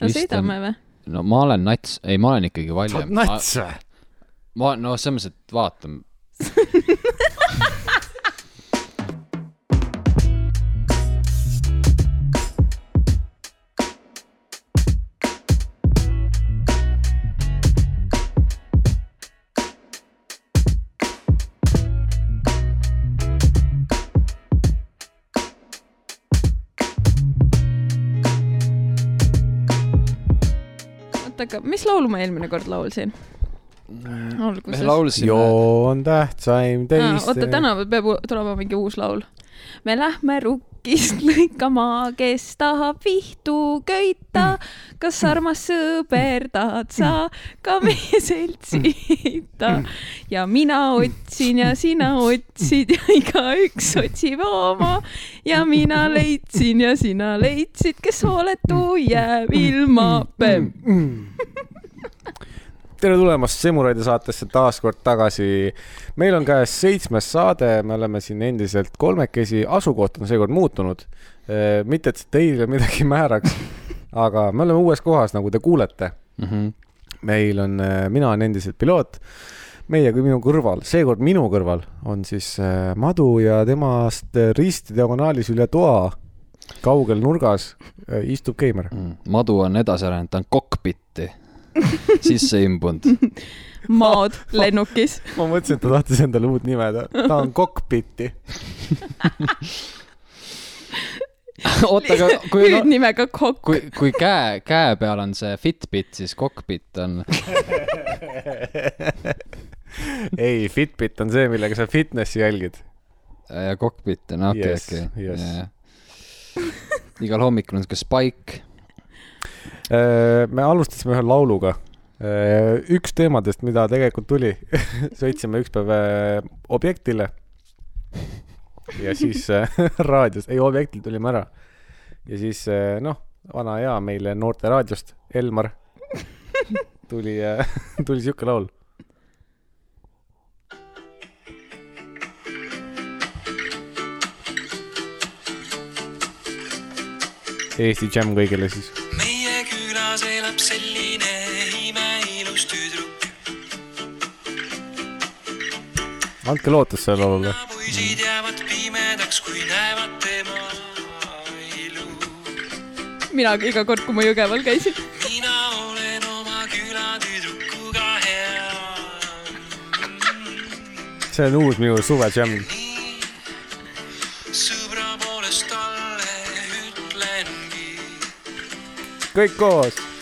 no sõidame või? no ma olen nats, ei, ma olen ikkagi sa oled valjem. nats või? ma, no selles mõttes, et vaatame. aga mis laulu ma eelmine kord laulsin? me alguses. laulsime, joo on tähtsaim teist. oota, täna peab tulema mingi uus laul. me lähme rukkist lõikama, kes tahab vihtu köita. kas armas sõber tahad sa ka meie seltsi heita? ja mina otsin ja sina otsid ja igaüks otsib oma ja mina leidsin ja sina leidsid, kes hooletu jääb ilma. Tere tulemast Semuraide saatesse taas kord tagasi. meil on käes seitsmes saade, me oleme siin endiselt kolmekesi, asukoht on seekord muutunud. mitte, et teile midagi määraks, aga me oleme uues kohas, nagu te kuulete. Mhm. meil on, mina olen endiselt piloot, meie kui minu kõrval, seekord minu kõrval on siis äh, Madu ja temast ristdiagonaalis üle toa, kaugel nurgas äh, istub Keimer. Mm. madu on edasi arenenud, ta on kokpitti sisse imbunud. maad lennukis. ma mõtlesin, et ta tahtis endale uut nime, ta, ta on Cockpiti. oota, aga kui no,, hüüdnimega Kokk. kui, kui käe, käe peal on see Fitbit, siis kokpit on, ei, Fitbit on see, millega sa fitnessi jälgid. ja kokpit on, okei, okei igal hommikul on siuke spike. Äh, me alustasime ühe lauluga. üks teemadest, mida tegelikult tuli, sõitsime üks päev äh, objektile. ja siis äh, raadios, ei objektil tulime ära. ja siis äh, noh, vana hea meile noorte raadiost, Elmar, tuli, tuli sihuke laul. Eesti Jam kõigile siis. Selline imeilus tüdruk. andke lootus sellele laulule. poisid jäävad pimedaks, kui näevad tema ilu. mina iga kord, kui ma Jõgeval käisin. mina olen oma küla tüdrukuga hea. see on uus minu suve Jam. sõbra poolest talle ütlengi. kõik koos.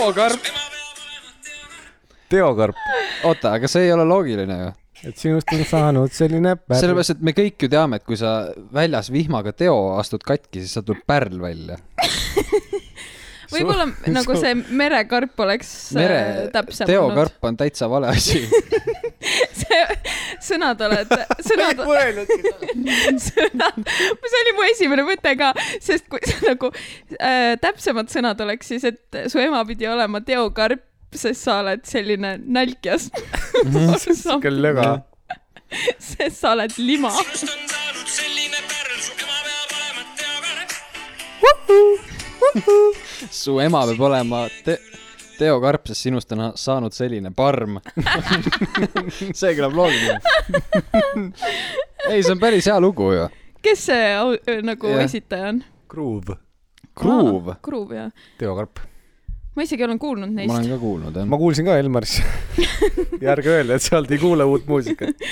teokarp. teokarp. oota, aga see ei ole loogiline ju. et sinust on saanud selline pärl. sellepärast, et me kõik ju teame, et kui sa väljas vihmaga teo astud katki, siis sealt tuleb pärl välja. võib-olla nagu see merekarp oleks mere äh,, täpsem teokarp on täitsa vale asi. see sõnad oled, sõnad, sõnad, see oli mu esimene mõte ka, sest kui see nagu äh, täpsemad sõnad oleks siis, et su ema pidi olema teokarp, sest sa oled selline nälkjas. sihuke löga. sest sa oled lima. su ema peab olema te teokarp, sest sinust on saanud selline parm. see kõlab loogiline. ei, see on päris hea lugu ju. kes see au, nagu Jah. esitaja on? Groove, Groove, Groove jah. teokarp. ma isegi olen kuulnud ma neist olen. ka kuulnud jah ma kuulsin ka Elmarist. ja ärge öelge, et sealt ei kuule uut muusikat.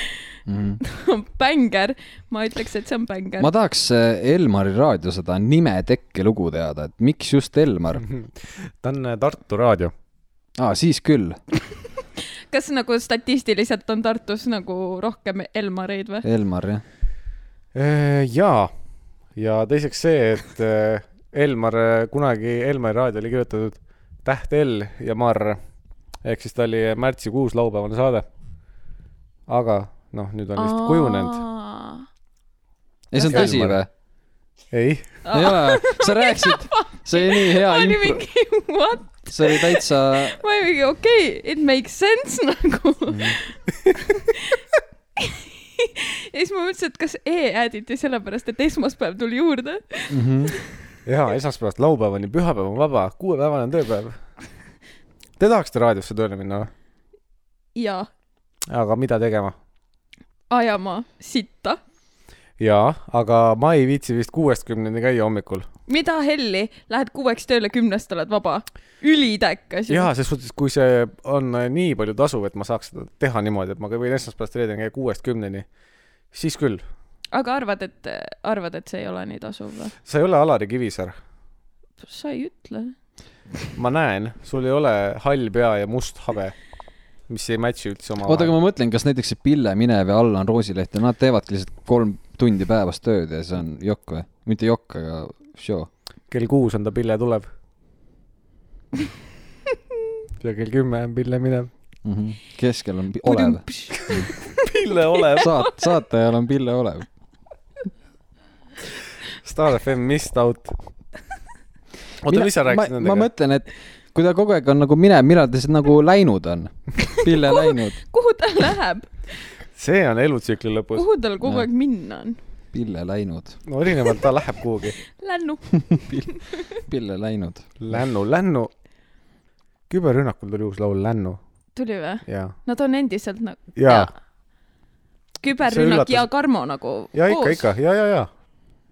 mm.. bängar, ma ütleks, et see on bängar ma. tahaks äh, Elmari raadio seda nimetekke lugu teada, et miks just Elmar? ta on äh, Tartu raadio. aa, siis küll, kas nagu statistiliselt on Tartus nagu rohkem Elmareid või? Elmar jah. Äh, jaa, ja teiseks see, et Elmar, kunagi Elmari raadio oli kirjutatud täht L ja Marr. ehk siis ta oli märtsikuus laupäevane saade. aga noh, nüüd on vist kujunenud. ei, see on tõsi või? ei, ei ole, sa rääkisid, see oli nii hea impro, see oli täitsa, ma olin mingi okei okay,, it makes sense nagu. ja siis ma mõtlesin, et kas E ääditi sellepärast, et esmaspäev tuli juurde. Mhm. jaa, esmaspäevast laupäevani, pühapäev on vaba, kuuepäevane on tööpäev. Te tahaksite raadiosse tööle minna või? ja aga mida tegema? Ajama sitta. jaa, aga ma ei viitsi vist kuuest kümneni käia hommikul. mida helli, lähed kuueks tööle, kümnest oled vaba. ülitäkkas. jaa, ses suhtes, kui see on äh, nii palju tasuv, et ma saaks seda teha niimoodi, et ma võin esmaspäevast reedeni käia kuuest kümneni, siis küll. aga arvad, et, arvad, et see ei ole nii tasuv või? sa ei ole Alari Kivisaar. sa ei ütle. ma näen, sul ei ole hall pea ja must habe, mis ei match'i üldse oota, aga omavahel. ma mõtlen, kas näiteks see Pille Minev ja Allan Roosileht ja nad teevadki lihtsalt kolm tundi päevas tööd ja see on jokk või? mitte jokk, aga show. kell kuus on ta Pille tuleb. ja kell kümme on Pille minev. Mhm. keskel on Olev. Pille Olev. saat-, saatajal on Pille Olev. Star FM missed out. oota, mis sa rääkisid ma, ma nendega? mõtlen, et kui ta kogu aeg on nagu minev, millal ta siis nagu läinud on? Pille läinud, kuhu ta läheb, see on elutsükli lõpus. kuhu tal kogu aeg minna on? Pille läinud, no erinevalt ta läheb kuhugi. Lännu. Pille läinud. Lännu, Lännu. küberrünnakul tuli uus laul Lännu tuli või? ja, Nad on endiselt nagu. ja, küberrünnak ja Karmo nagu ja ikka, ikka, ja, ja, ja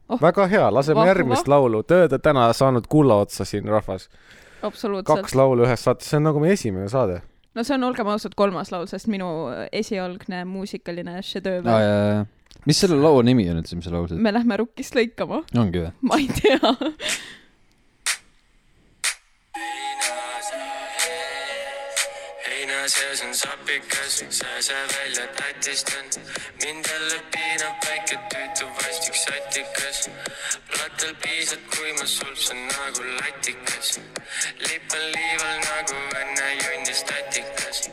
Oh. väga hea, laseme Vahva. järgmist laulu, te olete täna saanud kulla otsa siin rahvas. kaks. laulu ühes saates, see on nagu meie esimene saade. no see on, olgem ausad, kolmas laul, sest minu esialgne muusikaline šedööver ja, ja, mis selle loo nimi on üldse, mis sa laulsid? me lähme rukkist lõikama. ongi või? ma ei tea. Sees on sapikas, sääse välja tatistan. mind jälle piinab väike tüütu vastik satikas. plattal piisad, kui ma sulpsan nagu latikas. lipan liival nagu enne junni statikas.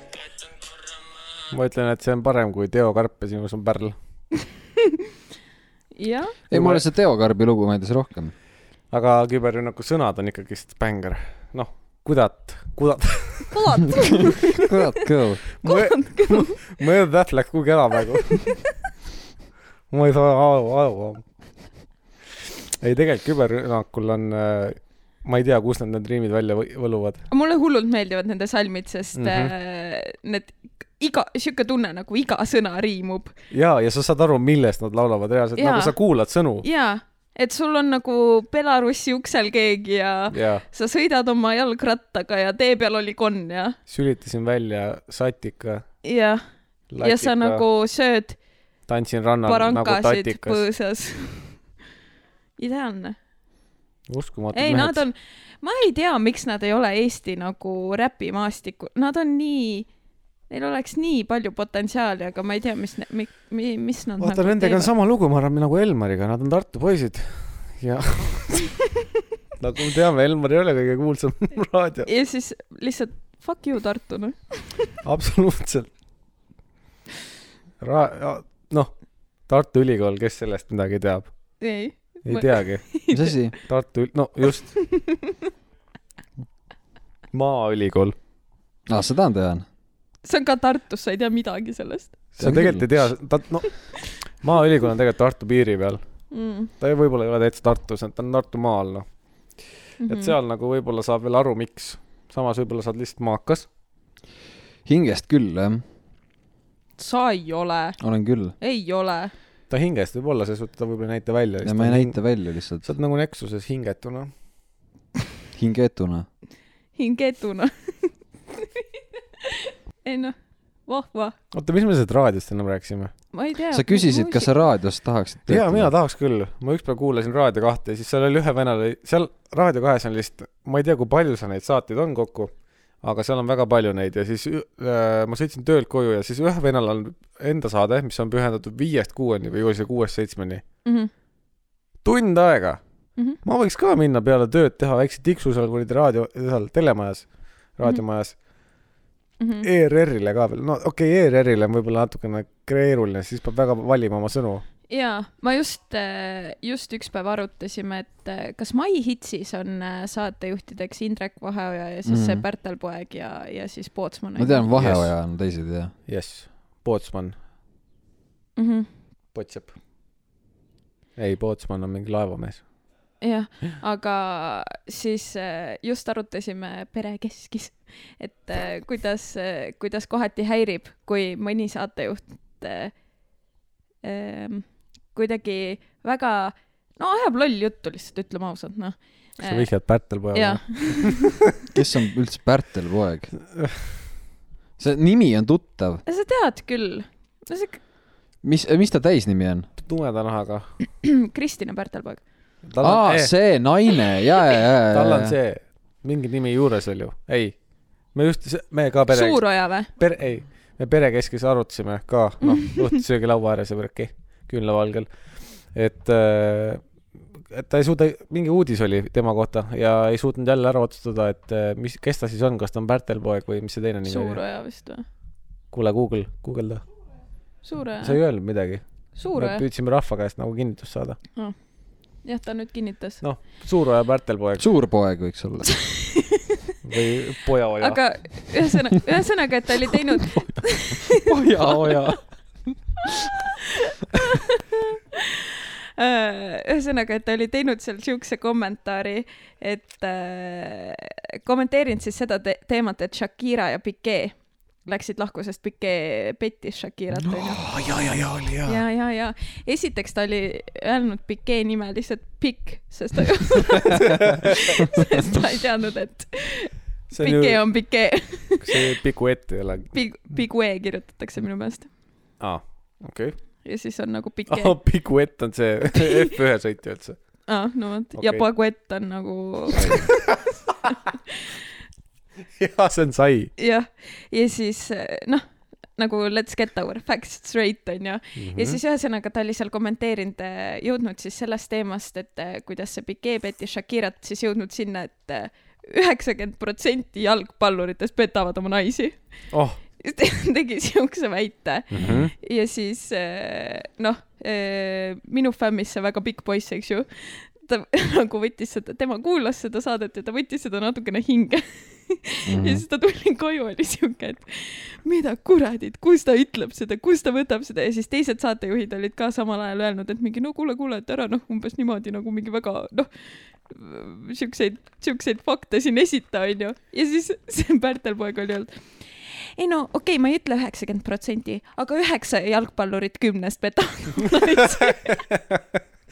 ma ütlen, et see on parem kui Teo Karp ja sinus on pärl. jah, ei, mulle see Teo Karbi lugu meeldis rohkem. aga küberrünnaku sõnad on ikkagist bängar. noh, kudat, kudat. kurat, kurat kõõv. mõelda täht läks kuhugi ära praegu. ma ei saa aru, aru. ei, tegelikult küberrünnakul on, ma ei tea, kust nad need riimid välja võluvad. mulle hullult meeldivad nende salmid, sest mm. -hmm. need iga, sihuke tunne nagu iga sõna riimub ja, ja sa saad aru, millest nad laulavad reaalselt, Jaa. nagu sa kuulad sõnu. ja et sul on nagu Belarussi uksel keegi ja ja sa sõidad oma jalgrattaga ja tee peal oli konn ja, sülitasin välja satika. ja, ja sa nagu sööd tantsin rannal nagu tatikas. põõsas. ideaalne. uskumatud ei, nad on, ma ei tea, miks nad ei ole Eesti nagu räpimaastikul, nad on nii, neil oleks nii palju potentsiaali, aga ma ei tea, mis, mi, mis nad vaata nagu nendega on sama lugu, ma arvan, nagu Elmariga, nad on Tartu poisid ja nagu me teame, Elmar ei ole kõige kuulsam raadio, ja siis lihtsalt fuck you Tartu, noh. absoluutselt. Ra-, noh, Tartu Ülikool, kes sellest midagi teab? ei. ei Ma- teagi, mis asi? Tartu, no just. Maaülikool, aa, seda ma tean. See on ka Tartus, sa ei tea midagi sellest sa tegelikult ei tea, ta, no Maaülikool on tegelikult Tartu piiri peal, mm.. ta ei- võib-olla ei ole täitsa Tartus, ta on Tartu maal, noh. Et seal nagu võib-olla saab veel aru, miks. samas võib-olla sa oled lihtsalt maakas. hingest küll, jah. sa ei ole, olen küll. ei ole. ta hingest võib olla, selles suhtes ta võib-olla ei näita välja. ja ma ei näita välja lihtsalt sa oled nagu Nexuses hingetuna. hingetuna. hingetuna. ei noh, vahva, oota, mis me sellest raadiost ennem rääkisime? ma ei tea. sa küsisid, kas sa raadios tahaksid jaa, mina tahaks küll. ma ükspäev kuulasin Raadio kahte ja siis seal oli ühe venelane, seal Raadio kahes on lihtsalt, ma ei tea, kui palju seal neid saateid on kokku, aga seal on väga palju neid ja siis äh, ma sõitsin töölt koju ja siis ühe venelal on enda saade, mis on pühendatud viiest kuueni või oli see kuuest seitsmeni. mm. -hmm. tund aega. Mm -hmm. ma võiks ka minna peale tööd teha väikse tiksu seal kuradi raadio, seal telemajas, raadiomajas Mm -hmm. ERR-ile ka veel, no okei okay,, ERR-ile on võib-olla natukene keeruline, siis peab väga valima oma sõnu. jaa, ma just, just üks päev arutasime, et eh, kas Mai Hitsis on eh, saatejuhtideks Indrek Vaheoja ja siis mm -hmm. see Mhm. Pärtel Poeg ja, ja siis Pootsman. ma tean, Vaheoja on teised ja. jess, Pootsman. mm. -hmm. Potsepp. ei, Pootsman on mingi laevamees. Jah, aga siis äh, just arutasime perekeskis, et äh, kuidas, kuidas kohati häirib, kui mõni saatejuht äh, ähm, kuidagi väga, no ajab loll juttu lihtsalt, ütleme ausalt, noh. kas sa vihjad Pärtel pojale? kes on üldse Pärtel poeg? see nimi on tuttav. sa tead küll, no see mis, mis ta täisnimi on? tumeda nahaga. Kristina Pärtelpoeg. tal on aa, eh, see naine, ja, ja, ja, tal ja on, see, mingi nimi juures veel ju. ei, me just, me ka pere, Suuroja või? pere, ei, me perekeskis arutasime ka, noh, õhtusöögilaua ääres ja värki, küünlavalgel, et äh, et ta ei suuda, mingi uudis oli tema kohta ja ei suutnud jälle ära otsustada, et äh, mis, kes ta siis on, kas ta on Pärtel poeg või mis see teine nimi oli. Suuroja vist või? kuule, Google, guugelda. Sa ei öelnud midagi. me püüdsime rahva käest nagu kinnitust saada. jah, ta nüüd kinnitas. noh, Suuroja Pärtel poeg suurpoeg võiks olla. või Pojaoja. aga ühesõnaga, ühesõnaga, et ta oli teinud, Pojaoja. ühesõnaga, et ta oli teinud seal siukse kommentaari, et äh, kommenteerinud siis seda te teemat, et Shakira ja Piquet läksid lahku, sest Piquet pettis Shakirat, onju. ja, ja, ja oli ja. ja, ja, ja esiteks ta oli öelnud Piquet nime lihtsalt Pikk, sest ta, sest ta ei teadnud, et see on ju, on Piquet. see Pikuett ei ole. Pig-, Pigue kirjutatakse minu meelest aa, okei. ja siis on nagu Piquet aa, Pikuett on see F1 sõitja üldse. ah,. no vot okay., ja. Baguette on nagu jaa, see on sai. jah, ja siis noh, nagu let's get our facts straight onju. Mhm. ja siis ühesõnaga ta oli seal kommenteerinud, jõudnud siis sellest teemast, et eh, kuidas see Piquet pettis Shakirat, siis jõudnud sinna, et üheksakümmend protsenti jalgpalluritest petavad oma naisi. oh. tegi siukse väite Mhm. ja siis eh, noh, minu fämmis see väga pikk poiss, eks ju, ta nagu võttis seda, tema kuulas seda saadet ja ta võttis seda natukene hinge Mhm. ja siis ta tuli koju, oli siuke, et mida kuradit, kus ta ütleb seda, kus ta võtab seda ja siis teised saatejuhid olid ka samal ajal öelnud, et mingi no kuule, kuule, et ära noh, umbes niimoodi nagu mingi väga noh, siukseid, siukseid fakte siin esita, onju. ja siis see Pärtel poeg oli öelnud, ei no okei okay,, ma ei ütle üheksakümmend protsenti, aga üheksa jalgpallurit kümnest petavad naisi.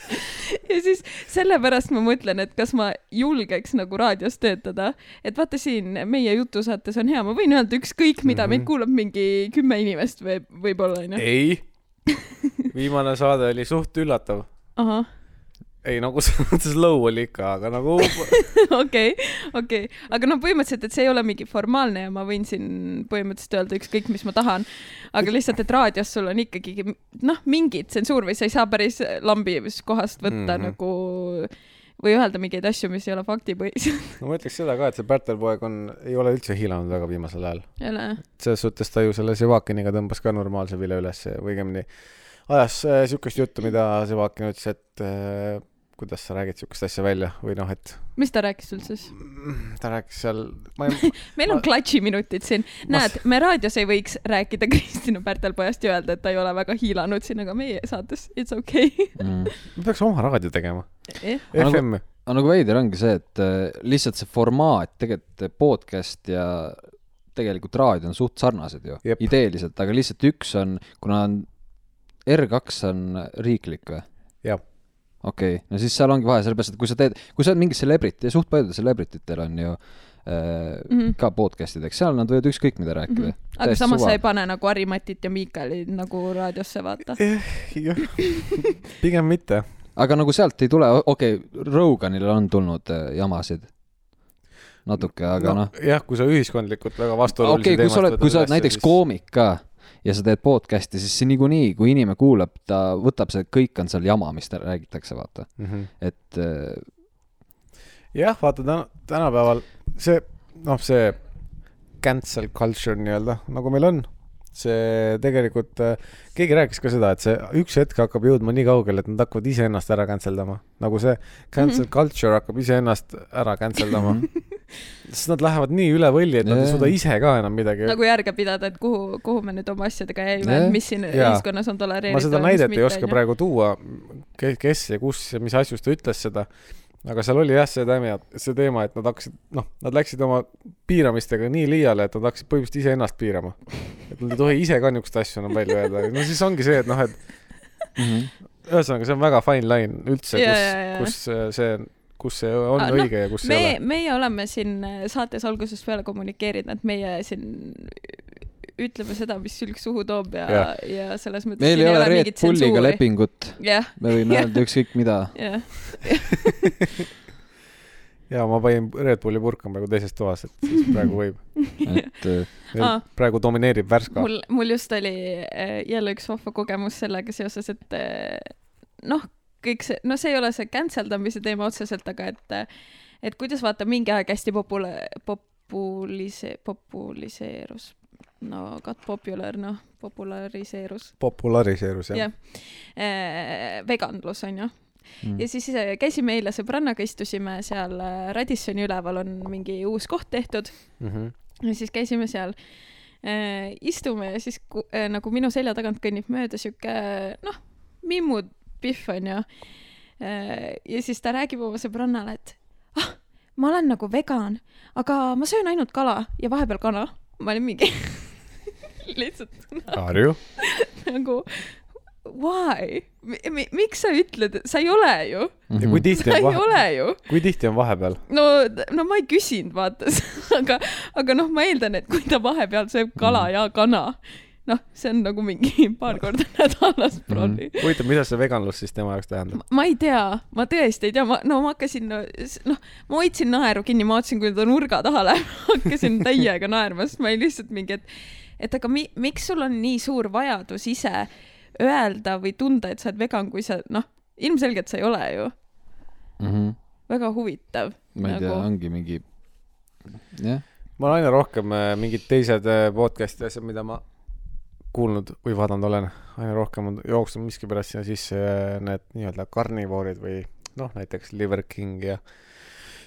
ja siis sellepärast ma mõtlen, et kas ma julgeks nagu raadios töötada, et vaata siin meie jutusaates on hea, ma võin öelda ükskõik mida mm, -hmm. meid kuulab mingi kümme inimest või võib-olla onju. ei. viimane saade oli suht üllatav. ahah, ei, nagu selles mõttes low oli ikka, aga nagu okei, okei, aga no põhimõtteliselt, et see ei ole mingi formaalne ja ma võin siin põhimõtteliselt öelda ükskõik, mis ma tahan. aga lihtsalt, et raadios sul on ikkagi noh, mingi tsensuur või sa ei saa päris lambi kohast võtta mm. -hmm. nagu või öelda mingeid asju, mis ei ole faktipõhised. no ma ütleks seda ka, et see Pärtel poeg on, ei ole üldse hiilanud väga viimasel ajal. selles suhtes ta ju selle Sevakiniga tõmbas ka normaalse vilja ülesse või õigemini ajas äh, siukest juttu, mida Sevakin ütles, et äh, kuidas sa räägid siukest asja välja või noh, et mis ta rääkis üldse siis? ta rääkis seal, ma ei, meil on Ma- klatši minutid siin. Ma- näed, me raadios ei võiks rääkida Kristina Pärtelpojast ja öelda, et ta ei ole väga hiilanud siin, aga meie saates it's okei Mm. me peaks oma raadio tegema. okay.. Aga nagu- FM, aga nagu veider ongi see, et äh, lihtsalt see formaat, tegelikult podcast ja tegelikult raadio on suht sarnased ju ideeliselt, aga lihtsalt üks on, kuna on R2 on riiklik või? Okei okay., no siis seal ongi vahe, sellepärast et kui sa teed, kui sa oled mingi celebrity ja suht paljudel celebrity tel on ju äh, Mm -hmm. ka podcast'id, eks seal nad võivad ükskõik mida rääkida mm. -hmm. aga samas sa ei pane nagu Harimatit ja Miikalit nagu raadiosse, vaata. jah, pigem mitte. aga nagu sealt ei tule, okei okay,, Roganil on tulnud äh, jamasid natuke, aga noh no,, jah, kui sa ühiskondlikult väga okei vastuolulisi okay,, kui sa oled, kui sa oled näiteks siis... koomik ka ja sa teed podcast'i, siis see niikuinii, kui inimene kuulab, ta võtab see, kõik on seal jama, mis ta räägitakse, vaata, mm. -hmm. et äh, jah, vaata täna, tänapäeval see, noh, see cancel culture nii-öelda, nagu meil on, see tegelikult, keegi rääkis ka seda, et see üks hetk hakkab jõudma nii kaugele, et nad hakkavad iseennast ära cancel dama. nagu see cancel mm -hmm. culture hakkab iseennast ära cancel dama. Sest nad lähevad nii üle võlli, et nad ei suuda ise ka enam midagi nagu järge pidada, et kuhu, kuhu me nüüd oma asjadega jäime Jah., mis siin Jaa. ühiskonnas on tolereeritav. ma seda näidet ei oska. praegu tuua, kes ja kus ja mis asjus ta ütles seda, aga seal oli jah see teema, see teema, et nad hakkasid, noh, nad läksid oma piiramistega nii liiale, et nad hakkasid põhimõtteliselt iseennast piirama. et nad ei tohi ise ka niisuguseid asju enam välja öelda, no siis ongi see, et noh, et Mhm. ühesõnaga, see on väga fine line üldse, kus kus äh, see, kus see on Ah, ah, õige ja kus me ei, ole. meie oleme siin äh, saates algusest peale kommunikeerinud, et meie siin ütleme seda, mis sülg suhu toob ja, Jah. ja selles mõttes. meil ei ole Red Bulliga. lepingut, me võime öelda ükskõik mida. ja ma panin Red Bulli purka praegu teises toas, et siis praegu võib. et äh, Aa. praegu domineerib Värska. mul, mul just oli äh, jälle üks vahva kogemus sellega seoses, et noh, kõik see, no see ei ole see cancel damise teema otseselt, aga et, et kuidas vaata mingi aeg hästi popula-, populise-, populiseerus, no got popular, noh, populariseerus, populariseerus jah jah äh,, veganlus on ju mm. ja siis äh, käisime eile sõbrannaga, istusime seal äh, Radissoni üleval on mingi uus koht tehtud mm. -hmm. ja siis käisime seal äh,, istume ja siis äh, nagu minu selja tagant kõnnib mööda sihuke noh, Mimmu Pihv onju äh,. ja siis ta räägib oma sõbrannale, et ah, ma olen nagu vegan, aga ma söön ainult kala ja vahepeal kana. ma olin mingi lihtsalt Harju. nagu why, miks sa ütled, sa ei ole ju, ja kui tihti sa on ei vahe, ole ju kui tihti on vahepeal? no, no ma ei küsinud, vaata, aga, aga noh, ma eeldan, et kui ta vahepeal sööb kala ja kana, noh, see on nagu mingi paar korda nädalas prolli. huvitav, mida see veganlus siis tema jaoks tähendab? ma ei tea, ma tõesti ei tea, ma, no ma hakkasin, noh, ma hoidsin naeru kinni, ma vaatasin, kui ta nurga taha läheb, hakkasin täiega naerma, sest ma olin lihtsalt mingi, et, et aga mi, miks sul on nii suur vajadus ise öelda või tunda, et sa oled vegan, kui sa, noh, ilmselgelt sa ei ole ju. Mm -hmm. väga huvitav. ma ei tea, ongi mingi, jah, ma olen aina rohkem äh, mingid teised äh, podcast'i asjad, mida ma kuulnud või vaadanud olen, aina rohkem on jooksnud miskipärast sinna sisse need nii-öelda karnivoorid või noh, näiteks Liver King ja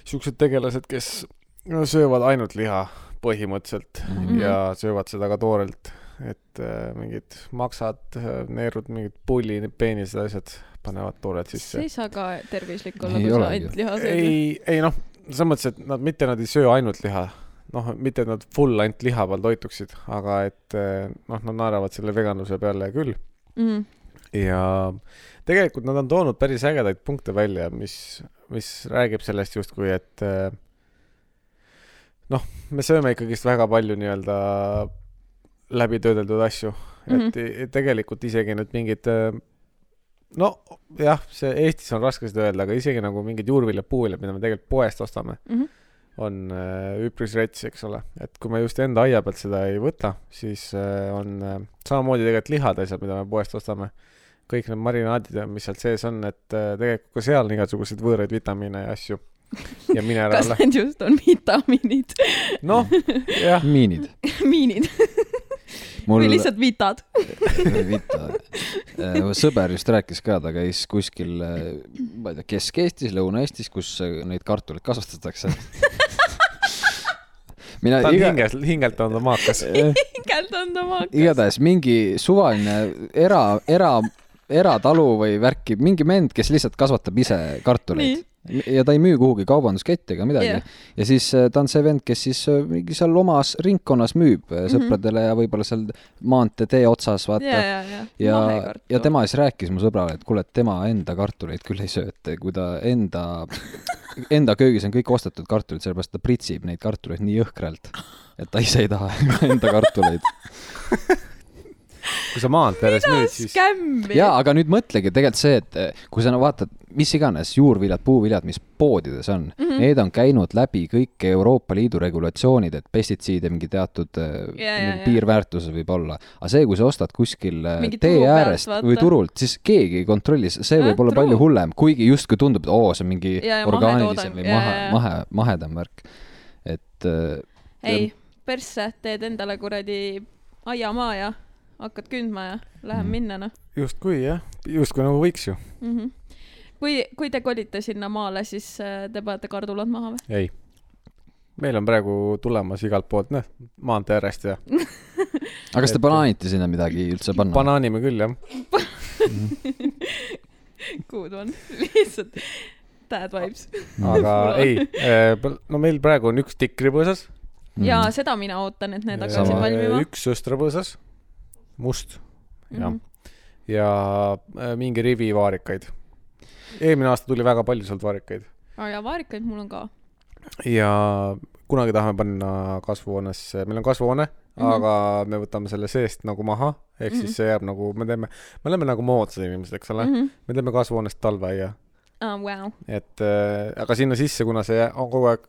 siuksed tegelased, kes no, söövad ainult liha põhimõtteliselt mm. -hmm. ja söövad seda ka toorelt, et äh, mingid maksad, neerud, mingid pulli, peenised, asjad panevad toorelt see sisse ei. saa ka tervislik olla, Ei kui sa ainult liha sööd. ei, ei noh, selles mõttes, et nad mitte nad ei söö ainult liha, noh, mitte et nad full ainult liha peal toituksid, aga et eh, noh, nad naeravad selle veganluse peale küll Mm. ja tegelikult nad on toonud päris ägedaid punkte välja, mis, mis räägib sellest justkui, et eh, noh, me sööme ikkagist väga palju nii-öelda läbitöödeldud asju mm, -hmm. et tegelikult isegi nüüd mingid eh, no jah, see Eestis on raske seda öelda, aga isegi nagu mingid juurviljad, puuviljad, mida me tegelikult poest ostame, Mm -hmm. On äh, üpris rets, eks ole, et kui me just enda aia pealt seda ei võta, siis äh, on äh, samamoodi tegelikult lihad, asjad, mida me poest ostame, kõik need marinaadid ja mis seal sees on, et tegelikult ka seal on igasuguseid võõraid vitamiine ja asju ja kas mineraale. need just on vitamiinid, noh, jah, miinid. miinid mul või lihtsalt vitad? Vita, sõber just rääkis ka, ta käis kuskil, ma ei tea, Kesk-Eestis, Lõuna-Eestis, kus neid kartuleid kasvatatakse. Mina ta on iga, hingelt, hingelt on ta maakas. hingelt on ta maakas. igatahes mingi suvaline era, era, eratalu või värki, mingi vend, kes lihtsalt kasvatab ise kartuleid. Ja ta ei müü kuhugi kaubandusketti ega midagi yeah.. ja siis äh, ta on see vend, kes siis äh, mingi seal omas ringkonnas müüb mm. -hmm. sõpradele ja võib-olla seal maantee tee otsas, vaata ja, ja, ja. ja, ja tema siis rääkis mu sõbrale, et kuule, et tema enda kartuleid küll ei söö, et kui ta enda, enda köögis on kõik ostetud kartulid, sellepärast ta pritsib neid kartuleid nii jõhkralt, et ta ise ei taha enda kartuleid. kui sa maantee ääres müüd, siis jaa, aga nüüd mõtlegi tegelikult see, et eh, kui sa no vaatad, mis iganes juurviljad, puuviljad, mis poodides on mm. -hmm. need on käinud läbi kõik Euroopa Liidu regulatsioonid, et pestitsiide mingi teatud Ja, ja, ja. piirväärtuses võib olla. aga see, kui sa ostad kuskil eh, Mingi tee äärest vaata. või turult, siis keegi ei kontrolli, see võib olla true. palju hullem, kuigi justkui tundub, et oo, see on mingi Ja, ja orgaanilisem või Ja, mahe ja,, ja. mahe, mahedam värk. et eh, ei, persse, teed endale kuradi aiamaa ja hakkad kündma ja lähen Mhm. minna, noh justkui jah, justkui nagu võiks ju. mm. -hmm. kui, kui te kolite sinna maale, siis äh, te panete kardulad maha või? ei, meil on praegu tulemas igalt poolt, noh, maantee äärest ja aga kas te plaanite sinna midagi üldse panna? banaanime küll, jah. good one, lihtsalt bad vibes. aga ei, no meil praegu on üks tikripõõsas. Mhm. ja seda mina ootan, et need hakkaksid valmima. üks sõstrapõõsas, must jah. Mhm. ja äh, mingi rivi vaarikaid. eelmine aasta tuli väga palju sealt vaarikaid aa ja vaarikaid mul on ka. ja kunagi tahame panna kasvuhoonesse, meil on kasvuhoone mm, Mhm. -hmm. aga me võtame selle seest nagu maha, ehk mm -hmm. Mhm. siis see jääb nagu, me teeme, me oleme nagu moodsad inimesed, eks ole mm, -hmm. me teeme kasvuhoonest talveaia, aa, vau. et äh, aga sinna sisse, kuna see on kogu aeg,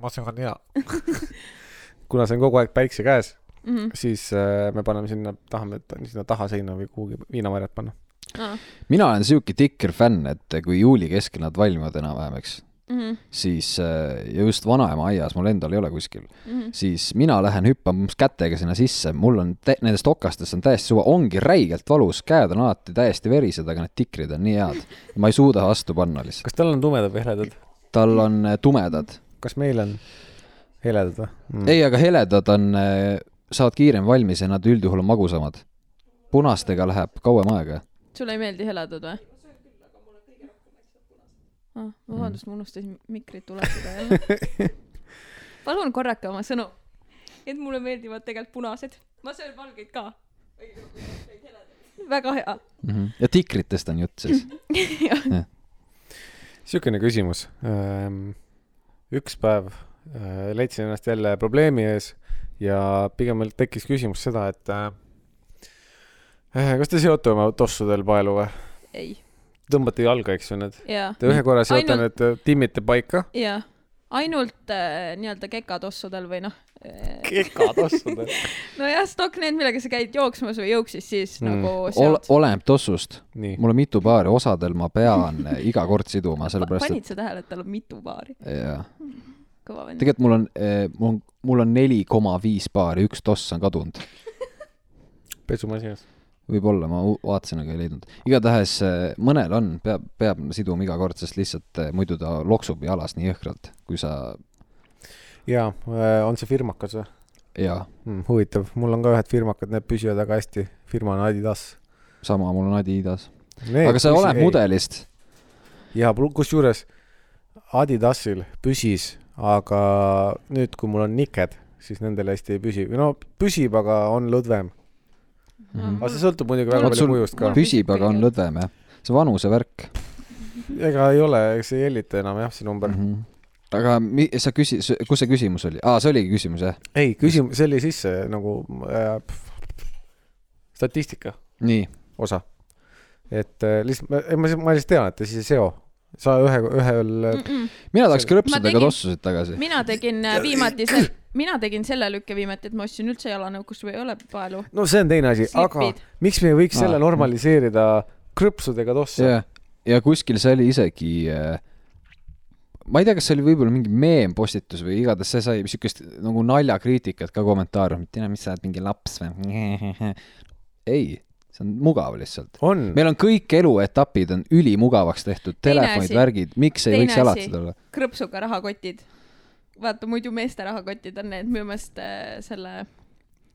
ma ütlesin, on hea kuna see on kogu aeg päikse käes, Mhm. siis äh, me paneme sinna, tahame et sinna taha seina või kuhugi viinamarjad panna. mina olen siuke tikker fänn, et kui juuli keskel nad valmivad enam-vähem, eks, Mhm. siis äh, ja just vanaema aias, mul endal ei ole kuskil, siis mina lähen hüppan kätega sinna sisse, mul on nendest okastest on täiesti suva, ongi räigelt valus, käed on alati täiesti verised, aga need tikrid on nii head. ma ei suuda vastu panna lihtsalt. kas tal on tumedad või heledad? tal on äh, tumedad kas meil on heledad või mm.? ei, aga heledad on, saavad kiirem valmis ja nad üldjuhul on magusamad. punastega läheb kauem aega. sulle ei meeldi heledad või? ah,. vabandust, ma unustasin mikrit tuletada jälle. palun korrake oma sõnu. et mulle meeldivad tegelikult punased. ma söön valgeid ka. väga hea. Mhm. ja tikritest on jutt siis. niisugune küsimus. üks päev äh, leidsin ennast jälle probleemi ees ja pigem meil tekkis küsimus seda, et äh, kas te seote oma tossudel paelu või? ei, tõmbate jalga, eks ju need. Te ühe korra seote Ainult- need, timmite paika. jaa. ainult äh, nii-öelda kekatossudel või noh äh,. kekatossudel. nojah, stokk need, millega sa käid jooksmas või jõuksis, siis Mm. nagu Ol- seod. oleneb tossust. mul on mitu paari, osadel ma pean eh, iga kord siduma, sellepärast panid sa tähele, et tal on mitu paari? et jaa, kõva vend. tegelikult mul on, mul on, mul on neli koma viis paari, üks toss on kadunud. pesumasinas. võib-olla, ma vaatasin, aga ei leidnud. igatahes eh, mõnel on, peab, peab siduma iga kord, sest lihtsalt eh, muidu ta loksub jalas nii jõhkralt, kui sa, jaa, on see firmakas või jaa, mm,? huvitav, mul on ka ühed firmakad, need püsivad väga hästi. firma on Adidas. sama, mul on Adidas. aga see oleneb. mudelist. ja plu- kusjuures Adidasil püsis, aga nüüd, kui mul on niked, siis nendel hästi ei püsi. no püsib, aga on lõdvem. Mhm. aga see sõltub muidugi väga palju kujust ka. püsib, aga on lõdvem jah. see vanuse värk ega ei ole, eks ei jälita enam jah, see number mm. mm. -hmm. aga mi-, sa küsi-, kus see küsimus oli? aa, see oligi küsimus jah? -hmm. ei, küsimus, see oli sisse nagu äh, statistika nii, osa. et äh, lihtsalt, ma, ma lihtsalt tean, et te siis ei seo. Sa ühe, ühel mm., Mm-mm. mina tahaks krõpsudega tossusid tagasi. mina tegin äh, viimati see, mina tegin selle lükke viimati, et ma ostsin üldse jalanõukust või ei ole paelu. no see on teine asi, aga miks me ei võiks Aa. selle normaliseerida krõpsudega tossa? ja, ja kuskil see oli isegi äh, ma ei tea, kas see oli võib-olla mingi meempostitus või igatahes see sai siukest nagu naljakriitikat ka kommentaariumit, tea, mis sa oled mingi laps või? ei, see on mugav lihtsalt. on, meil on kõik eluetapid on ülimugavaks tehtud, telefonid, värgid, miks ei võiks alati asi. olla? krõpsuga rahakotid. vaata, muidu meeste rahakotid on need, minu meelest äh, selle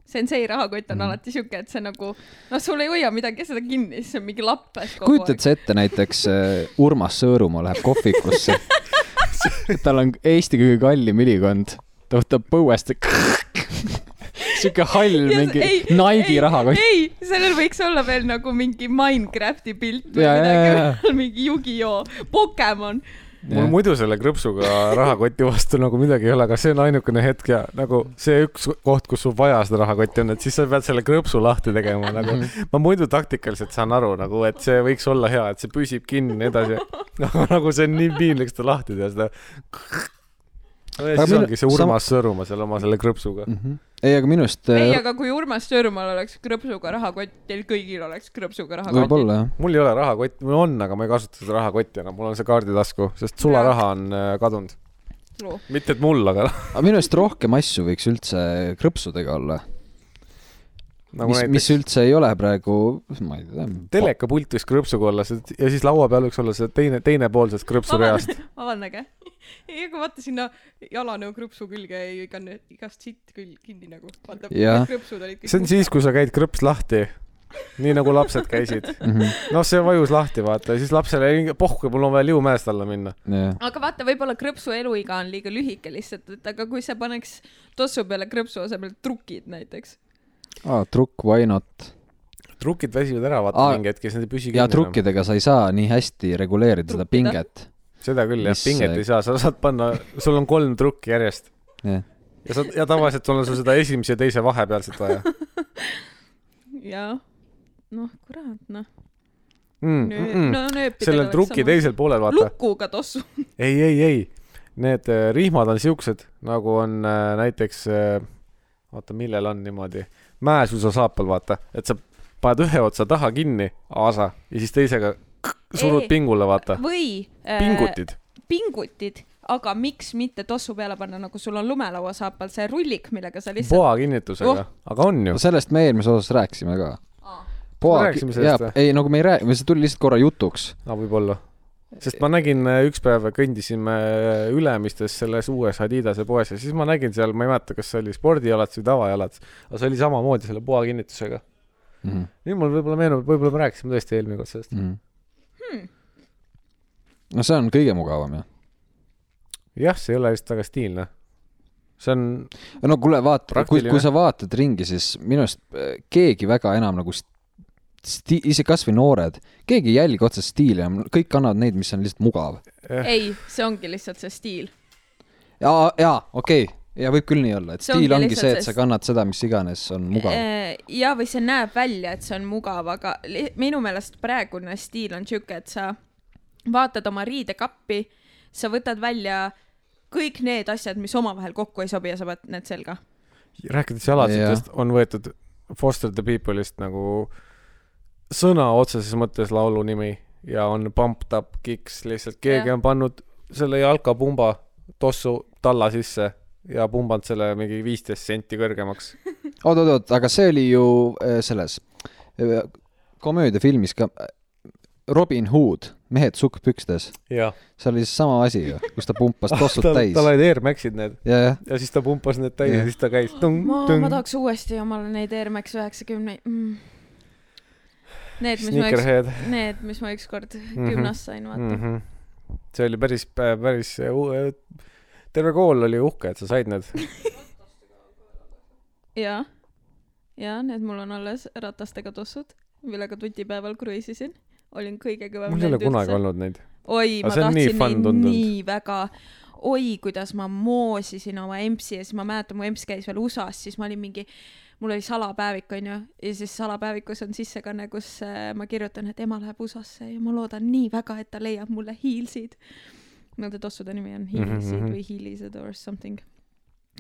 sensei rahakott on mm. alati siuke, et see nagu, noh, sul ei hoia midagi seda kinni, siis see on mingi lappes kogu kujutad sa ette näiteks äh, Urmas Sõõrumaa läheb kohvikusse, tal on Eesti kõige kallim ülikond, ta võtab põuest ja siuke hall Ja mingi ei, Nike'i ei, rahakott. ei, sellel võiks olla veel nagu mingi Minecrafti pilt või Ja, midagi, mingi Yugi-Oh, Pokemon. mul muidu selle krõpsuga rahakoti vastu nagu midagi ei ole, aga see on ainukene hetk ja nagu see üks koht, kus sul vaja seda rahakotti on, et siis sa pead selle krõpsu lahti tegema nagu. ma muidu taktikaliselt saan aru nagu, et see võiks olla hea, et see püsib kinni ja nii edasi. aga nagu see on nii piinlik seda lahti teha, seda. No ja Aga siis minu- ongi see Urmas Sõõrumaa seal oma selle krõpsuga. Mhm. ei, aga minu arust ei, äh, aga kui Urmas Sõõrumaal oleks krõpsuga rahakott, teil kõigil oleks krõpsuga rahakott. võib-olla jah. mul ei ole rahakotti, mul on, aga ma ei kasuta seda rahakotti enam, mul on see kaarditasku, sest sularaha on äh, kadunud. mitte, et mul, aga aga minu arust rohkem asju võiks üldse krõpsudega olla, nagu mis, mis üldse ei ole praegu, ma ei tea. telekapult võiks krõpsuga olla see- ja siis laua peal võiks olla see teine, teine pool sellest krõpsureast. vabandage, ei, aga vaata sinna jalanõu krõpsu külge jäi iga, igast sitt küll kinni nagu. vaata, Jah. krõpsud olid kõik. see on siis, kui sa käid krõps lahti. nii nagu lapsed käisid. noh, see vajus lahti, vaata, ja siis lapsele ei- pohhu, mul on vaja Liumäest alla minna. jah, aga vaata, võib-olla krõpsu eluiga on liiga lühike lihtsalt, et aga kui sa paneks tossu peale krõpsu asemel trukid näiteks. aa, trukk, why not? trukid väsivad ära, vaata Aa, mingi hetk ja siis nad ei püsi ja. trukkidega sa ei saa nii hästi reguleerida seda Trukkida. pinget. seda küll jah, pinget ei saa, sa saad panna, sul on kolm trukki järjest jah, ja sa, ja tavaliselt sul on sul seda esimese ja teise vahepealset vaja ja noh, kurat noh mm,. Nöö- Mm, no nööpidega sellel truki sama. teisel poolel, vaata. lukuga tossu. ei, ei, ei, need äh, rihmad on siuksed, nagu on äh, näiteks äh,, oota, millel on niimoodi, mäesuusasaapal, vaata, et sa paned ühe otsa taha kinni, aasa, ja siis teisega surud Ei. pingule, vaata. või äh, pingutid. pingutid, aga miks mitte tossu peale panna, nagu sul on lumelauasaapal see rullik, millega sa lihtsalt poa kinnitusega Oh. aga on ju sellest me eelmises osas rääkisime ka. Sellest või? ei, nagu me ei räägi, see tuli lihtsalt korra jutuks. no võib-olla. Sest ma nägin äh, üks päev, kõndisime äh, Ülemistes selles uues Adidase poes ja siis ma nägin seal, ma ei mäleta, kas see oli spordijalats või tavajalats, aga see oli samamoodi selle poa kinnitusega. Mhm. nüüd mul võib-olla meenub, võib-olla me rääkisime tõesti eelmine kord sellest. Hmm. no see on kõige mugavam ju. jah, see ei ole vist väga stiilne. see on, no kuule, vaata, kui, kui sa vaatad ringi, siis minu arust äh, keegi väga enam nagu st- sti-, isegi kasvõi noored, keegi ei jälgi otseselt stiili enam, kõik kannavad neid, mis on lihtsalt mugav. ei, see ongi lihtsalt see stiil. jaa, jaa, okei okay., ja võib küll nii olla, et See stiil ongi ongi see, et sa kannad seda, mis iganes on mugav. ja, või see näeb välja, et see on mugav, aga minu meelest praegune stiil on siuke, et sa vaatad oma riidekappi, sa võtad välja kõik need asjad, mis omavahel kokku ei sobi ja sa paned need selga. rääkides jalatsitest, on võetud Foster the People'ist nagu sõna otseses mõttes laulu nimi ja on Pumped Up Kicks, lihtsalt keegi Jah. on pannud selle jalkapumba tossu talla sisse ja pumbanud selle mingi viisteist senti kõrgemaks. oot, oot, oot, aga see oli ju äh, selles äh, komöödiafilmis ka äh, Robin Hood, Mehed sukkpükstes, see oli sama asi ju, kus ta pumpas tossud täis tal. olid Air Maxid need ja, jah, ja siis ta pumpas need täis ja Jah. siis ta käis. ma, ma tahaks uuesti omale neid Air Max üheksakümneid mm.. Need, mis ma üks, need, mis ma ükskord Mhm. gümnas sain, vaata mm. mm. -hmm. see oli päris, päris, terve kool oli uhke, et sa said need. ja, ja need mul on alles ratastega tossud, millega tutipäeval kruiisisin. olin kõige kõvem mul ei ole kunagi. olnud neid. oi, ma nii tahtsin fun neid tundunud. nii väga. oi, kuidas ma moosisin oma empsi ja siis ma mäletan, mu emps käis veel USA-s, siis ma olin mingi, mul oli salapäevik, onju, ja siis salapäevikus on sissekanne, kus äh, ma kirjutan, et ema läheb USA-sse ja ma loodan nii väga, et ta leiab mulle hiilsid. Nende tossude nimi on hiilisid Mhm, mhm. või hiilised or something.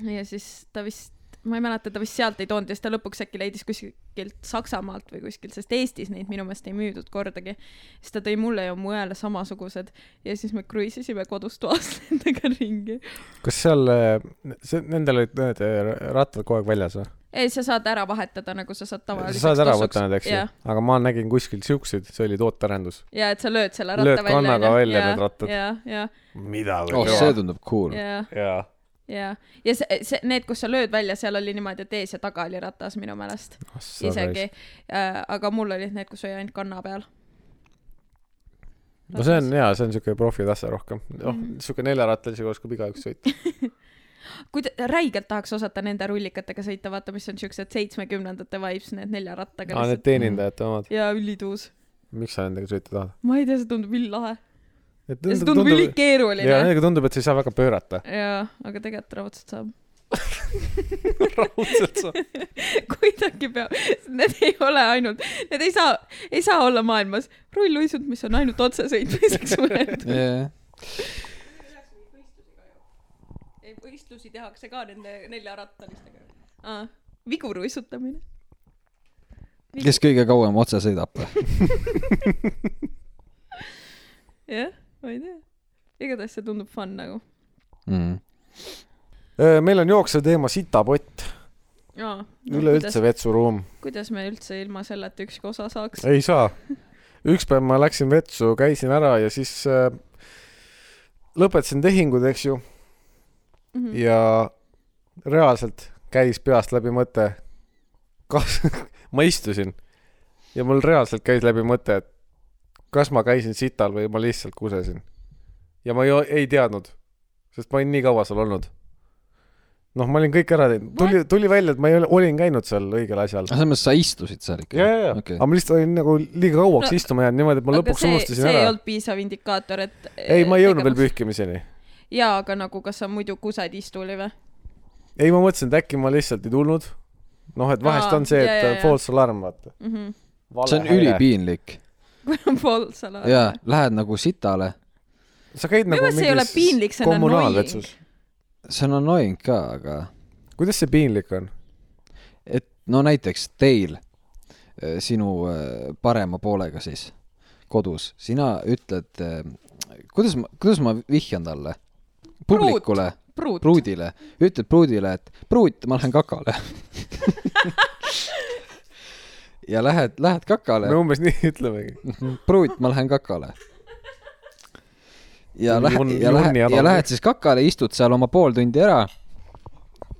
ja siis ta vist, ma ei mäleta, ta vist sealt ei toonud ja siis ta lõpuks äkki leidis kuskilt Saksamaalt või kuskilt, sest Eestis neid minu meelest ei müüdud kordagi. siis ta tõi mulle ja mu õele samasugused ja siis me kruiisisime kodus toas nendega ringi. kas seal, see, nendel olid need äh, rattad kogu aeg väljas või? ei, sa saad ära vahetada, nagu sa saad sa tavaliselt. saad ära võtta need, eks ju aga ma nägin kuskil siukseid, see oli tootearendus. ja et sa lööd selle ratta Lööd välja. kannaga välja need rattad. ja, ja, mida oh see tundub cool. ja, jaa. ja, ja see, see, need, kus sa lööd välja, seal oli niimoodi, et ees ja taga oli ratas minu meelest isegi. aga mul olid need, kus oli ainult kanna peal. no see on hea, see on siuke profitase rohkem. noh Mhm., siuke neljarattalise oskab igaüks sõita. kui ta räigelt tahaks osata nende rullikatega sõita, vaata, mis on siuksed seitsmekümnendate vibes, need neljarattaga aa, need teenindajate omad. ja ülituus. miks sa nendega sõita tahad? ma ei tea, see tundub üllahe. Et ja see tundub ülikeeruline jaa, nendega tundub, et sa ei saa väga pöörata. jaa, aga tegelikult raudselt saab. raudselt saab. kuidagi peab, need ei ole ainult, need ei saa, ei saa olla maailmas rulluisud, mis on ainult otsesõitmiseks mõeldud. Yeah. võistlusi tehakse ka nende neljarattalistega. viguruisutamine. kes kõige kauem otse sõidab või? jah, ma ei tea. igatahes see tundub fun nagu. Mm. meil on jooksev teema sitapott, jaa. üleüldse vetsuruum. kuidas me üldse ilma selleta ükski osa saaks? ei saa. üks päev ma läksin vetsu, käisin ära ja siis äh, lõpetasin tehingud, eks ju, Mhm. ja reaalselt käis peast läbi mõte, kas ma istusin ja mul reaalselt käis läbi mõte, et kas ma käisin sital või ma lihtsalt kusesin. ja ma ei, ei teadnud, sest ma olin nii kaua seal olnud. noh, ma olin kõik ära teinud, tuli, tuli välja, et ma ei ole, olin käinud seal õigel asjal. selles mõttes sa istusid seal ikka? ja, ja, ja Okei. aga ma lihtsalt olin nagu liiga kauaks No, istuma jäänud niimoodi, et ma lõpuks see, unustasin see ei ära. olnud piisav indikaator, et ei, ma ei jõudnud veel. pühkimiseni. jaa, aga nagu kas sa muidu kused istuli või? ei, ma mõtlesin, et äkki ma lihtsalt ei tulnud. noh, et vahest Aa, on see, et false alarm, vaata. see on ülipiinlik. Pool sa oled. jaa, lähed nagu sitale, sa käid nagu meelest see ei ole piinlik, see on annoying. see on annoying ka, aga kuidas see piinlik on? et no näiteks teil, sinu äh, parema poolega siis kodus, sina ütled, kuidas ma, kuidas ma vihjan talle? publikule, pruut. pruudile, ütled pruudile, et pruut, ma lähen kakale. ja lähed, lähed kakale. Me, umbes nii ütlemegi. pruut, ma lähen kakale. ja lähed, ja lähed, ja lähed siis kakale, istud seal oma pool tundi ära,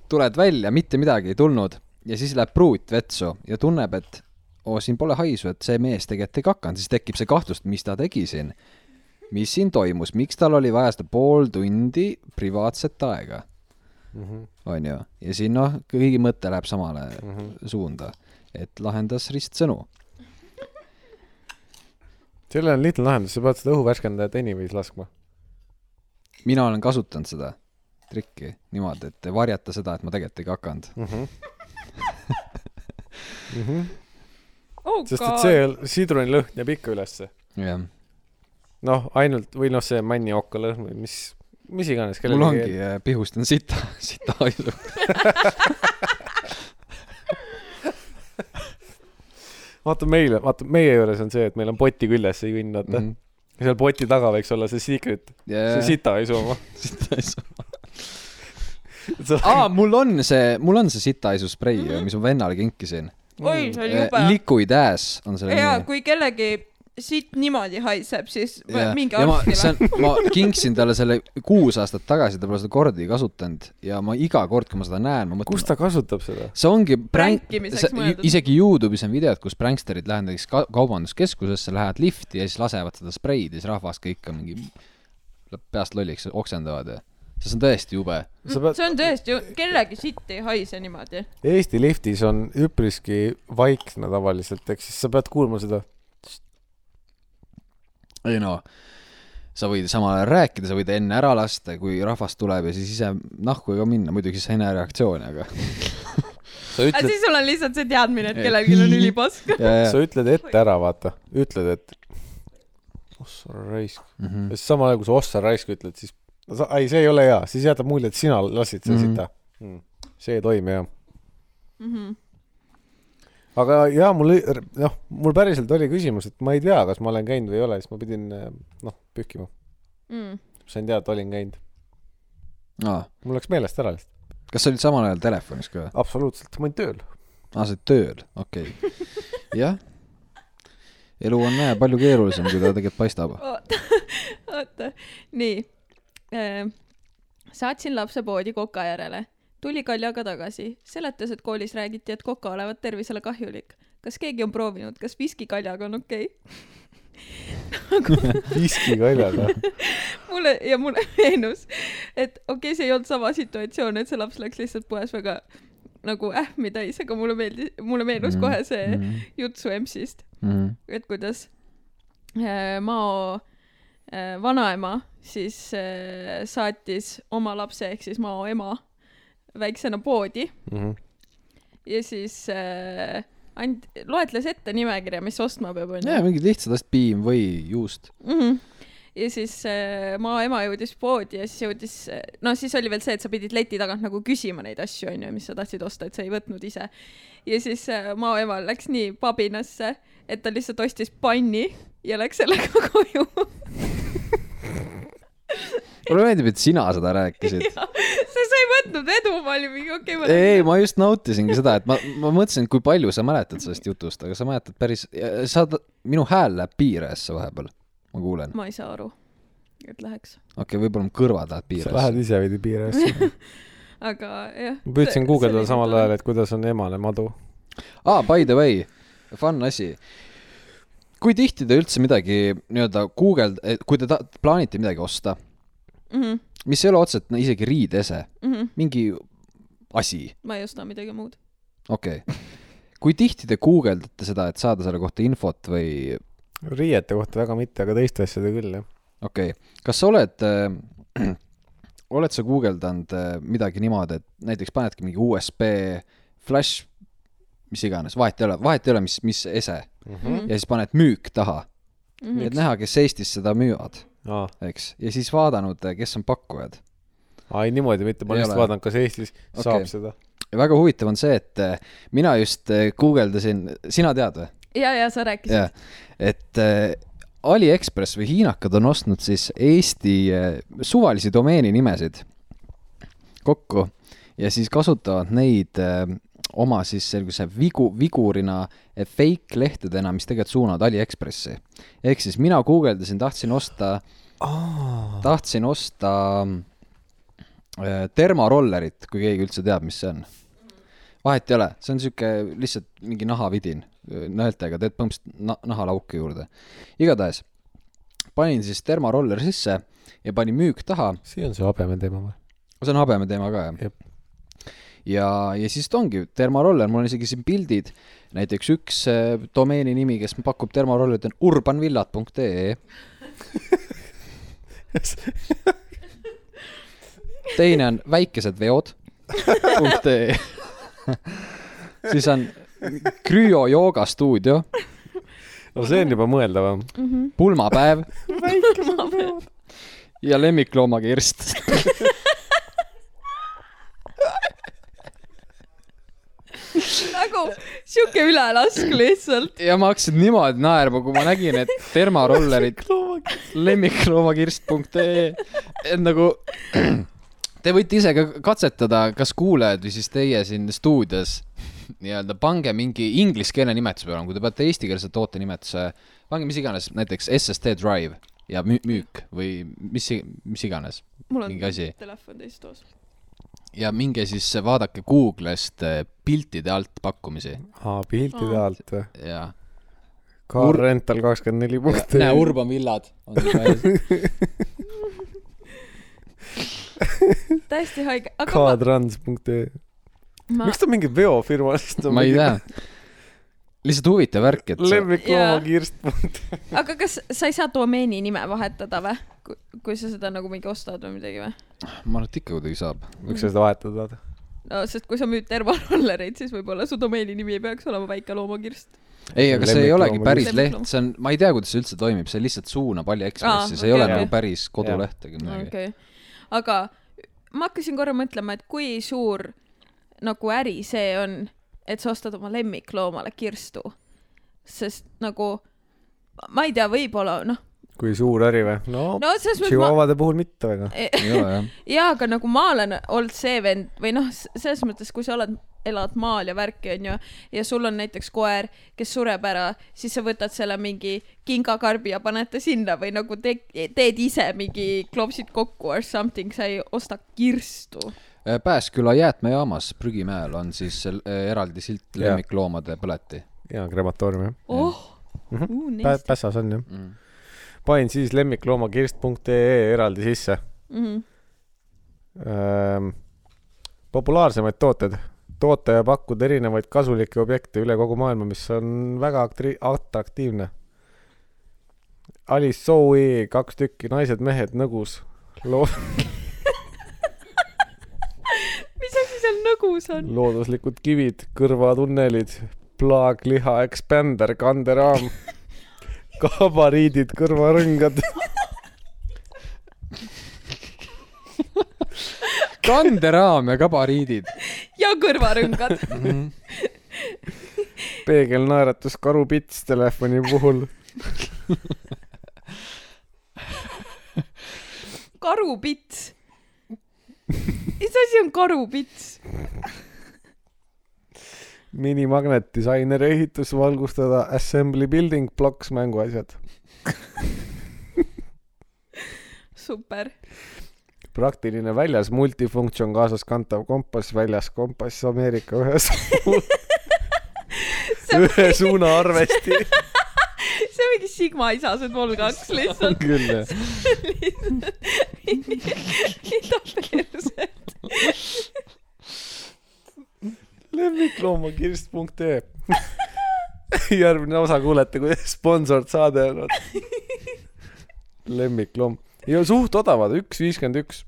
tuled välja, mitte midagi ei tulnud ja siis läheb pruut vetsu ja tunneb, et oo, siin pole haisu, et see mees tegelikult ei kakanud, siis tekib see kahtlus, mis ta tegi siin. mis siin toimus, miks tal oli vaja seda pool tundi privaatset aega, Mhm, onju, ja siin noh, kõigi mõte läheb samale suunda, et lahendas ristsõnu. sellel on lihtne lahendus, sa pead seda õhuvärskendajat anyways laskma. mina olen kasutanud seda trikki niimoodi, et varjata seda, et ma tegelikult ei kakanud. oh sest et god. see sidrunilõhn jääb ikka ülesse. jah, noh, ainult või noh, see mannioka lõhn või mis, mis iganes. mul ongi, pihustan sita, sita haisu. vaata meile, vaata meie juures on see, et meil on poti küljes see junn, vaata mm. -hmm. ja seal poti taga võiks olla see secret, see sita ei suuma. sita haisu. aa, mul on see, mul on see sita haisu sprei mm, -hmm. mis ma vennale kinkisin. oi, see oli jube. Liquid ass on selle jaa, nimi. kui kellegi siit niimoodi haiseb, siis ma, see arstile. ma kinksin talle selle kuus aastat tagasi, ta pole seda kordagi kasutanud ja ma iga kord, kui ma seda näen, ma kus mõtlen, ta kasutab seda? see ongi pränk, isegi Youtube'is on videod, kus pranksterid lähevad näiteks ka kaubanduskeskusesse, lähevad lifti ja siis lasevad seda spreid ja siis rahvas kõik on mingi, peast lolliks, oksendavad ja see on tõesti jube. pead, see on tõesti, kellegi sitt ei haise niimoodi. Eesti liftis on üpriski vaikne tavaliselt, ehk siis sa pead kuulma seda. Ei no, sa võid samal ajal rääkida, sa võid enne ära lasta, kui rahvas tuleb ja siis ise nahku ka minna, muidugi see ene reaktsiooni, aga sa aga ütled, siis sul on lihtsalt see teadmine, et kellelgi on ülipask. sa ütled ette ära, vaata, ütled, et ossa raisk. mm. -hmm. ja siis samal ajal, kui sa ossa raisk ütled, siis ei, see ei ole hea, siis jätab mulje, et sina lasid selle Mhm. mm -hmm. sita mm.. see ei toimi jah. Mhm. Aga jaa, mul, noh, mul päriselt oli küsimus, et ma ei tea, kas ma olen käinud või ei ole, siis ma pidin noh, pühkima. Mm. sain teada, et olin käinud. Ah, mul läks meelest ära lihtsalt. kas sa olid samal ajal telefonis ka? absoluutselt, ma olin tööl. aa, sa olid tööl, okei okay.. jah, elu on näe palju keerulisem, kui ta tegelikult paistab. oota, oota, nii. saatsin lapse poodi koka järele, tuli kaljaga tagasi, seletas, et koolis räägiti, et koka olevat tervisele kahjulik. kas keegi on proovinud, kas viskikaljaga on okei okay?? viskikaljaga. mulle ja mulle meenus, et okei okay,, see ei olnud sama situatsioon, et see laps läks lihtsalt poes väga nagu ähmi täis, aga mulle meeldis, mulle meenus mm -hmm. kohe see mm. -hmm. jutt su EMS-ist, mm. et kuidas äh, Mao äh, vanaema siis äh, saatis oma lapse ehk siis Mao ema väiksena poodi Mhm. ja siis äh, and-, loetles ette nimekirja, mis ostma peab, onju jaa, mingid lihtsad asjad, piim, või, juust. mm. -hmm. ja siis äh, maa ema jõudis poodi ja siis jõudis, no siis oli veel see, et sa pidid leti tagant nagu küsima neid asju, onju, mis sa tahtsid osta, et sa ei võtnud ise. ja siis äh, maa ema läks nii pabinasse, et ta lihtsalt ostis panni ja läks sellega koju. mulle meeldib, et sina seda rääkisid. sest sa ei võtnud vedu, ma olin mingi okei okay,, ei, ma just nautisingi seda, et ma, ma mõtlesin, kui palju sa mäletad sellest jutust, aga sa mäletad päris, sa, minu hääl läheb piirajasse vahepeal, ma kuulen. ma ei saa aru. et läheks. okei okay,, võib-olla mu kõrvad lähevad sa piirasse lähed. ise veidi piirasse. aga jah. ma püüdsin guugeldada samal ajal, et kuidas on emale madu. aa, by the way, fun asi. kui tihti te üldse midagi nii-öelda guugeld-, kui te ta- plaanite midagi osta, Mhm, mis ei ole otseselt no, isegi riidese, mingi asi, ma ei osta midagi muud. okei okay.. kui tihti te guugeldate seda, et saada selle kohta infot või riiete kohta väga mitte, aga teiste asjade küll, jah. okei okay., kas sa oled äh, oled sa guugeldanud äh, midagi niimoodi, et näiteks panedki mingi USB flash, mis iganes, vahet ei ole, vahet ei ole, mis, mis ese Mhm. ja siis paned müük taha, Mhm. et näha, kes Eestis seda müüvad, eks, ja siis vaadanud, kes on pakkujad. ei niimoodi mitte, ma lihtsalt vaatan, kas Eestis Okei. saab seda. ja väga huvitav on see, et äh, mina just äh, guugeldasin, sina tead või? ja, ja sa rääkisid et äh, Aliekspress või hiinakad on ostnud siis Eesti äh, suvalisi domeeni nimesid kokku ja siis kasutavad neid äh, oma siis sellise vigu, vigurina äh, fake lehtedena, mis tegelikult suunavad Aliekspressi. ehk siis mina guugeldasin, tahtsin osta, tahtsin osta äh, termorollerit, kui keegi üldse teab, mis see on. vahet ei ole, see on sihuke lihtsalt mingi nahavidin äh, nõeltega, teed põhimõtteliselt na-, nahalauke juurde. igatahes panin siis termorolleri sisse ja panin müük taha, see on see habeme teema või? see on habeme teema ka jah? ja, ja siis ta ongi termoroller, mul on isegi siin pildid, näiteks üks äh, domeeni nimi, kes pakub termorollerit, on urbanvillad.ee. teine on väikesed veod punkt ee. siis on Krüo joogastuudio, no see on juba mõeldavam. Mhm. pulmapäev ja lemmikloomakirst. Nagu sihuke ülelask lihtsalt. ja ma hakkasin niimoodi naerma, kui ma nägin, et termarollerid lemmikloomakirst.ee, et nagu te võite ise ka katsetada, kas kuulajad või siis teie siin stuudios nii-öelda pange mingi ingliskeelne nimetus peale, kui te panete eestikeelse toote nimetuse, pange mis iganes, näiteks SSD drive ja müü- müük või mis, mis iganes, mul on telefon teises toas. Ja minge siis vaadake Google'ist eh, piltide alt pakkumisi aa, piltide Aa. alt või? ja Car Rental kakskümmend neli punkt näe, Urban Villad on siis väljas. täiesti haige, aga Cartrans.ee. ma, miks ta mingi veofirma siis ta ma ei tea. lihtsalt huvitav värk, et sa... lemmikloomakirst. ma, aga kas sa ei saa domeeni nime vahetada või? Kui sa seda nagu mingi ostad või midagi või? ma arvan, et ikka kuidagi saab. miks sa seda vahetad, vaata? no sest kui sa müüd termorollereid, siis võib-olla su domeeni nimi ei peaks olema väike loomakirst. ei, aga see ei olegi päris leht, see on, ma ei tea, kuidas see üldse toimib, see lihtsalt suunab AliExpressi, see ei ole okei, nagu okei. päris koduleht ega midagi. okei okay., aga ma hakkasin korra mõtlema, et kui suur nagu äri see on, et sa ostad oma lemmikloomale kirstu. sest nagu ma ei tea, võib-olla noh, kui suur äri või? no, no mõttes ma Chihuahuade puhul mitte väga. jah. jaa, aga nagu ma olen olnud see vend või noh, selles mõttes, kui sa oled, elad maal ja värki onju ja sul on näiteks koer, kes sureb ära, siis sa võtad selle mingi kingakarbi ja paned ta sinna või nagu te teed ise mingi klopsid kokku or something, sa ei osta kirstu. Pääsküla jäätmejaamas Prügimäel on siis äh, eraldi silt lemmikloomade põleti jaa, krematoorium jah oh, Mhm. uh, Pä-. Pässas on jah. mm.. Panin siis lemmikloomakirst.ee eraldi sisse mm. ähm,. populaarsemaid tooted, toota ja pakkuda erinevaid kasulikke objekte üle kogu maailma, mis on väga aktri- atraktiivne. Alice Zoe kaks tükki, naised-mehed nõgus. loo-, mis asi seal nõgus on? looduslikud kivid, kõrvatunnelid, plaagliha expander, kanderaam, kabariidid, kõrvarõngad, kanderaam ja kabariidid ja kõrvarõngad. mm.. peegelnaeratus, karupits telefoni puhul, karupits. mis asi on karupits? minimagnet, disainer, ehitus, valgustada, assembly building, ploks, mänguasjad. super. praktiline väljas multifunktsioon kaasas kantav kompass väljas kompass Ameerika ühes ühe suuna arvesti see on mingi Sigma isased vol kaks lihtsalt. küll jah mida perset. lemmikloomakirst.ee järgmine osa kuulete, kui sponsord saade on. lemmikloom ja suht odavad, üks viiskümmend üks.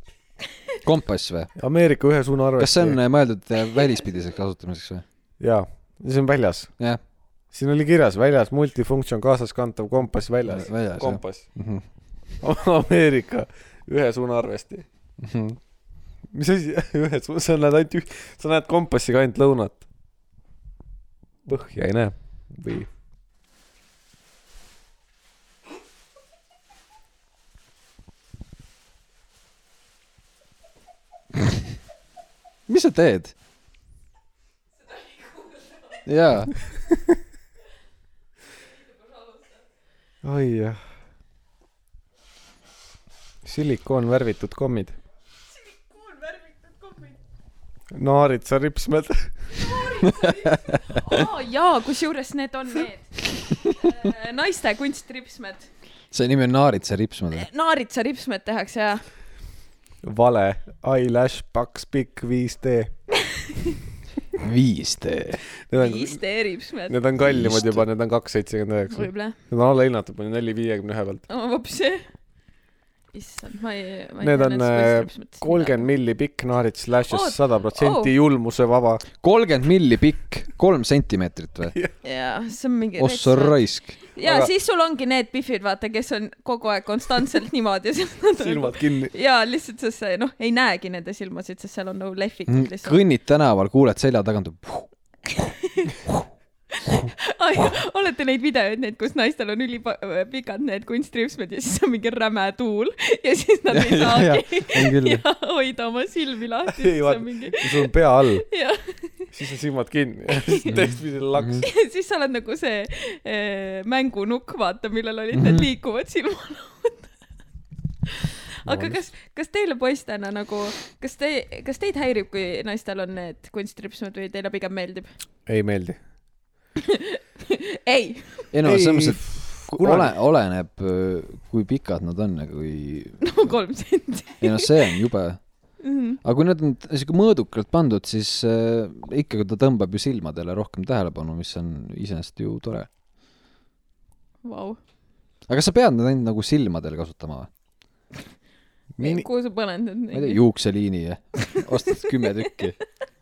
kompass või? Ameerika ühe suuna arvesti. kas see on äh, mõeldud äh, välispidiseks kasutamiseks või? jaa, see on väljas. jah. siin oli kirjas väljas multifunktsioon kaasas kantav kompass väljas. kompass. Mhm. Ameerika ühe suuna arvesti. Mis asi, ühe suuna, sa näed ainult üht, sa näed kompassi ka ainult lõunat. põhja ei näe või? mis sa teed? jaa, oi jah. silikoonvärvitud kommid. Naaritsa ripsmed. aa jaa, kusjuures need on need äh, naiste kunstripsmed. see nimi on Naaritsa ripsmed või? naaritsa ripsmed tehakse ja vale, eyelash paks pikk 5D. 5D. Need on, 5D ripsmed. need on kallimad juba, need on kaks seitsekümmend üheksa. võib-olla. Need on alla hinnatud, panin neli viiekümne ühe pealt. hoopis see. issand, ma ei, ma ei Need on, äh, kolmkümmend milli pikk naarits lashes Oot, sada protsenti oh. julmusevaba. kolmkümmend milli pikk, kolm sentimeetrit või? jaa, see on mingi. ossa. raisk. ja Aga- siis sul ongi need pihvid, vaata, kes on kogu aeg konstantselt niimoodi. silmad kinni. ja lihtsalt sest see noh, ei näegi nende silmasid, sest seal on nagu lehvitud lihtsalt. kõnnid tänaval, kuuled selja tagant. olete neid videoid näinud, kus naistel on ülipikad need kunstripsmed ja siis on mingi räme tuul ja siis nad ei Ja, ja, saagi on küll. ja hoida oma silmi lahti, ei vaata mingi sul on pea all, ja siis on silmad kinni ja siis teistpidi laks. siis sa oled nagu see eh, mängunukk, vaata, millel olid need liikuvad silmalaud. aga kas, kas teile poistena nagu, kas te, kas teid häirib, kui naistel on need kunstripsmed või teile pigem meeldib? ei meeldi. ei, ei no selles mõttes, et ole, oleneb, kui pikad nad on ja kui, no kolm senti. ei noh, see on jube. Mhm. aga kui nad on siuke mõõdukalt pandud, siis äh, ikkagi ta tõmbab ju silmadele rohkem tähelepanu, mis on iseenesest ju tore. Vau, aga kas sa pead neid ainult nagu silmadel kasutama või? Kuhu sa paned ma ei tea, need? juukseliini ja ostad kümme tükki.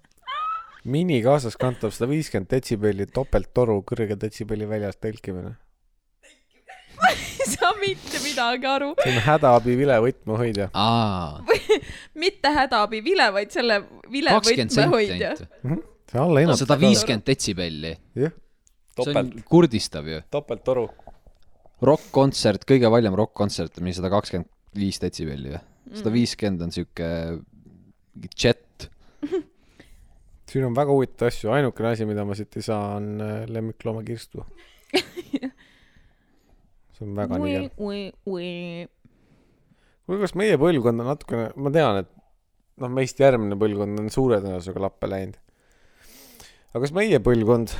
mini kaasas kantav sada viiskümmend detsibelli topelttoru kõrge detsibelli väljas tõlkimine. ei saa mitte midagi aru. see on hädaabi vilevõtmehoidja. aa, mitte hädaabi vile, vaid selle vile võtmehoidja. ainult. see on alla hinnatud. sada viiskümmend detsibelli. jah, see on topelt, kurdistav ju. topelttoru. rokk-kontsert, kõige valjem rokk-kontsert on mingi sada kakskümmend viis detsibelli või? Mm. sada viiskümmend on siuke jet. Siin on väga huvitavaid asju, ainukene asi, mida ma siit ei saa, on äh, lemmikloomakirstu. see on väga nigel. kuule, kas meie põlvkond on natukene, ma tean, et noh, meist järgmine põlvkond on suure tõenäosusega lappe läinud. aga kas meie põlvkond,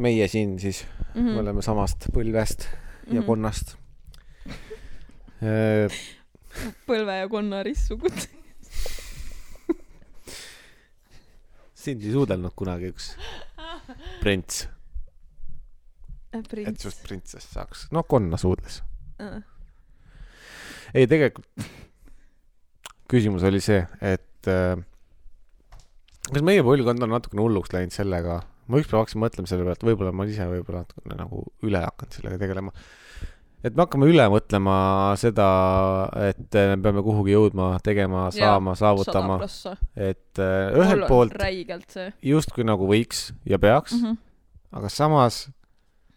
meie siin siis mm. -hmm. me oleme samast põlvest ja Mhm. konnast äh,. põlve ja konna ristsugud. Sind ei suudelnud kunagi üks prints, et prints sinust. printsess saaks, no konna suudles. Äh. ei, tegelikult küsimus oli see, et äh, kas meie põlvkond on natukene hulluks läinud sellega, ma ükspäev hakkasin mõtlema selle peale, et võib-olla ma ise võib-olla natukene nagu üle hakanud sellega tegelema. Et me hakkame üle mõtlema seda, et äh, me peame kuhugi jõudma, tegema, saama, saavutama, et äh, ühelt poolt justkui nagu võiks ja peaks mm. mm, -hmm. -hmm. aga samas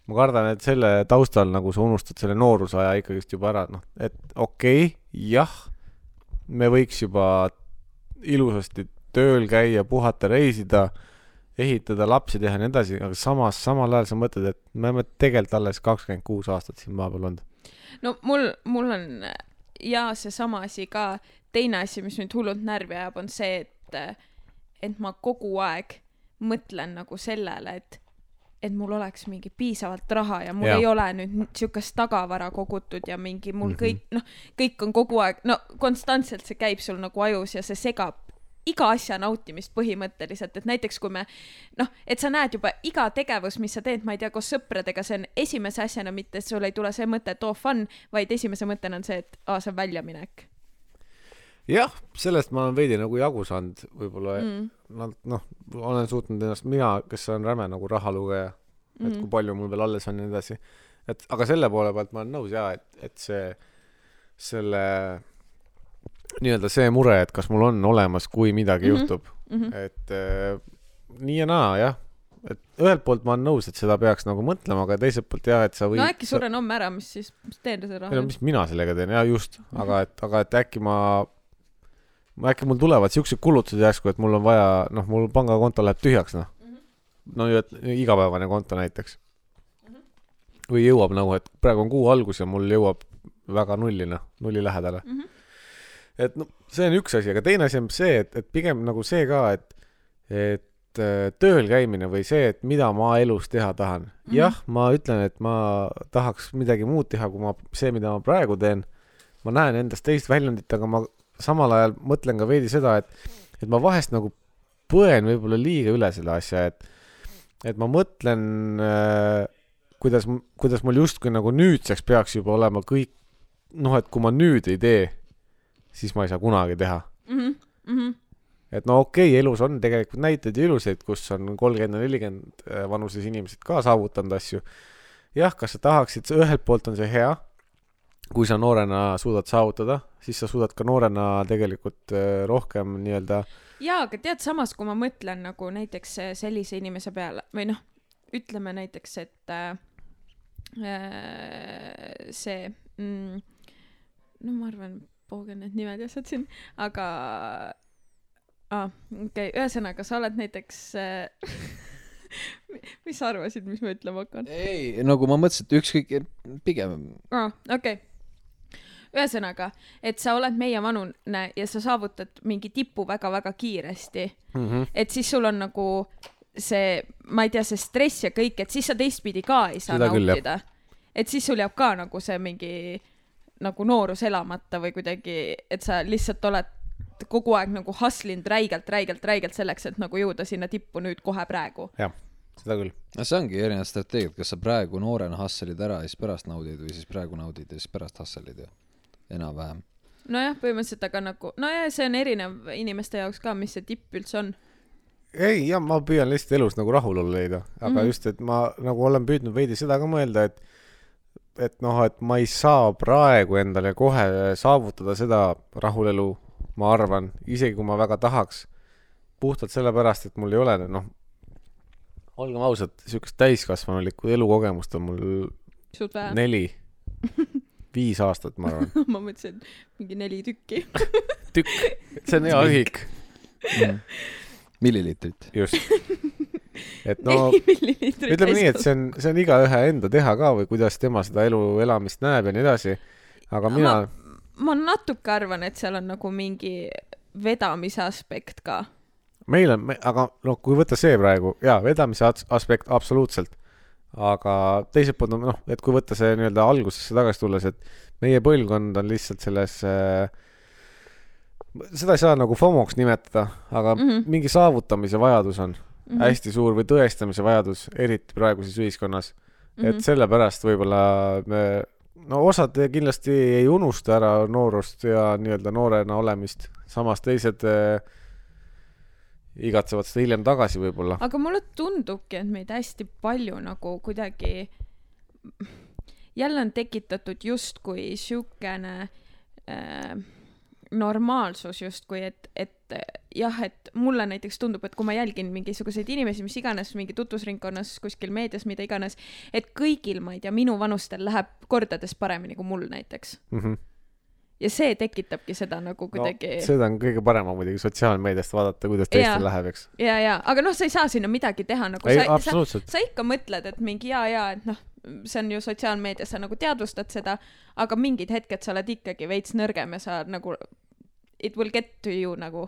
ma kardan, et selle taustal nagu sa unustad selle noorusaja ikkagist juba ära, noh, et okei okay,, jah, me võiks juba ilusasti tööl käia, puhata, reisida, ehitada, lapsi teha ja nii edasi, aga samas, samal ajal sa mõtled, et me oleme tegelikult alles kakskümmend kuus aastat siin maa peal olnud. no mul, mul on ja seesama asi ka, teine asi, mis mind hullult närvi ajab, on see, et, et ma kogu aeg mõtlen nagu sellele, et et mul oleks mingi piisavalt raha ja mul ja. ei ole nüüd niisugust tagavara kogutud ja mingi mul mm -hmm. kõik, noh, kõik on kogu aeg, no konstantselt see käib sul nagu ajus ja see segab iga asja nautimist põhimõtteliselt, et näiteks kui me noh, et sa näed juba iga tegevus, mis sa teed, ma ei tea, koos sõpradega, see on esimese asjana mitte, et sul ei tule see mõte, et oo fun, vaid esimese mõttena on see, et aa, see on väljaminek jah, sellest ma olen veidi nagu jagu saanud võib-olla mm.. mm.. noh, olen suutnud ennast, mina, kes olen räme nagu rahalugeja mm., et kui palju mul veel alles on ja nii edasi. et aga selle poole pealt ma olen nõus jaa, et, et see, selle nii-öelda see mure, et kas mul on olemas, kui midagi mm. -hmm. juhtub Mm -hmm. et äh, nii ja naa jah, et ühelt poolt ma olen nõus, et seda peaks nagu mõtlema, aga teiselt poolt jah, et sa võid no äkki suren homme ära, mis siis, mis teen selle ei no raha? mis mina sellega teen, jaa just, aga et, aga et äkki ma, ma äkki mul tulevad siuksed kulutused järsku, et mul on vaja, noh, mul pangakonto läheb tühjaks, noh. no ju, et igapäevane konto näiteks. või jõuab nagu, et praegu on kuu algus ja mul jõuab väga nulli, noh, nulli lähedale. Mhm. Et noh, see on üks asi, aga teine asi on see, et, et pigem nagu see ka, et, et äh, tööl käimine või see, et mida ma elus teha tahan mm. Mhm. jah, ma ütlen, et ma tahaks midagi muud teha, kui ma, see, mida ma praegu teen. ma näen endast teist väljundit, aga ma samal ajal mõtlen ka veidi seda, et, et ma vahest nagu põen võib-olla liiga üle selle asja, et, et ma mõtlen äh, kuidas, kuidas mul justkui nagu nüüdseks peaks juba olema kõik, noh, et kui ma nüüd ei tee, siis ma ei saa kunagi teha Mhm. et no okei okay,, elus on tegelikult näiteid ja ilusaid, kus on kolmkümmend ja nelikümmend äh, vanuses inimesed ka saavutanud asju. jah, kas sa tahaksid, ühelt poolt on see hea, kui sa noorena suudad saavutada, siis sa suudad ka noorena tegelikult äh, rohkem nii-öelda jaa, aga tead, samas kui ma mõtlen nagu näiteks äh, sellise inimese peale või noh, ütleme näiteks, et äh, see mm,, no ma arvan, poogen need nimed ja asjad siin, aga ah, okei okay., ühesõnaga sa oled näiteks äh, mis sa arvasid, mis ma ütlema hakkan? ei, nagu ma mõtlesin, et ükskõik, pigem aa, okei. ühesõnaga, et sa oled meie vanune ja sa saavutad mingi tipu väga-väga kiiresti mm -hmm. et siis sul on nagu see, ma ei tea, see stress ja kõik, et siis sa teistpidi ka ei saa Seda nautida. et siis sul jääb ka nagu see mingi nagu noorus elamata või kuidagi, et sa lihtsalt oled kogu aeg nagu hustlinud räigelt, räigelt, räigelt selleks, et nagu jõuda sinna tippu nüüd kohe praegu. jah, seda küll. no see ongi erinevad strateegiad, kas sa praegu noorena hustled ära ja siis pärast naudid või siis praegu naudid ja siis pärast hustled ju, enam-vähem. nojah, põhimõtteliselt, aga nagu, nojah, see on erinev inimeste jaoks ka, mis see tipp üldse on. ei, ja ma püüan lihtsalt elus nagu rahulolu leida, aga mm. -hmm. just, et ma nagu olen püüdnud veidi seda ka mõelda, et et noh, et ma ei saa praegu endale kohe saavutada seda rahulelu, ma arvan, isegi kui ma väga tahaks, puhtalt sellepärast, et mul ei ole noh, olgem ausad, niisugust täiskasvanulikku elukogemust on mul neli, viis aastat, ma arvan. ma mõtlesin, mingi neli tükki. see on hea ühik, milliliitrit. just. et no ütleme nii, et see on, see on igaühe enda teha ka või kuidas tema seda elu elamist näeb ja nii edasi. aga mina ma..., ma natuke arvan, et seal on nagu mingi vedamise aspekt ka. meil on, aga noh, kui võtta see praegu, jaa, vedamise aspekt absoluutselt. aga teiselt poolt on noh, et kui võtta see nii-öelda algusesse tagasi tulles, et meie põlvkond on lihtsalt selles äh, seda ei saa nagu FOMO-ks nimetada, aga mm. -hmm. mingi saavutamise vajadus on mm Mhm. -hmm. hästi suur või tõestamise vajadus, eriti praeguses ühiskonnas mm. -hmm. et sellepärast võib-olla me, no osad kindlasti ei unusta ära noorust ja nii-öelda noorena olemist, samas teised äh, igatsevad seda hiljem tagasi võib-olla. aga mulle tundubki, et meid hästi palju nagu kuidagi, jälle on tekitatud justkui siukene äh, normaalsus justkui, et, et jah, et mulle näiteks tundub, et kui ma jälgin mingisuguseid inimesi, mis iganes mingi tutvusringkonnas, kuskil meedias, mida iganes, et kõigil, ma ei tea, minu vanustel läheb kordades paremini kui mul näiteks. Mm -hmm. ja see tekitabki seda nagu kuidagi no, seda on kõige parem muidugi sotsiaalmeediast vaadata, kuidas teistel läheb, eks. ja, ja, aga noh, sa ei saa sinna midagi teha, nagu sa, sa, sa ikka mõtled, et mingi jaa, jaa, et noh, see on ju sotsiaalmeedias, sa nagu teadvustad seda, aga mingid hetked sa oled ikkagi veits nõrgem ja sa nagu, it will get to you nagu,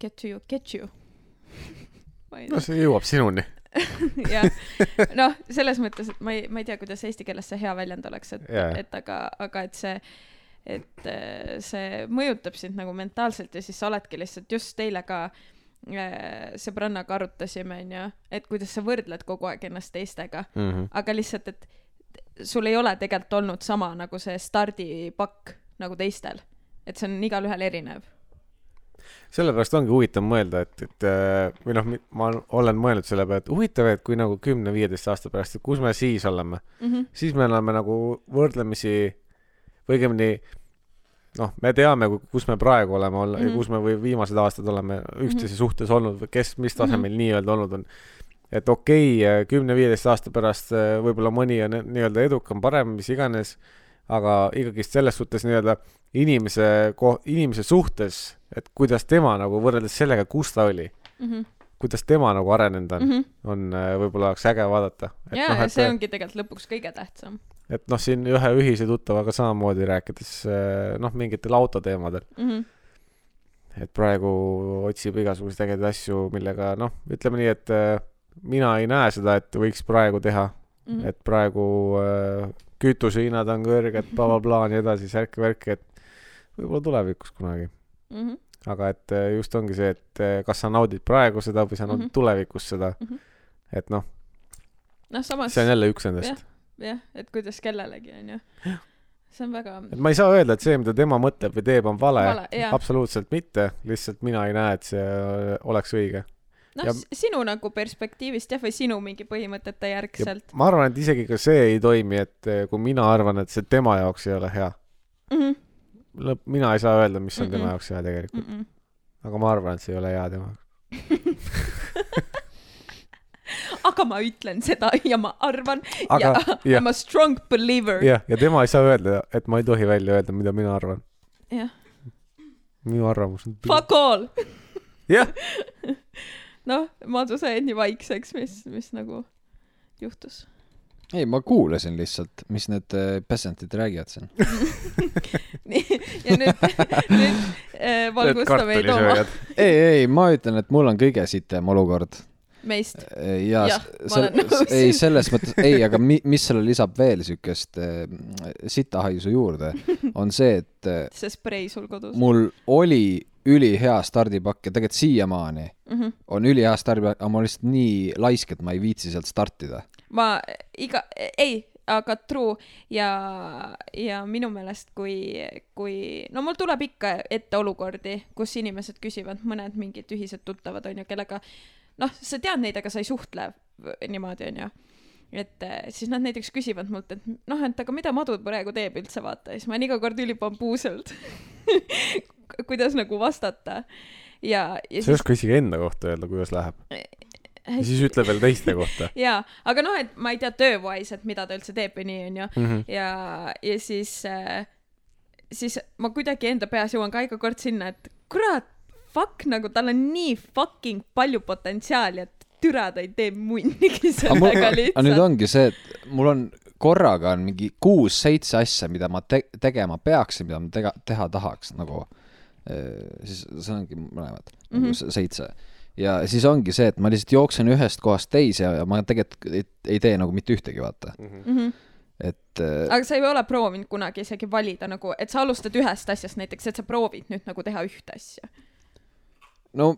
get to you, get you. no see jõuab sinuni. jah, noh, selles mõttes, et ma ei, ma ei tea, kuidas eesti keeles see hea väljend oleks, et yeah., et aga, aga et see, et äh, see mõjutab sind nagu mentaalselt ja siis sa oledki lihtsalt just eile ka äh, sõbrannaga arutasime, onju, et kuidas sa võrdled kogu aeg ennast teistega, Mhm. aga lihtsalt, et sul ei ole tegelikult olnud sama nagu see stardipakk nagu teistel, et see on igalühel erinev sellepärast ongi huvitav mõelda, et, et äh, või noh, ma olen mõelnud selle peale, et huvitav, et kui nagu kümne-viieteist aasta pärast, et kus me siis oleme mm. -hmm. siis me oleme nagu võrdlemisi või õigemini noh, me teame, kus me praegu oleme olla- mm. -hmm. ja kus me või viimased aastad oleme üksteise mm -hmm. suhtes olnud või kes, mis tasemel mm -hmm. nii-öelda olnud on. et okei okay,, kümne-viieteist aasta pärast äh, võib-olla mõni on nii-öelda edukam, parem, mis iganes, aga ikkagist selles suhtes nii-öelda inimese ko-, inimese suhtes, et kuidas tema nagu võrreldes sellega, kus ta oli, Mm -hmm. kuidas tema nagu arenenud on mm, Mm -hmm. on äh, võib-olla oleks äge vaadata. ja noh, no,, see ongi tegelikult lõpuks kõige tähtsam et noh, siin ühe ühise tuttavaga samamoodi rääkides eh, noh, mingitel autoteemadel, mm. -hmm. et praegu otsib igasuguseid ägedaid asju, millega noh, ütleme nii, et mina ei näe seda, et võiks praegu teha mm. -hmm. et praegu äh, kütusehinnad on kõrged bla,, blablabla, nii edasi, särki-värki, et võib-olla tulevikus kunagi, Mm -hmm. aga et eh, just ongi see, et eh, kas sa naudid praegu seda või sa naudid mm. -hmm. tulevikus seda mm. -hmm. et noh, noh, samas see on jälle üks nendest jah, et kuidas kellelegi onju. see on väga et ma ei saa öelda, et see, mida tema mõtleb või teeb, on vale, vale, absoluutselt mitte, lihtsalt mina ei näe, et see äh, oleks õige. noh ja-, sinu nagu perspektiivist jah, või sinu mingi põhimõtete järgselt. ma arvan, et isegi ka see ei toimi, et kui mina arvan, et see tema jaoks ei ole hea, Mhm. lõpp, mina ei saa öelda, mis on mm -mm. Tema jaoks hea tegelikult, Mm-mm. aga ma arvan, et see ei ole hea tema aga ma ütlen seda ja ma arvan Aga- ja jah. I m a strong believer. jah, ja tema ei saa öelda, et ma ei tohi välja öelda, mida mina arvan. jah, minu arvamus on. fuck all. jah, noh, Madu, sa jäid nii vaikseks, mis, mis nagu juhtus? ei, ma kuulasin lihtsalt, mis need äh, peasantid räägivad siin. nii, ja nüüd, nüüd äh, valgusta meid oma ei, ei, ma ütlen, et mul on kõige sitem olukord. meist. ja Jah, ma olen nõus. ei, selles mõttes, ei, aga mi, mis selle lisab veel siukest äh, sitahaisu juurde, on see, et äh, see sprei sul kodus. mul oli ülihea stardipakk ja tegelikult siiamaani Mm -hmm. on ülihea stardipakk, aga ma olen lihtsalt nii laisk, et ma ei viitsi sealt startida. Ma iga, ei, aga true. Ja, ja minu meelest, kui, kui, no mul tuleb ikka ette olukordi, kus inimesed küsivad, mõned mingid ühised tuttavad onju, kellega noh, sa tead neid, aga sa ei suhtle niimoodi onju et eh, siis nad näiteks küsivad mult, et noh, et aga mida Madu praegu teeb üldse vaata? Siis ma olen iga kord ülibambuuselt kuidas nagu vastata. Ja, ja sa ei oska isegi enda kohta öelda, kuidas läheb. Ja siis ütle veel teiste kohta jaa, aga noh, et ma ei tea töövise, et mida ta üldse teeb või nii, onju. mm. -hmm. ja, ja siis äh,, siis ma kuidagi enda peas jõuan ka iga kord sinna, et kurat, fuck, nagu tal on nii fucking palju potentsiaali, et türa ta ei tee munnigi sellega aga nüüd lihtsalt. ongi see, et mul on korraga on mingi kuus-seitse asja, mida ma te tegema peaksin, mida ma tega-, teha tahaks nagu. siis see ongi mõlemad mm, -hmm. Se- seitse. Ja siis ongi see, et ma lihtsalt jooksen ühest kohast teise ja ma tegelikult ei, ei tee nagu mitte ühtegi, vaata. Mm -hmm. et äh, aga sa ei ole proovinud kunagi isegi valida nagu, et sa alustad ühest asjast näiteks, et sa proovid nüüd nagu teha ühte asja. no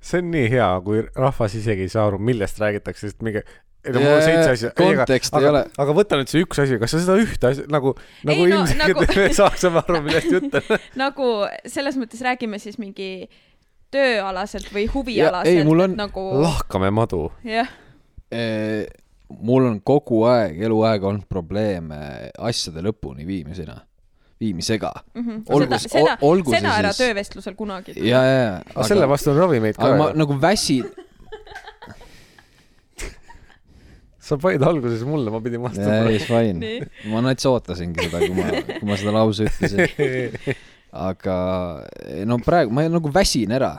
see on nii hea, kui rahvas isegi ei saa aru, millest räägitakse, sest mingi ei no mul on seitse asja. kontekst ei aga, ole- aga võta nüüd see üks asi, kas sa seda ühte asja nagu, nagu Ei, no, ilmselgelt nagu- me saaksime aru, millest jutt on. nagu selles mõttes räägime siis mingi tööalaselt või huvialaselt ei, mul on- nagu lahkame madu. jah, eh, mul on kogu aeg, eluaeg olnud probleeme asjade lõpuni viimisena, viimisega. mm Olgu -hmm. s- seda, seda, ol- olgu seda ära siis- töövestlusel kunagi. ja, ja, ja. aga selle vastu on ravimeid ka aga ma nagu väsin, sa panid alguses mulle, ma pidin ei, vastama. fine Nii.. ma nats ootasingi seda, kui ma, kui ma seda lause ütlesin. aga no praegu ma nagu väsin ära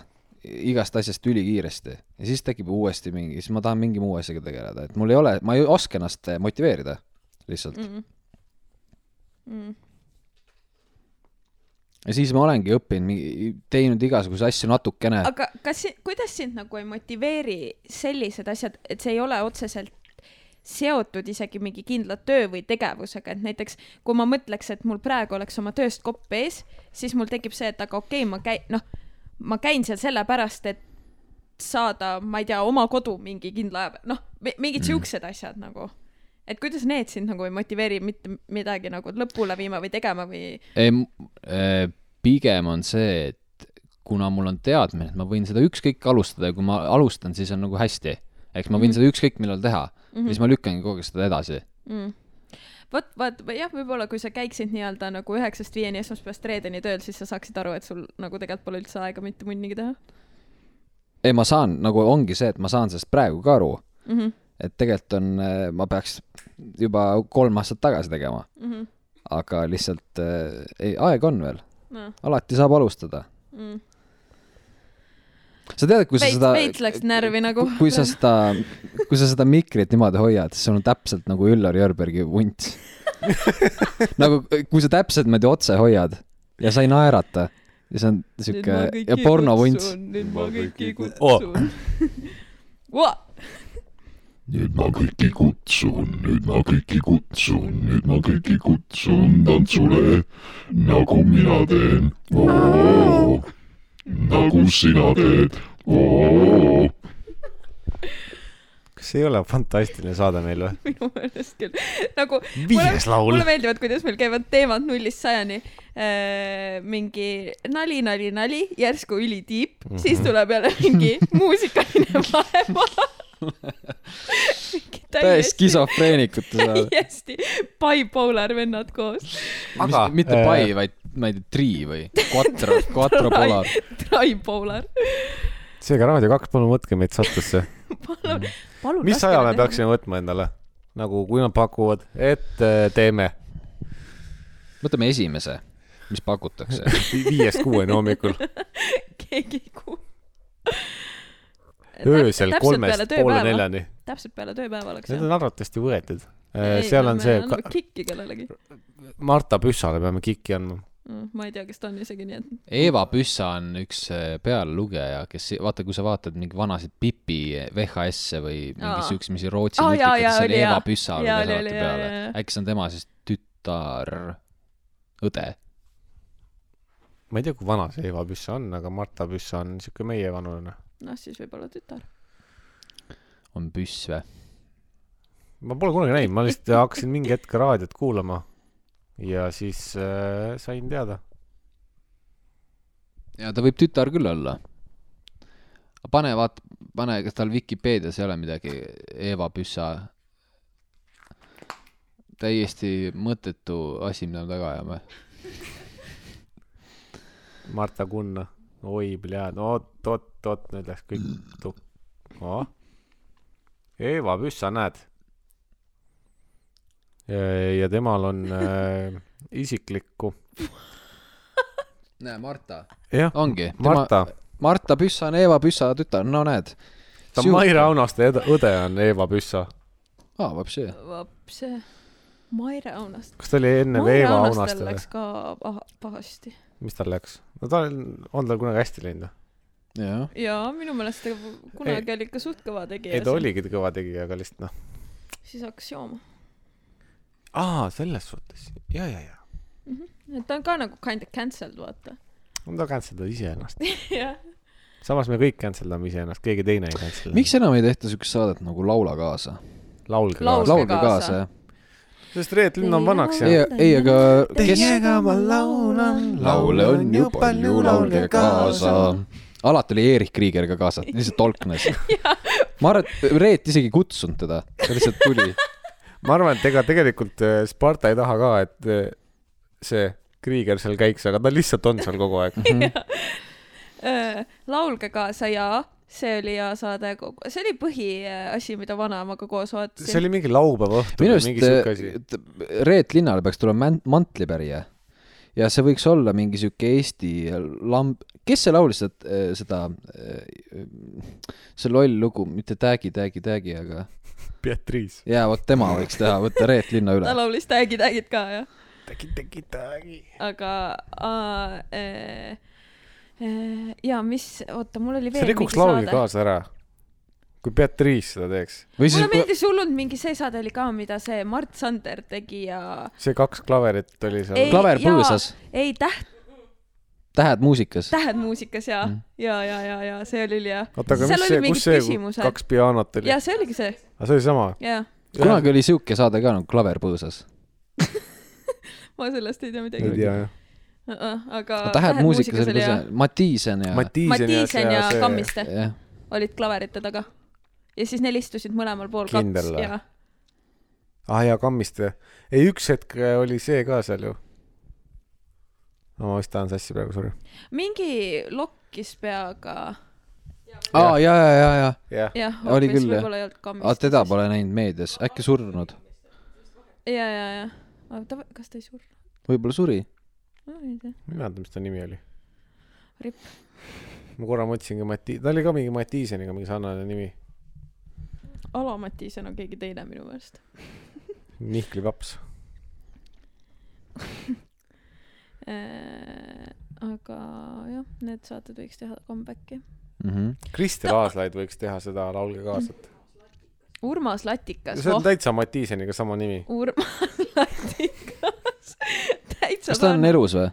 igast asjast ülikiiresti ja siis tekib uuesti mingi, siis ma tahan mingi muu asjaga tegeleda, et mul ei ole, ma ei oska ennast eh, motiveerida lihtsalt mm.. mm. Mm. ja siis ma olengi õppinud, teinud igasuguseid asju natukene. aga kas, kuidas sind nagu ei motiveeri sellised asjad, et see ei ole otseselt seotud isegi mingi kindla töö või tegevusega, et näiteks kui ma mõtleks, et mul praegu oleks oma tööst kopp ees, siis mul tekib see, et aga okei okay,, ma käin, noh, ma käin seal sellepärast, et saada, ma ei tea, oma kodu mingi kindla aja noh, mingid siuksed asjad nagu. et kuidas need sind nagu ei motiveeri mitte midagi nagu lõpule viima või tegema või ei, pigem on see, et kuna mul on teadmine, et ma võin seda ükskõik alustada ja kui ma alustan, siis on nagu hästi. eks ma võin Mhm. seda ükskõik millal teha mm. -hmm. siis ma lükkangi kogu aeg seda edasi. mm.. vot, vaat jah, võib-olla kui sa käiksid nii-öelda nagu üheksast viieni esmaspäevast reedeni tööl, siis sa saaksid aru, et sul nagu tegelikult pole üldse aega mitte munnigi teha ei, ma saan, nagu ongi see, et ma saan sellest praegu ka aru, mm. -hmm. et tegelikult on, ma peaks juba kolm aastat tagasi tegema, Mm -hmm. aga lihtsalt äh, ei, aega on veel, no, alati saab alustada. mm. Sa tead, et kui sa veits, seda veits läks närvi nagu. kui sa seda, kui sa seda mikrit niimoodi hoiad, siis sul on täpselt nagu Üllar Jörbergi vunt. nagu kui sa täpselt niimoodi otse hoiad ja sa ei naerata, siis on sihuke ja pornovunts. nüüd ma kõiki Oh. kutsun oh.. nüüd ma kõiki kutsun, nüüd ma kõiki kutsun, nüüd ma kõiki kutsun tantsule, nagu mina teen. Nagu sina teed. kas see ei ole fantastiline saade meil või? minu meelest küll. nagu viies laul mulle. meeldivad, kuidas meil käivad teemad nullist sajani äh,. mingi nali, nali, nali, järsku ülitiip mm, Mhm. -hmm. siis tuleb jälle mingi muusikaline vahemaa. Täiesti skisofreenikute saade. täiesti bipolar vennad koos. Aga, mitte äh, pai, vaid ma ei tea, tri või quattro, quattro polar. Tripolar. seega Raadio kaks, palun võtke meid satusse. palun, palun. mis aja me peaksime võtma endale? nagu kui nad pakuvad, et äh, teeme võtame esimese, mis pakutakse. vi- viiest kuueni hommikul, keegi ei kuule. Öösel kolmest poole. neljani. täpselt peale tööpäeva oleks Need on arvatavasti võetud. seal on see, kikki kellelegi. Marta Püssale peame kikki andma. ma ei tea, kes ta on isegi, nii et Eeva Püssa on üks äh, pealelugeja, kes, vaata, kui sa vaatad mingi vanasid Pipi VHS-e või mingi siukse, mis Rootsi jaa, multikates oli, Eeva. Püssa oli, alati oli, jaa, peale äkki see on tema siis tütar, õde. ma ei tea, kui vana see Eva Püssa on, aga Marta Püssa on siuke meievanune. noh, siis võib-olla tütar. on püss või? ma pole kunagi näinud, ma lihtsalt hakkasin mingi hetk raadiot kuulama ja siis äh, sain teada. ja ta võib tütar küll olla. pane, vaata, pane, kas tal Vikipeedias ei ole midagi Eeva Püssa. täiesti mõttetu asi, mida me taga ajame. Marta Kunna, oi, no oot, oot, oot, nüüd läks kõik tukk- oh.. Eva Püssa, näed. ja temal on äh, isiklikku, näe, Marta. ongi. Marta, Marta Püssa on Eeva Püssa tütar, no näed. ta on Maire Aunaste õde on Eva Püssa. aa, vapsi. vaps, Maire Aunast. kas ta oli enne Maire Eva Aunastel Aunaste läks? ka paha, pahasti. Mis tal läks? no ta on, on tal kunagi hästi läinud või? jah. jaa, minu meelest ta kunagi oli ikka suht kõva tegija. ei, ta. oligi kõva tegija, aga lihtsalt noh. siis hakkas jooma. aa, selles suhtes, ja, ja, ja. et ta on ka nagu kind of cancelled, vaata. no ta cancel das iseennast. jah. samas me kõik cancel dame iseennast, keegi teine ei cancel. miks enam ei tehta siukest saadet nagu Laula kaasa? laulge kaasa. laulge kaasa. kaasa, jah. Sest Reet Linn on vanaks ja. ei, ei, aga kes Teiega ma laulan, laule on ju palju, laulge kaasa. alati oli Erich Krieger ka kaasas, lihtsalt tolknes. ma arvan, et Reet isegi ei kutsunud teda, ta lihtsalt tuli. ma arvan, et ega tegelikult äh, Sparta ei taha ka, et äh, see Krieger seal käiks, aga ta lihtsalt on seal kogu aeg. laulge kaasa ja see oli hea saade, see oli põhiasi, mida vanaemaga koos see vaatasin. oli mingi laupäeva õhtu või mingi siuke asi. Reet Linnale peaks tulema man- mantlipärija ja see võiks olla mingi sihuke Eesti lamb, kes see laulis seda, seda, see loll lugu, mitte Täägi, Täägi, Täägi, aga Beatrice. jaa, vot tema võiks teha, võtta Reet Linna ta üle. laulis täägi-täägid ka jah, tegi, tegi, tegi. aga äh, ja mis, oota, mul oli veel see rikuks saade. kaasa ära. kui Beatrice seda teeks. või mulle siis, meeldis hullult mingi see saade oli ka, mida see Mart Sander tegi ja see kaks klaverit oli seal Ei.. klaver põõsas, ei täht, tähed muusikas. tähed muusikas ja Mm. ja, ja, ja, ja see oli üli hea. oota, aga seal mis oli see, kus see küsimused. kaks pianot oli ja? see oligi see, aga see oli sama? ja kunagi oli sihuke saade ka nagu Klaver põõsas. ma sellest ei tea ei midagi. tea jah. Aga tähed muusikas oli hea põõsas, Mattiisen ja, Mattiisen ja ja see, Kammiste jah, olid klaverite taga. ja siis neil istusid mõlemal pool kaks Kindel või? ja ah jaa, Kammiste. ei, üks hetk oli see ka seal ju. no ma vist ajan sassi praegu, sorry. mingi lokkis peaga, aa, ja, ja, ja, ja, jah, jah, Oli küll, jah. aga teda pole näinud meedias, äkki surnud, ja, ja, ja, aga ta, kas ta ei surnud? võib-olla suri. No ei tea. ma ei mäleta, mis ta nimi oli. Ripp.. ma korra mõtlesingi Mati-, ta oli ka mingi Mattiiseniga mingi sarnane nimi. Alo Mattiisen on keegi teine minu meelest. Mihkli paps. Äh, aga jah, need saated võiks teha comeback'i. Mhm. Kristel Aaslaid võiks teha seda Laulge kaasat. Urmas Latikas, see on oh, täitsa Mattiiseniga sama nimi. Urmas Latikas, täitsa kas ta on elus või?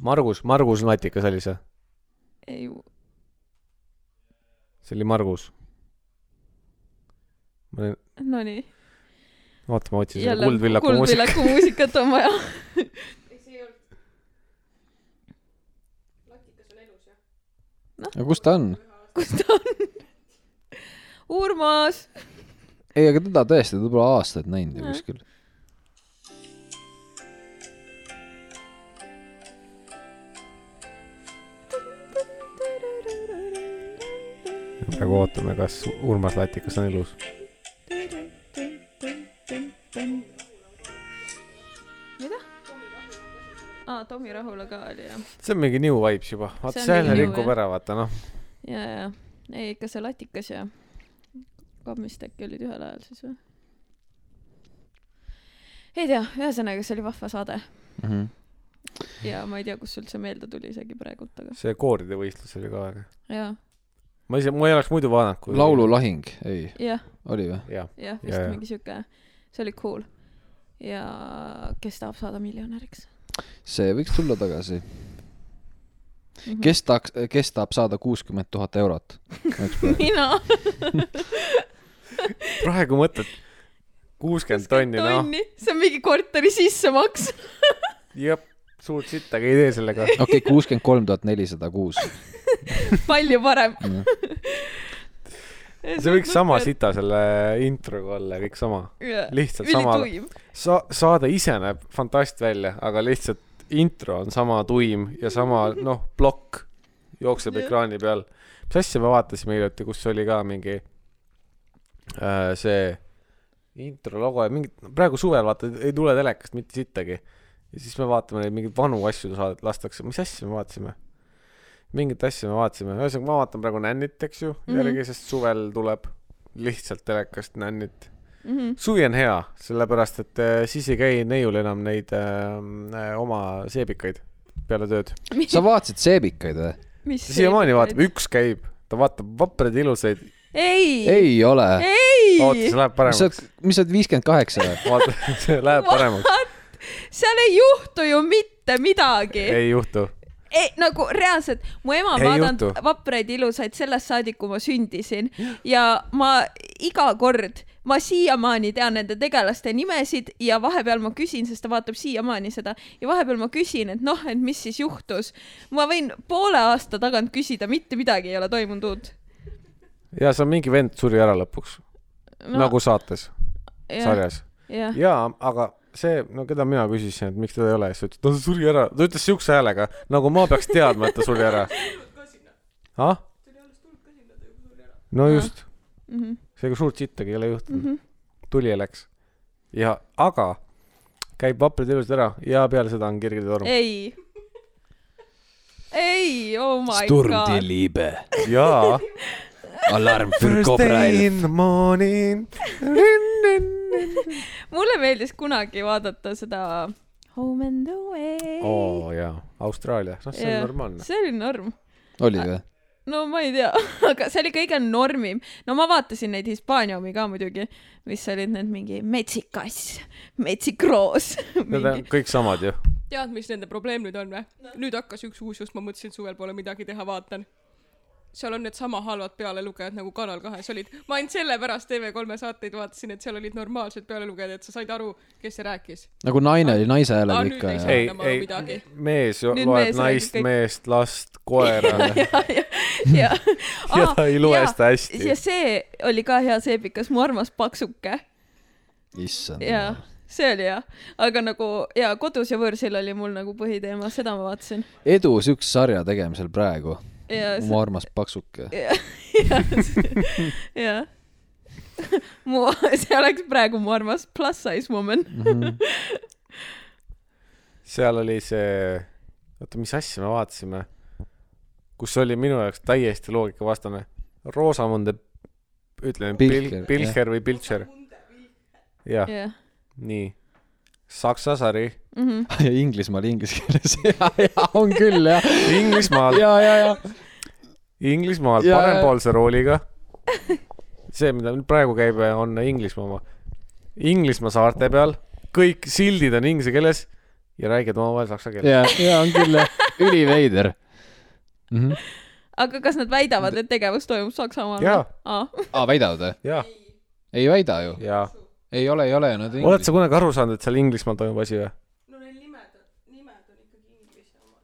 Margus, Margus Latikas oli see. ei, see oli Margus. ma olin, nonii, oota, ma otsin seda jälle Kuldvillaku muusika. kuldvillaku muusikat on vaja. aga kus ta on? kus ta on? Urmas, ei, aga teda tõesti, ta pole aastaid näinud ju kuskil. Praegu ootame, kas Urmas Latikas on elus. mida? aa, Tomi Rahula ka oli jah. see on mingi new vibes juba, vaata See see jälle rikub ära, vaata noh. ja, ja, ei ikka see Latikas ja Kammist äkki olid ühel ajal siis või? ei tea, ühesõnaga see oli vahva saade Mhm. ja ma ei tea, kust üldse meelde tuli isegi praegult, aga see kooride võistlus oli ka väga. jaa, ma ise, ma ei oleks muidu vaadanud, kui. laululahing, ei, jah, oli või? jah, jah, Jaa, vist jaa. mingi siuke, see oli cool. ja kes tahab saada miljonäriks see võiks tulla tagasi. mm -hmm. kes tahaks, kes tahab saada kuuskümmend tuhat eurot? mina. praegu mõtled, kuuskümmend tonni, noh, see on mingi korteri sissemaks. jep, suurt sittagi ei tee sellega. okei, kuuskümmend kolm tuhat nelisada kuus. palju parem. see võiks sama. sita selle introga olla, kõik sama. lihtsalt sama- sa-, saade ise näeb fantast välja, aga lihtsalt intro on sama tuim ja sama, noh, plokk jookseb Jah. ekraani peal. mis asja me vaatasime hiljuti, kus oli ka mingi äh, see intro logo ja mingid, praegu suvel vaata ei tule telekast mitte sittagi. ja siis me vaatame neid mingeid vanu asju saadet lastakse, mis asja me vaatasime? Mingit asja me vaatasime, ühesõnaga ma vaatan praegu Nännit, eks ju mm. -hmm. järgi, sest suvel tuleb lihtsalt telekast Nännit Mhm. suvi on hea, sellepärast et äh, siis ei käi neiul enam neid äh, äh, oma seebikaid peale tööd. sa vaatasid seebikaid või? siiamaani vaatab, üks käib, ta vaatab vapraid ilusaid, ei, ei ole. oota, ei see, läheb paremaks mis sa oled viiskümmend kaheksa või? vaata, see läheb paremaks, seal ei juhtu ju mitte midagi. ei juhtu. ei, nagu reaalselt, mu ema on vaadanud vapraid ilusaid sellest saadik, kui ma sündisin. Ja ma iga kord, ma siiamaani tean nende tegelaste nimesid ja vahepeal ma küsin, sest ta vaatab siiamaani seda. Ja vahepeal ma küsin, et noh, et mis siis juhtus. ma võin poole aasta tagant küsida, mitte midagi ei ole toimunud uut ja see on mingi vend suri ära lõpuks no,, nagu saates, sarjas. jah, jaa, aga see, no keda mina küsisin, et miks teda ei ole, siis ta ütles, ta suri ära, ta ütles siukse häälega, nagu ma peaks teadma, et ta suri ära. ah? no just, Mhm. seega suurt sittagi ei ole juhtunud mm. -hmm. tuli ja läks. ja, aga käib vaprad ilusasti ära ja peale seda on kirgide torm. ei. ei, oh my Sturm god die. Liebe. jaa. Alarm für First Cobra day Elf. in the morning. mulle meeldis kunagi vaadata seda Home and Away oo oh, jaa, Austraalia, noh see on normaalne. see oli norm. oli või? no ma ei tea, aga see oli kõige normim. no ma vaatasin neid Hispaania omi ka muidugi, mis olid need mingi metsik kass, metsik roos. Need on kõik samad ju. tead, mis nende probleem nüüd on või no.? nüüd hakkas üks uus just, ma mõtlesin, suvel pole midagi teha, vaatan. Seal on needsama halvad pealelugejad nagu Kanal kahes olid. ma ainult sellepärast TV3 saateid vaatasin, et seal olid normaalsed pealelugejad, et sa said aru, kes see rääkis. nagu naine oli naise Aa, häälega ikka ei ja ei mees Nüüd loeb mees naist, meest, last, koera ja, ja, ja. ja ta ei loe seda hästi ja. see oli ka hea seebikas, mu armas paksuke. issand. jaa, see oli hea. aga nagu jaa, kodus ja võõrsil oli mul nagu põhiteema, seda ma vaatasin. edu siukse sarja tegemisel praegu. Mu armas paksuke. ja, ja. mu, see oleks praegu mu armas plus size woman. Mhm. seal oli see, oota, mis asja me vaatasime, kus oli minu jaoks täiesti loogikavastane. Rosamunde, ütleme, Pilcher, Pilcher või Pilcher. jah, jah. nii. Saksa sari, Mhm. ja Inglismaal inglise keeles. ja, ja on küll jah. Inglismaal, ja, ja, ja. Inglismaal parempoolse rooliga. see, mida nüüd praegu käib, on Inglismaa oma. Inglismaa saarte peal, kõik sildid on inglise keeles ja räägivad omavahel saksa keeles. ja, ja on küll jah. üliveider mm. -hmm. aga kas nad väidavad, et tegevus toimub Saksamaal? Jaa. aa, aa, väidavad või? ei väida ju. ja ei ole, ei ole, nad oled sa kunagi aru saanud, et seal Inglismaal toimub asi või? no neil nimed, nimed on ikkagi inglise omad.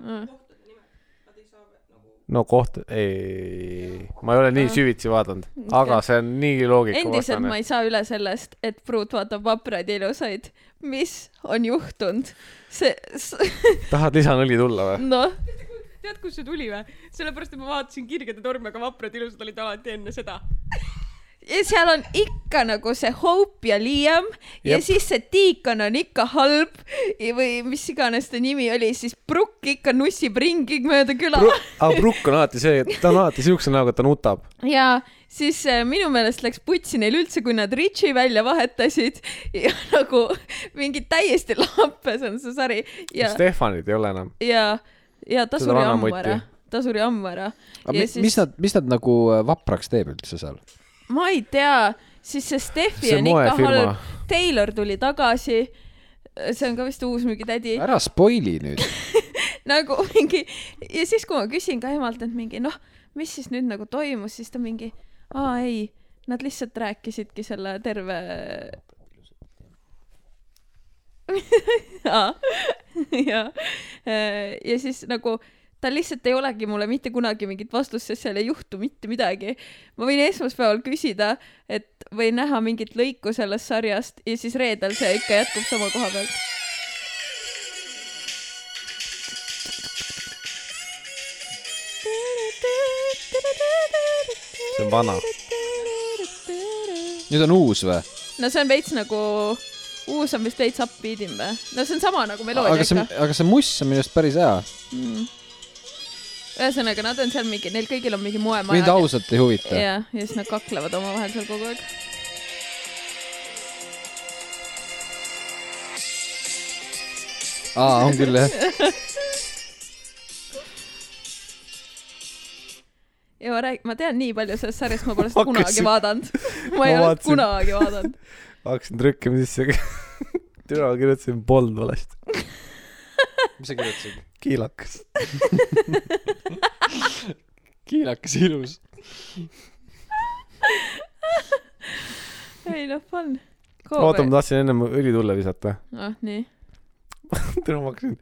Mm. nagu kohtade nimed, nad ei saa nagu no koht, ei, ma ei ole nii süvitsi vaadanud, aga see on nii loogika endiselt ma vastane. ei saa üle sellest, et pruut vaatab vapraid ja ilusaid. mis on juhtunud? see, tahad lisanõli tulla või? noh, tead, kust see tuli või? sellepärast, et ma vaatasin Kirgede tormi, aga vaprad ilusad olid alati enne seda. ja seal on ikka nagu see Hope ja Liam ja Jep. siis see Deacon on ikka halb ja- või mis iganes ta nimi oli, siis Brooke ikka nussib ringi mööda küla Bru-, aga Brukk on alati see, ta on alati siukse näoga, et ta nutab. ja siis äh, minu meelest läks putsi neil üldse, kui nad Richie välja vahetasid ja nagu mingi täiesti lappes on see sari ja, Stefanit ei ole enam. ja, ja ta suri ammu ära, ta suri ammu ära. aga Ja mi- siis- mis nad, mis nad nagu äh, vapraks teeb üldse seal? Ma ei tea, siis see Steffi see on ikka halb Taylor tuli tagasi. see on ka vist uus mingi tädi. ära spoili nüüd. nagu mingi ja siis, kui ma küsin ka emalt, et mingi noh, mis siis nüüd nagu toimus, siis ta mingi, aa ei, nad lihtsalt rääkisidki selle terve. ja, ja, ja siis nagu tal lihtsalt ei olegi mulle mitte kunagi mingit vastust, sest seal ei juhtu mitte midagi. ma võin esmaspäeval küsida, et või näha mingit lõiku sellest sarjast ja siis reedel see ikka jätkub sama koha peal. see on vana. nüüd on uus või? no see on veits nagu, uus on vist veits upbeatim või? no see on sama nagu meloodia aga see ikka., aga see muss on minu arust päris hea. mm.. ühesõnaga, nad on seal mingi, neil kõigil on mingi moemaja. mind ausalt ei huvita. ja, ja siis nad kaklevad omavahel seal kogu aeg. aa, on küll jah. ja ma räägin, ma tean nii palju sellest sarjast, ma pole seda kunagi vaadanud. ma ei ole kunagi vaadanud. hakkasin trükkima sisse. türa, kirjutasin bold valesti. Mis sa kirjutasid? kiilakas. kiilakas ilus. ei noh, fun. oota, ma tahtsin ennem õli tulle visata. ah, nii. türa, ma hakkasin,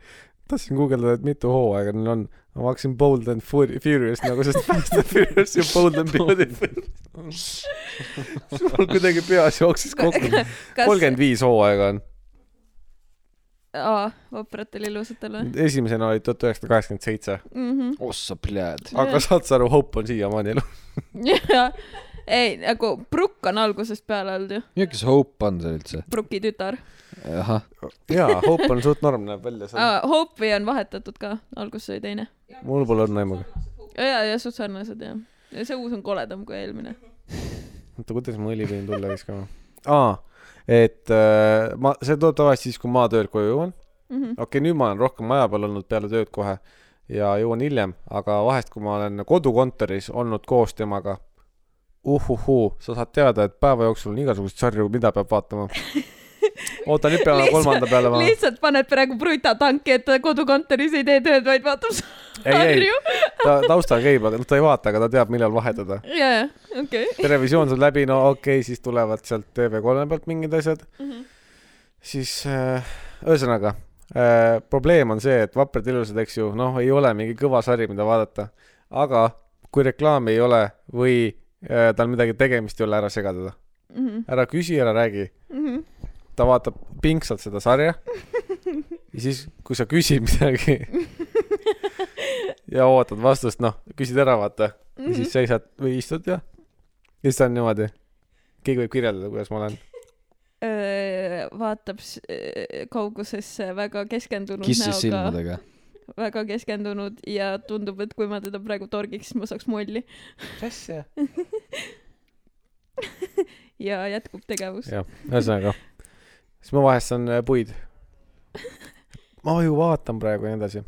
tahtsin guugeldada, et mitu hooaega neil on. ma hakkasin Bold and Furi- Furious nagu, sest Fast and Furious ja Bold and Beautiful. sul kuidagi peas jooksis kokku. kolmkümmend viis hooaega on. aa, vapratel ilusatel või esimesena oli tuhat üheksasada kaheksakümmend seitse. -hmm. ossa pljääd. aga saad sa aru, Hope on siiamaani elus. ja, ei, nagu Brooke on algusest peale olnud ju, milline see Hope on see üldse? Brooke'i tütar jaa, Hope on suht norm, näeb välja seal. ah,. Hope'i on vahetatud ka, alguses oli teine. mul pole õnne aimugi. ja, ja suht sarnased jah. ja see uus on koledam kui eelmine. oota, kuidas ma õli pidin tulle viskama? aa, et äh, ma, see tuleb tavaliselt siis, kui ma töölt koju jõuan. Mhm. okei okay,, nüüd ma olen rohkem maja peal olnud peale tööd kohe ja jõuan hiljem, aga vahest, kui ma olen kodukontoris olnud koos temaga, uhuhuu, sa saad teada, et päeva jooksul on igasuguseid sarju, mida peab vaatama. oota, nüüd peame kolmanda peale ma. lihtsalt paned praegu brutatanki, et kodukontoris ei tee tööd, vaid vaatab sarju. ta taustal käib, aga ta ei vaata, aga ta teab, millal vahetada. ja, ja, okei. televisioon saab läbi, no okei okay,, siis tulevad sealt TV3 pealt mingid asjad. Mhm. siis äh, ühesõnaga äh, probleem on see, et Vaprad ilusad, eks ju, noh, ei ole mingi kõva sari, mida vaadata. aga kui reklaami ei ole või äh, tal midagi tegemist ei ole, ära sega teda. Mhm. ära küsi, ära räägi. Ta vaatab pingsalt seda sarja ja siis, kui sa küsid midagi ja ootad vastust, noh, küsid ära, vaata. ja siis seisad või istud ja, ja siis on niimoodi. keegi võib kirjeldada, kuidas ma olen. vaatab kaugusesse väga keskendunud kissis näoga, silmadega. väga keskendunud ja tundub, et kui ma teda praegu torgiks, siis ma saaks molli mis asja? ja jätkub tegevus. jah, ühesõnaga, siis ma vahest saan äh, puid. ma ju vaatan praegu ja nii edasi.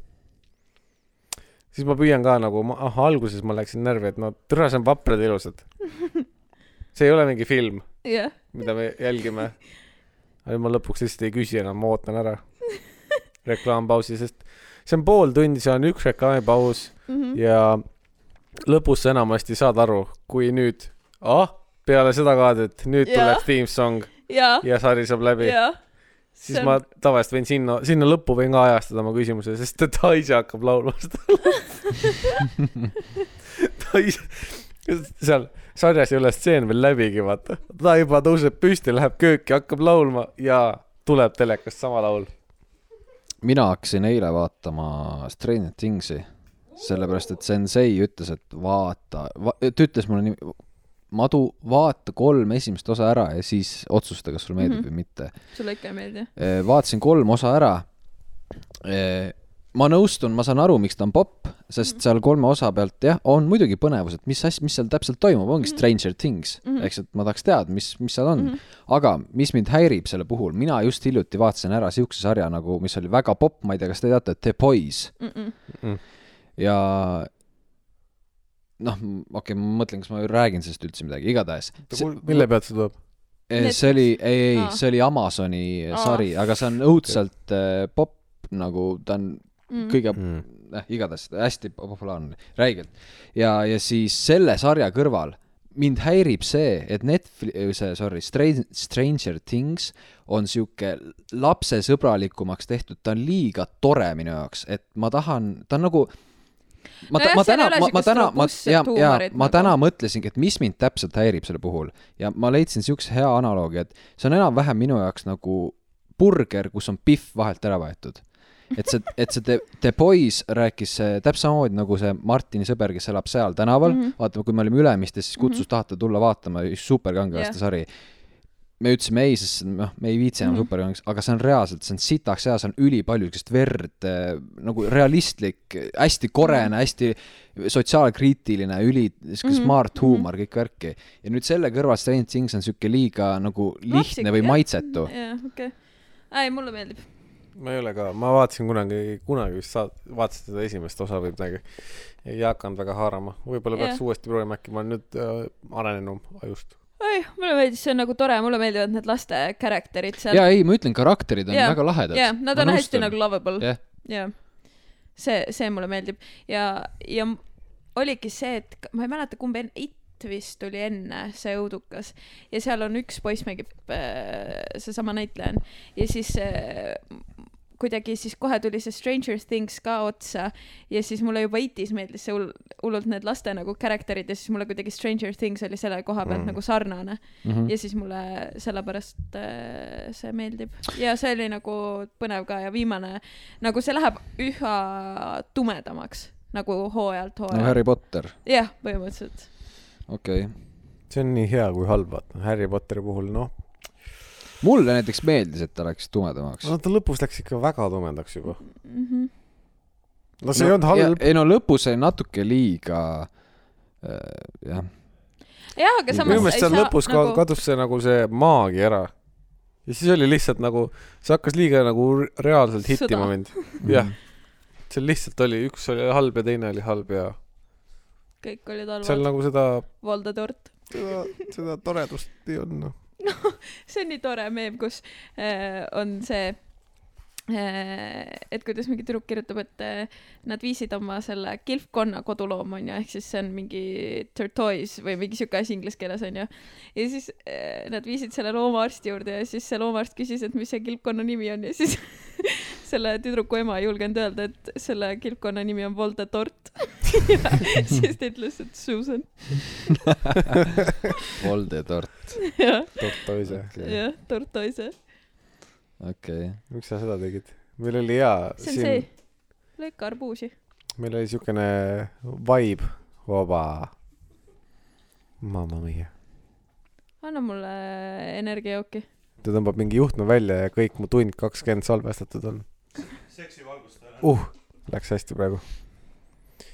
siis ma püüan ka nagu, ah alguses ma läksin närvi, et no tere, see on vaprad ja ilusad. see ei ole mingi film, jah, mida me jälgime. aga ma lõpuks lihtsalt ei küsi enam, ma ootan ära reklaampausi, sest see on pool tundi, see on üks reklaamipaus Mhm. ja lõpus sa enamasti saad aru, kui nüüd, ah, peale seda kaadrit, nüüd Jaa. tuleb theme song ja, ja sari saab läbi, ja. siis ma tavaliselt võin sinna, sinna lõppu võin ka ajastada oma küsimuse, sest ta ise hakkab laulma seda. ta ise, seal sarjas ei ole stseen veel läbigi, vaata. ta juba tõuseb püsti, läheb kööki, hakkab laulma ja tuleb telekast sama laul. mina hakkasin eile vaatama Stranger Thingsi, sellepärast et sensei ütles, et vaata va,, ta ütles mulle nii, Madu, vaata kolm esimest osa ära ja siis otsusta, kas sulle meeldib mm. -hmm. või mitte. sulle ikka ei meeldi? vaatasin kolm osa ära. ma nõustun, ma saan aru, miks ta on popp, sest seal kolme osa pealt jah, on muidugi põnevus, et mis asja, mis seal täpselt toimub, ongi Stranger Things mm. -hmm. eks, et ma tahaks teada, mis, mis seal on mm. -hmm. aga mis mind häirib selle puhul, mina just hiljuti vaatasin ära siukse sarja nagu, mis oli väga popp, ma ei tea, kas te teate, The Boys ja noh, okei okay,, ma mõtlen, kas ma räägin sellest üldse midagi, igatahes. mille pealt see tuleb? see oli, ei, ei Aa., see oli Amazoni Aa. sari, aga see on õudselt äh, popp, nagu ta on Mm. kõige, noh, igatahes hästi populaarne, räigelt. ja, ja siis selle sarja kõrval mind häirib see, et Netflix, see, sorry, Stranger Things on sihuke lapsesõbralikumaks tehtud, ta on liiga tore minu jaoks, et ma tahan, ta on nagu ma Nojah, ma täna ma, ma täna, ma, robustset ja, ja ma nagu. täna mõtlesingi, et mis mind täpselt häirib selle puhul ja ma leidsin siukse hea analoogi, et see on enam-vähem minu jaoks nagu burger, kus on pihv vahelt ära võetud. et see, et see The, The Boys rääkis äh, täpselt samamoodi nagu see Martini sõber, kes elab seal tänaval mm. -hmm. vaata, kui me olime Ülemistes, siis kutsus mm -hmm. tahate tulla vaatama, superkangelaste Jah. sari me ütlesime ei, sest noh, me ei viitsi enam mm Mhm. -hmm. superkangest, aga see on reaalselt, see on sitaks hea, seal on ülipalju siukest verd äh, nagu realistlik, hästi korene mm, -hmm. hästi sotsiaalkriitiline, üli siuke mm Mhm. -hmm. smart huumor, kõik värki. ja nüüd selle kõrval Stranger Things on siuke liiga nagu lihtne või maitsetu. jah, okei. ei, mulle meeldib. ma ei ole ka, ma vaatasin kunagi, kunagi vist saad-, vaatasin seda esimest osa või midagi. ei hakanud väga haarama, võib-olla peaks Jah. uuesti proovima, äkki ma olen nüüd äh, arenenum ajust. ei, mulle meeldis, see on nagu tore, mulle meeldivad need laste karakterid seal. ja ei, ma ütlen, karakterid on Jaa. väga lahedad. jaa, nad on hästi nagu lovable. jah, jah. see, see mulle meeldib ja, ja oligi see, et ma ei mäleta, kumb enne, It vist tuli enne, see õudukas. ja seal on üks poiss mängib äh,, seesama näitleja on. ja siis äh, kuidagi siis kohe tuli see Stranger Things ka otsa ja siis mulle juba Itis meeldis see hull, hullult need laste nagu karakterid ja siis mulle kuidagi Stranger Things oli selle koha pealt Mm. mm. nagu sarnane Mhm. ja siis mulle sellepärast äh, see meeldib ja see oli nagu põnev ka ja viimane nagu see läheb üha tumedamaks nagu hooajalt nagu hooajale Harry Potter, jah põhimõtteliselt okei okay.. see on nii hea kui halb, vaata. Harry Potteri puhul, noh, mulle näiteks meeldis, et ta läks tumedamaks no ta lõpus läks ikka väga tumedaks juba. Mhm. no see no, ei olnud halb. ei no lõpus oli natuke liiga äh, jah, jah, aga samas minu meelest seal lõpus nagu... kadus see nagu see maagia ära. ja siis oli lihtsalt nagu, see hakkas liiga nagu reaalselt hittima mind. jah, seal lihtsalt oli, üks oli halb ja teine oli halb ja kõik olid seal halvad. nagu seda, Voldemort. seda, seda toredust ei olnud, noh. see on nii tore meem, kus äh, on see et kuidas mingi tüdruk kirjutab, et äh, nad viisid oma selle kilpkonna kodulooma onju, ehk siis see on mingi tortoise või mingi siuke asi inglise keeles onju. ja siis äh, nad viisid selle loomaarsti juurde ja siis see loomaarst küsis, et mis see kilpkonna nimi on ja siis selle tüdruku ema ei julgenud öelda, et selle kilpkonna nimi on Voldemort. siis ta ütles, et Susan. Voldemort, jah, tortoise. jah, tortoise. okei. miks sa seda tegid? meil oli hea see on see, lõika arbuusi. meil oli siukene vibe, vaba. Mamma mia. anna mulle energiajooki. ta tõmbab mingi juhtme välja ja kõik mu tund kakskümmend salvestatud on. uh, läks hästi praegu.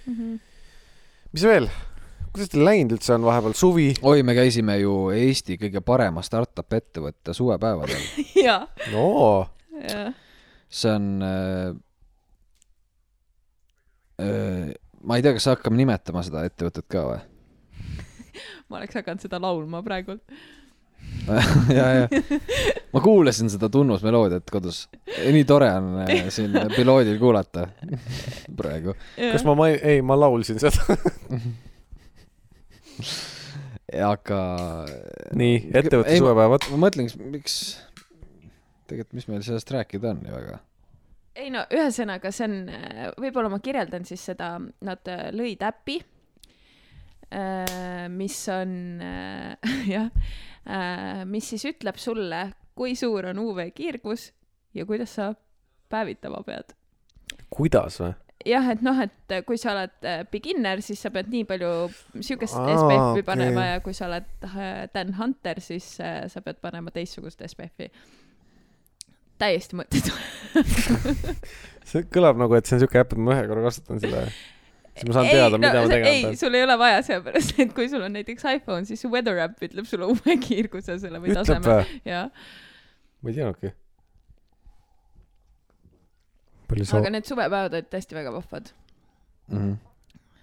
Mhm. mis veel? Kuidas teil läinud üldse on vahepeal, suvi? oi, me käisime ju Eesti kõige parema startup ettevõtte suvepäevadel. jaa, no jah. see on äh,. Äh, ma ei tea, kas hakkame nimetama seda ettevõtet ka või? ma oleks hakanud seda laulma praegult. ja, ja ma kuulasin seda tunnusmeloodiat kodus. nii tore on äh, siin piloodil kuulata praegu. kas ma main-, ei, ma laulsin seda. aga. nii, ettevõtte suvepäevad. ma mõtlen, miks, tegelikult, mis meil sellest rääkida on ju väga. ei no ühesõnaga, see on, võib-olla ma kirjeldan siis seda, nad äh, lõid äpi, mis on äh, jah, mis siis ütleb sulle, kui suur on UV kiirgus ja kuidas sa päevitama pead. kuidas või? jah, et noh, et kui sa oled äh, beginner, siis sa pead nii palju siukest SPF-i okei. panema ja kui sa oled äh, Dan Hunter, siis äh, sa pead panema teistsugust SPF-i. täiesti mõttetu. see kõlab nagu, et see on siuke äpp, et ma ühe korra kasutan seda. siis ma saan teada, mida ma tegema ei, pean. sul ei ole vaja, sellepärast et kui sul on näiteks iPhone, siis su weather äpp ütleb sulle uue kiirguse selle või taseme. jah, ma ei teadnudki. Palju sa aga, need suvepäevad olid tõesti väga vahvad. mm. -hmm.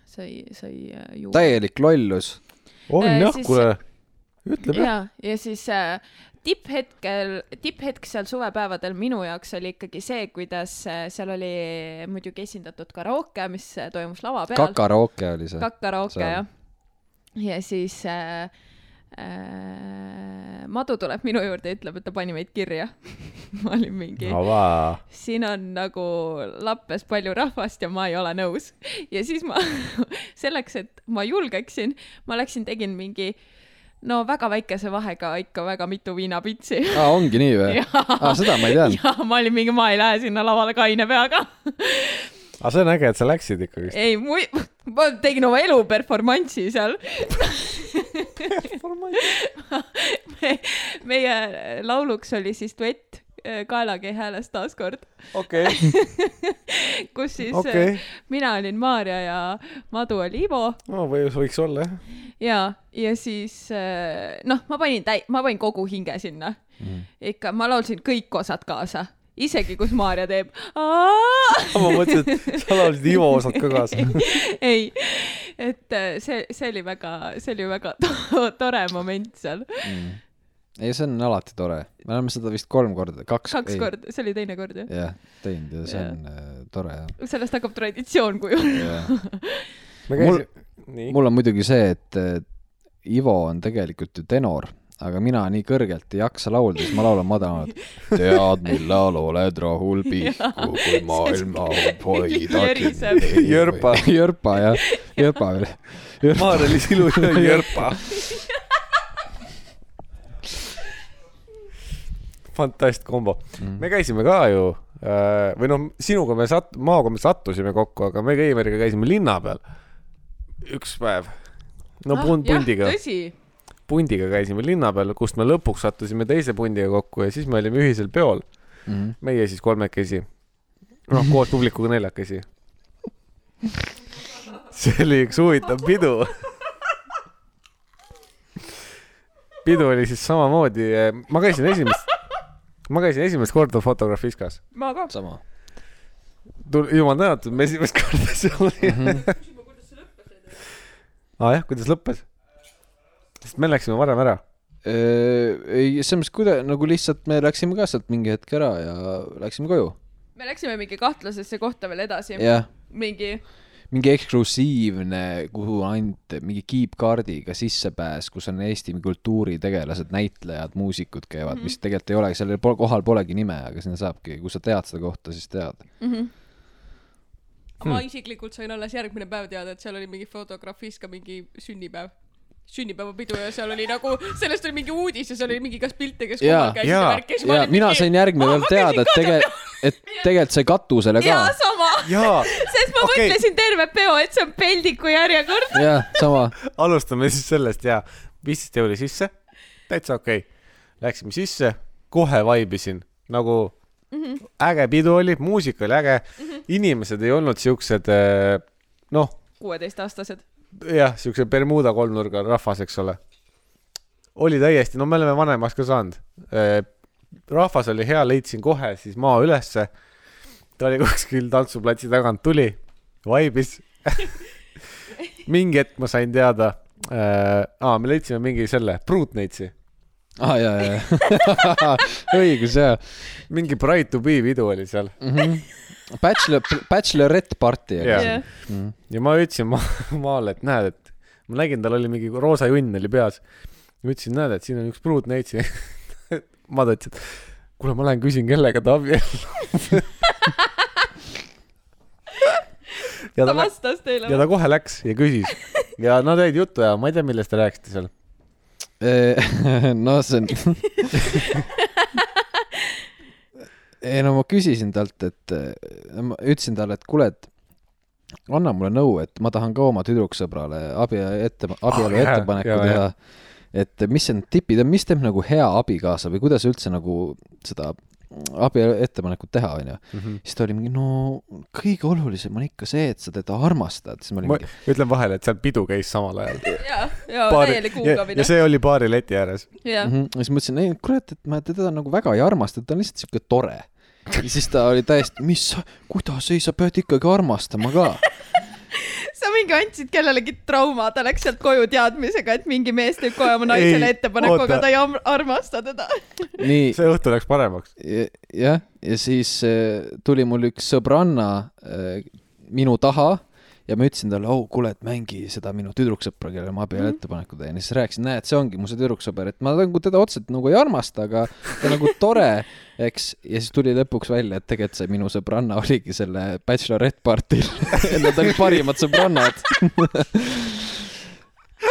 sai, sai äh, juua. täielik lollus. on Äh, jah, siis- kuule. ütleb jah. ja, ja siis äh, tipphetkel, tipphetk seal suvepäevadel minu jaoks oli ikkagi see, kuidas äh, seal oli muidugi esindatud karaoke, mis äh, toimus lava peal. kakarooke oli see. karaoke seal. jah. ja siis äh, Madu tuleb minu juurde ja ütleb, et ta pani meid kirja. ma olin mingi, avaa. siin on nagu lappes palju rahvast ja ma ei ole nõus. ja siis ma selleks, et ma julgeksin, ma läksin, tegin mingi no väga väikese vahega ikka väga mitu viinapitsi. aa, ongi nii või? aa, seda ma ei teadnud. ja ma olin mingi, ma ei lähe sinna lavale kaine peaga. aga see on äge, et sa läksid ikkagist. ei, ma tegin oma elu performance'i seal. Me, meie lauluks oli siis duett äh, Kaelakee hääles taaskord, okei, kus siis okei okay.. mina olin Maarja ja Madu oli Ivo no või võiks olla jah. ja, ja siis äh, noh, ma panin täi-, ma panin kogu hinge sinna. Mhm. ikka, ma laulsin kõik osad kaasa, isegi kus Maarja teeb. ma mõtlesin, et sa laulsid Ivo osad ka kaasa. ei, et äh, see, see oli väga, see oli väga to tore moment seal. Mm. ei, see on alati tore. me oleme seda vist kolm korda, kaks. kaks korda, see oli teine kord ju. jah, teinud ja see Jah. on äh, tore jah sellest hakkab traditsioon kujunema. ja.. Mul- mul on muidugi see, et äh, Ivo on tegelikult ju tenor, aga mina nii kõrgelt ei jaksa laulda, siis ma laulan madalamalt. tead, millal oled rahul pihku, kui maailma hoidad. Löriseb. Jörpa. Jörpa jah, Jörpa veel. Maarja-Liis Ilu ja Jörpa. fantast kombo. me käisime ka ju äh, või noh, sinuga me sat-, Maaga me sattusime kokku, aga me Keimeriga käisime linna peal üks päev. no pund pundiga. tõsi. Pundiga käisime linna peal, kust me lõpuks sattusime teise pundiga kokku ja siis me olime ühisel peol, Mhm. meie siis kolmekesi. noh, koos publikuga neljakesi. see oli üks huvitav pidu. pidu oli siis samamoodi, ma käisin esimest, ma käisin esimest korda Fotografiskas. ma ka. sama. jumal tänatud, me esimest korda seal olime. aa jah, kuidas lõppes? Sest me läksime varem ära. ei, selles mõttes, kuida-, nagu lihtsalt me läksime ka sealt mingi hetk ära ja läksime koju. me läksime mingi kahtlasesse kohta veel edasi. mingi, mingi eksklusiivne, kuhu ainult mingi kiipkaardiga sissepääs, kus on Eesti kultuuritegelased, näitlejad, muusikud käivad mm, -hmm. mis tegelikult ei olegi, sellel pol- kohal polegi nime, aga sinna saabki, kui sa tead seda kohta, siis tead. ma isiklikult sain alles järgmine päev teada, et seal oli mingi fotografis ka mingi sünnipäev sünnipäevapidu ja seal oli nagu, sellest oli mingi uudis ja seal oli mingi kas pilte, kes Jaa, kohal käisid ja jaa, värki. ja mina sain järgmine päev teada, et tegelikult, et tegelikult sai katusele jaa ka. sama, jaa, sest ma okay. mõtlesin terve peo, et see on peldiku järjekord. jah, sama. alustame siis sellest ja viisteist euri sisse, täitsa okei okay.. Läksime sisse, kohe vaibisin nagu mm -hmm. äge pidu oli, muusika oli äge mm, -hmm. inimesed ei olnud siuksed eh, noh, kuueteistaastased. jah, siukse Bermuda kolmnurga rahvas, eks ole. oli täiesti, no me oleme vanemaks ka saanud. rahvas oli hea, leidsin kohe siis maa ülesse. ta oli kuskil tantsuplatsi tagant, tuli, vaibis. mingi hetk ma sain teada äh,, aa, me leidsime mingi selle, Pruutneitsi, aa, ja, ja, õigus, jaa mingi Pride to be pidu oli seal mm. -hmm. Bachelor, bachelorette party see jah, mm.. ja ma ütlesin ma maale, et näed, et ma nägin, tal oli mingi roosa junn oli peas. ma ütlesin, näed, et siin on üks Pruutneitsi. ma ta ütles, et kuule, ma lähen küsin, kellega ta abiellub. ja ta ta vastas teile ja. ta kohe läks ja küsis ja nad jäid juttu ja ma ei tea, millest te rääkisite seal. no see on ei no ma küsisin talt, et ma ütlesin talle, et kuule, et anna mulle nõu, et ma tahan ka oma tüdruksõbrale abi ette, abielu jaa, ettepaneku jaa, teha. et mis need tipid on, mis teeb nagu hea abikaasa või kuidas üldse nagu seda abielu ettepanekut teha, onju. siis ta oli mingi, no kõige olulisem on ikka see, et sa teda armastad. siis ma olin mingi, ütlen vahele, et seal pidu käis samal ajal. ja, ja täielik ja, huugamine ja. see oli baari leti ääres. mm. -hmm. siis mõtlesin, ei kurat, et ma teda nagu väga ei armasta, ta on lihtsalt siuke tore. ja siis ta oli täiesti, mis, kuidas, ei sa pead ikkagi armastama ka. sa mingi andsid kellelegi trauma, ta läks sealt koju teadmisega, et mingi mees teeb kohe oma naisele ettepaneku, aga ta ei armasta teda. nii, see õhtu läks paremaks. jah, ja siis äh, tuli mul üks sõbranna äh, minu taha ja ma ütlesin talle, oh kuule, et mängi seda minu tüdruksõpra, kellele ma abielu ettepaneku teen. Ja siis rääkisin, näed, see ongi mu see tüdruksõber, et ma nagu teda otseselt nagu ei armasta, aga ta nagu tore, eks, ja siis tuli lõpuks välja, et tegelikult see minu sõbranna oligi selle bachelorette party'l Nad olid parimad sõbrannad.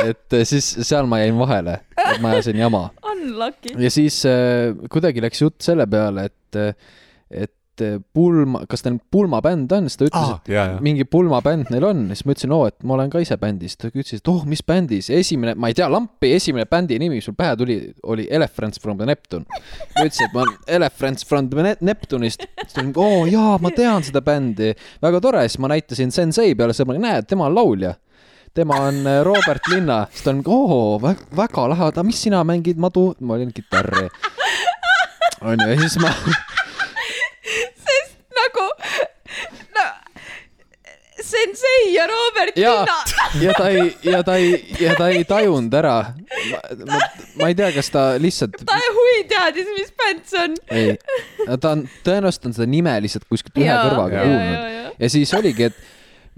Et äh, siis seal ma jäin vahele, et ma ajasin jama. Unlucky. ja siis äh, kuidagi läks jutt selle peale, et, et äh, pulma, kas ta nüüd pulmabänd on, siis ta ütles ah,, et jaa, jaa. mingi pulmabänd neil on, siis ma ütlesin, oo, et ma olen ka ise bändis, ta ütles, et oh, mis bändis, esimene, ma ei tea, lampi esimene bändi nimi, mis mul pähe tuli, oli Elephants from the Neptune. ma ütlesin, et ma olen Elephants from the Ne- Neptune'ist, siis ta oli, oo jaa, ma tean seda bändi, väga tore, siis ma näitasin Sensei peale sõbrale, näed, tema on laulja. Tema on äh, Robert Linna, siis ta on, oo, väga lahe, aga mis sina mängid, ma tu-, ma olin kitarri. onju, ja siis ma, sest nagu, no sensei ja Robert ja Linna., ja ta ei, ja ta ei, ja ta ei tajunud ära. ma, ma ei tea, kas ta lihtsalt, ta hui teadis, mis bänd see on. ei, ta on, tõenäoliselt on seda nime lihtsalt kuskilt ühe kõrvaga kuulnud. ja siis oligi, et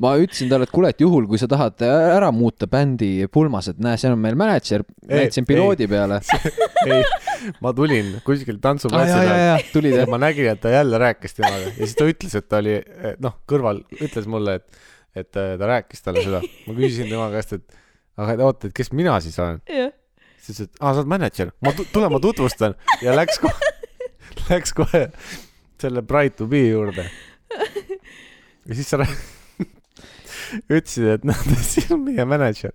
ma ütlesin talle, et kuule, et juhul, kui sa tahad ära muuta bändi pulmas, et näe, seal on meil mänedžer, näitasin piloodi peale. ei, ma tulin kuskilt aa, tantsuplatsi jaa, jaa, pealt jaa, tulid ja ma nägin, et ta jälle rääkis temaga. Ja siis ta ütles, et ta oli noh, kõrval ütles mulle, et, et äh, ta rääkis talle seda. ma küsisin tema käest, et aga et oota, et kes mina siis olen. jah, siis ütles, et aa, sa oled mänedžer, ma tu- tule, ma tutvustan ja läks kohe, läks kohe selle Bright to be juurde. ja siis sa rää- ütlesid, et noh, see on meie mänedžer.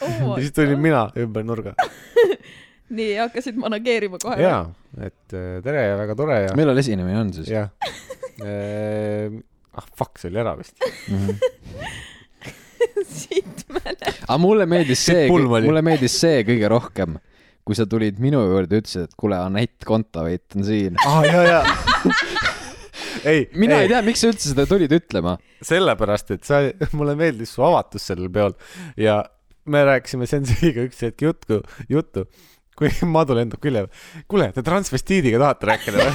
ja siis tulin mina ümber nurga. nii, hakkasid manageerima kohe? jaa, et äh, tere ja väga tore ja, millal esinemine on siis? jah. Ah fuck, see oli ära vist. siit mäle. aga mulle meeldis see, mulle meeldis see kõige rohkem, kui sa tulid minu juurde ja ütlesid, et kuule, Anett Kontaveit on siin. aa, ja, ja. ei, mina ei tea, miks sa üldse seda tulid ütlema. sellepärast, et sa, mulle meeldis su avatus sellel peol ja me rääkisime Senseiga üks hetk juttu, juttu, kui Madu lendab külje. kuule, te transvestiidiga tahate rääkida või?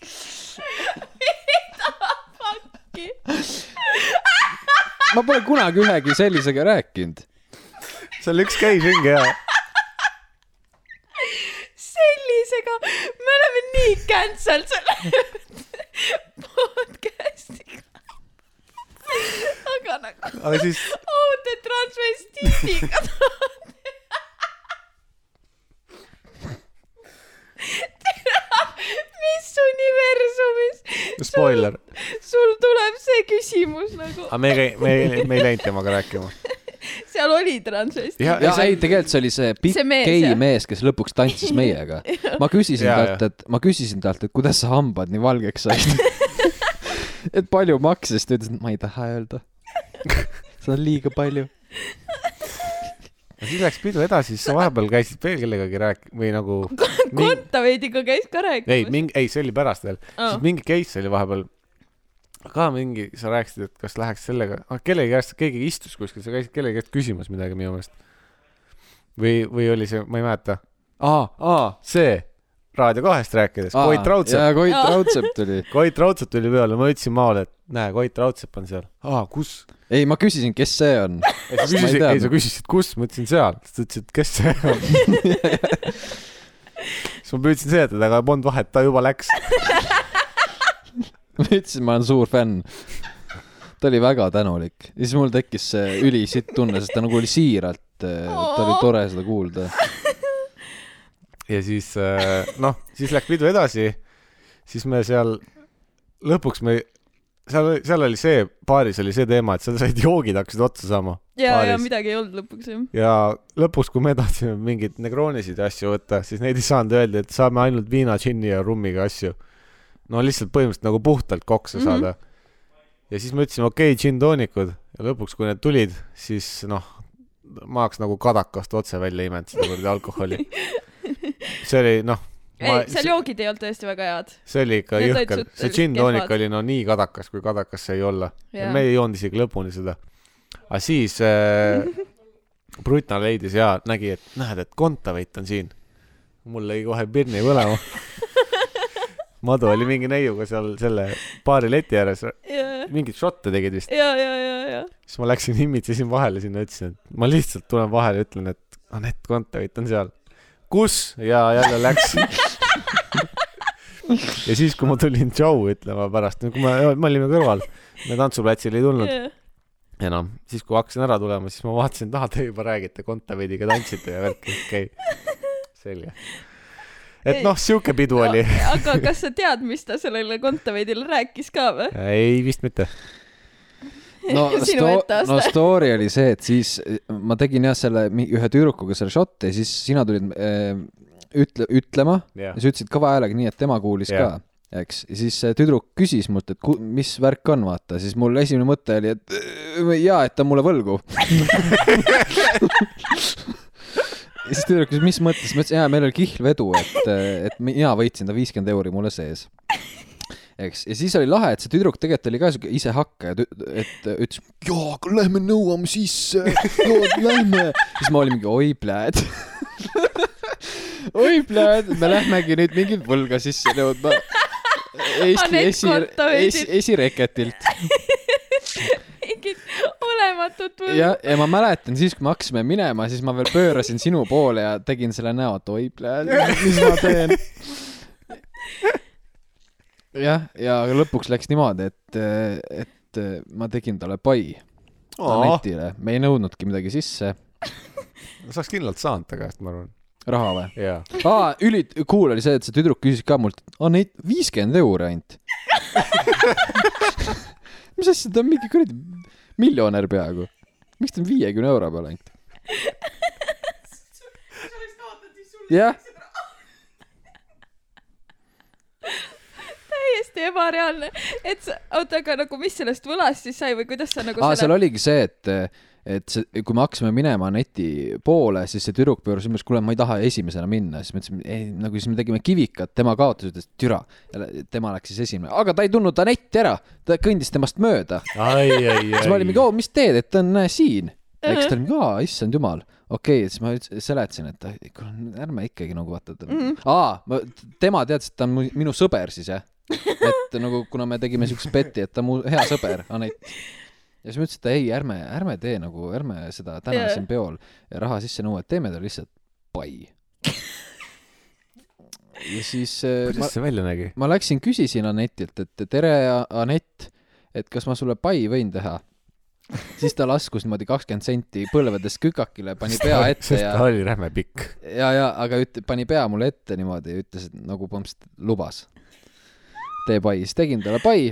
ma pole kunagi ühegi sellisega rääkinud. seal üks käis ringi ja sellisega, me oleme nii cancel selle podcast'iga. aga nagu, aga siis oh te transvestiidiga tahate. mis universumis spoiler, sul tuleb see küsimus nagu, aga me me ei, me ei läinud temaga rääkima. seal oli transvestiit. ja, ja ei, tegelikult see oli see pikk gei mees, kes lõpuks tantsis meiega. ma küsisin Ja, talt, et ma küsisin talt, et kuidas sa hambad nii valgeks said. et palju maksis, ta ütles, et ma ei taha öelda. seda on liiga palju. Siis läks pidu edasi, siis sa vahepeal käisid veel kellegagi rääk-- või nagu mingi... Kontaveidiga käis ka ei, rääkimas. mingi, ei, see oli pärast veel oh., siis mingi case oli vahepeal ka mingi, sa rääkisid, et kas läheks sellega, kellegi käest, keegi istus kuskil, sa käisid kellegi käest küsimas midagi minu meelest. või, või oli see, ma ei mäleta. aa, aa, see, Raadio kahest rääkides, Koit Raudsepp, jaa, Koit. Raudsepp tuli. Koit Raudsepp tuli peale, ma ütlesin Maole, et näe, Koit Raudsepp on seal. aa, kus? ei, ma küsisin, kes see on. ei, sa küsisid, ei sa küsisid, kus, ma ütlesin seal, siis ta ütles, et kes see on. siis ma püüdsin seletada, aga polnud vahet, ta juba läks. ma ütlesin, ma olen suur fänn. ta oli väga tänulik ja siis mul tekkis see ülisitt tunne, sest ta nagu oli siiralt, ta oli tore seda kuulda. Ja siis äh, noh, siis läks pidu edasi, siis me seal lõpuks me, seal, seal oli see, baaris oli see teema, et seal said joogid hakkasid otsa saama. ja, ja midagi ei olnud lõpuks jah. ja lõpuks, kui me tahtsime mingeid negroonisid ja asju võtta, siis neid ei saanud, öeldi, et saame ainult viina, džinni ja rummiga asju. no lihtsalt põhimõtteliselt nagu puhtalt koksa Mhm. saada. ja siis me ütlesime, okei okay,, džinn-toonikud ja lõpuks, kui need tulid, siis noh, ma oleks nagu kadakast otse välja imenud seda kuradi alkoholi. see oli noh, ei, seal joogid ei olnud tõesti väga head. see oli ikka jõhker, see džinn-toonik kehvad. oli no nii kadakas, kui kadakas sai olla. Jaa. me ei joonud isegi lõpuni seda. aga siis äh, Brutna leidis ja nägi, et näed, et Kontaveit on siin. mul lõi kohe pirni põlema. Madu oli mingi neiuga seal selle baari leti ääres, ja, mingeid šotte tegid vist. ja, ja, ja, ja. siis ma läksin imitsesin vahele sinna, ütlesin, et ma lihtsalt tulen vahele ütlen, et Anett Kontaveit on seal. kus? ja jälle läks. ja siis, kui ma tulin tšau ütlema pärast, kui me, me olime kõrval, me tantsuplatsile ei tulnud enam, siis kui hakkasin ära tulema, siis ma vaatasin taha, te juba räägite Kontaveidiga tantsite ja värki, okei okay., selge. et noh, sihuke pidu oli. aga kas sa tead, mis ta sellele Kontaveidile rääkis ka või? ei, vist mitte. no sinu sto-, etteaste no story oli see, et siis ma tegin jah selle ühe tüdrukuga selle šotti ja siis sina tulid äh, ütle, ütlema jah ja, sa ütlesid kõva häälega nii, et tema kuulis Jah. ka, eks. ja siis see tüdruk küsis mult, et ku, mis värk on, vaata, siis mul esimene mõte oli, et jaa, et ta on mulle võlgu. ja siis tüdruk küsis, mis mõttes, ma ütlesin, jaa, meil oli kihlvedu, et, et mina võitsin ta viiskümmend euri mulle sees. eks, ja siis oli lahe, et see tüdruk tegelikult oli ka siuke isehakkaja, et ütles, jaa, aga lähme nõuame sisse, lähme. siis ma olin mingi, oi pläd. oi pläd, me lähmegi nüüd mingit võlga sisse nõudma. Eesti esi, esi, esireketilt. mingit olematut või? ja, ja ma mäletan siis, kui me hakkasime minema, siis ma veel pöörasin sinu poole ja tegin selle näo, et oi pläd, mis ma teen. jah, ja lõpuks läks niimoodi, et, et ma tegin talle pai Anetile, me ei nõudnudki midagi sisse. saaks kindlalt saanud ta käest, ma arvan. raha või? jaa. aa, üli cool oli see, et see tüdruk küsis ka mult, Anett, viiskümmend euri ainult. mis asja, ta on mingi kuradi, miljonär peaaegu. miks ta on viiekümne euro peale ainult? jah, täiesti ebareaalne, et sa, oota, aga nagu mis sellest võlast siis sai või kuidas sa nagu aa, seal oligi see, et, et see, kui me hakkasime minema Aneti poole, siis see tüdruk pööras ümber, kuule, ma ei taha esimesena minna, siis me ütlesime, ei, nagu siis me tegime kivikat, tema kaotas, ütles türa. tema läks siis esimene, aga ta ei tundnud Anetti ära, ta kõndis temast mööda. ai, ai, siis me olimegi, oo, mis teed, et ta on näe, siin. siis ta oli, aa, issand jumal, okei okay,, siis ma seletasin, et kuule, ärme ikkagi nagu vaata, et Mhm. aa, tema teadis, et ta on minu sõber siis jah. Et nagu, kuna me tegime siukest betti, et ta on mu hea sõber, Anett. ja siis ma ütlesin, et ei, ärme, ärme tee nagu, ärme seda täna Jaa. siin peol raha sisse nõua, et teeme talle lihtsalt pai. ja siis äh, ma, kuidas see välja nägi? ma läksin, küsisin Anetilt, et tere, Anett, et kas ma sulle pai võin teha. siis ta laskus niimoodi kakskümmend senti põlvedest kükakile, pani pea ette sest ja ta, oli räme pikk. ja, ja aga üt-, pani pea mulle ette niimoodi ja ütles, et nagu põhimõtteliselt lubas. Tee pai, siis tegin talle pai.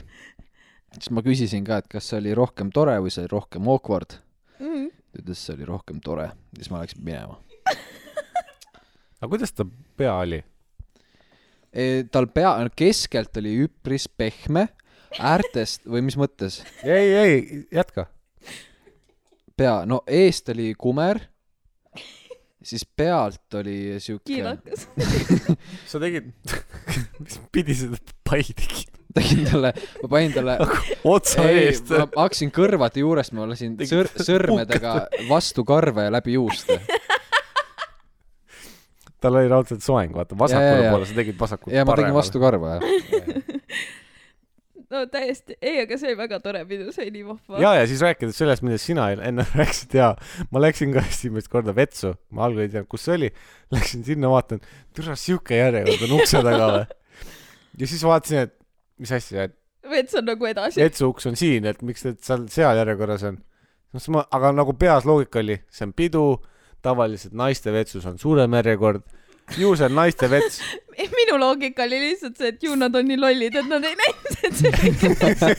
siis ma küsisin ka, et kas see oli rohkem tore või see oli rohkem awkward. mm.. ta ütles, see oli rohkem tore. siis ma läksin minema. aga kuidas ta pea oli? E, tal pea, keskelt oli üpris pehme, äärtest või mis mõttes? ei, ei, jätka. pea, no eest oli kumer, siis pealt oli siuke, kiilakas. sa tegid, mis pidi seda pai tegid? tegin talle, ma panin talle, otsa ei, eest. ma hakkasin kõrvade juurest, ma lasin sõr-, sõrmedega vastu karve ja läbi juuste. tal oli raudselt soeng, vaata, vasakule poole, sa tegid vasakule ja ma tegin vastu karva, jah. No täiesti, ei, aga see oli väga tore pidu, see oli nii vahva. ja, ja siis rääkides sellest, millest sina enne rääkisid ja ma läksin ka esimest korda vetsu, ma algul ei teadnud, kus see oli, läksin sinna, vaatan, türa siuke järjekord on ukse taga või. ja siis vaatasin, et mis asja, et vets on nagu edasi. vetsu uks on siin, et miks need seal seal järjekorras on. no siis ma, aga nagu peas loogika oli, see on pidu, tavaliselt naiste vetsus on suurem järjekord, ju see on naiste vets. minu loogika oli lihtsalt see, et ju nad on nii lollid, et nad ei näinud, et see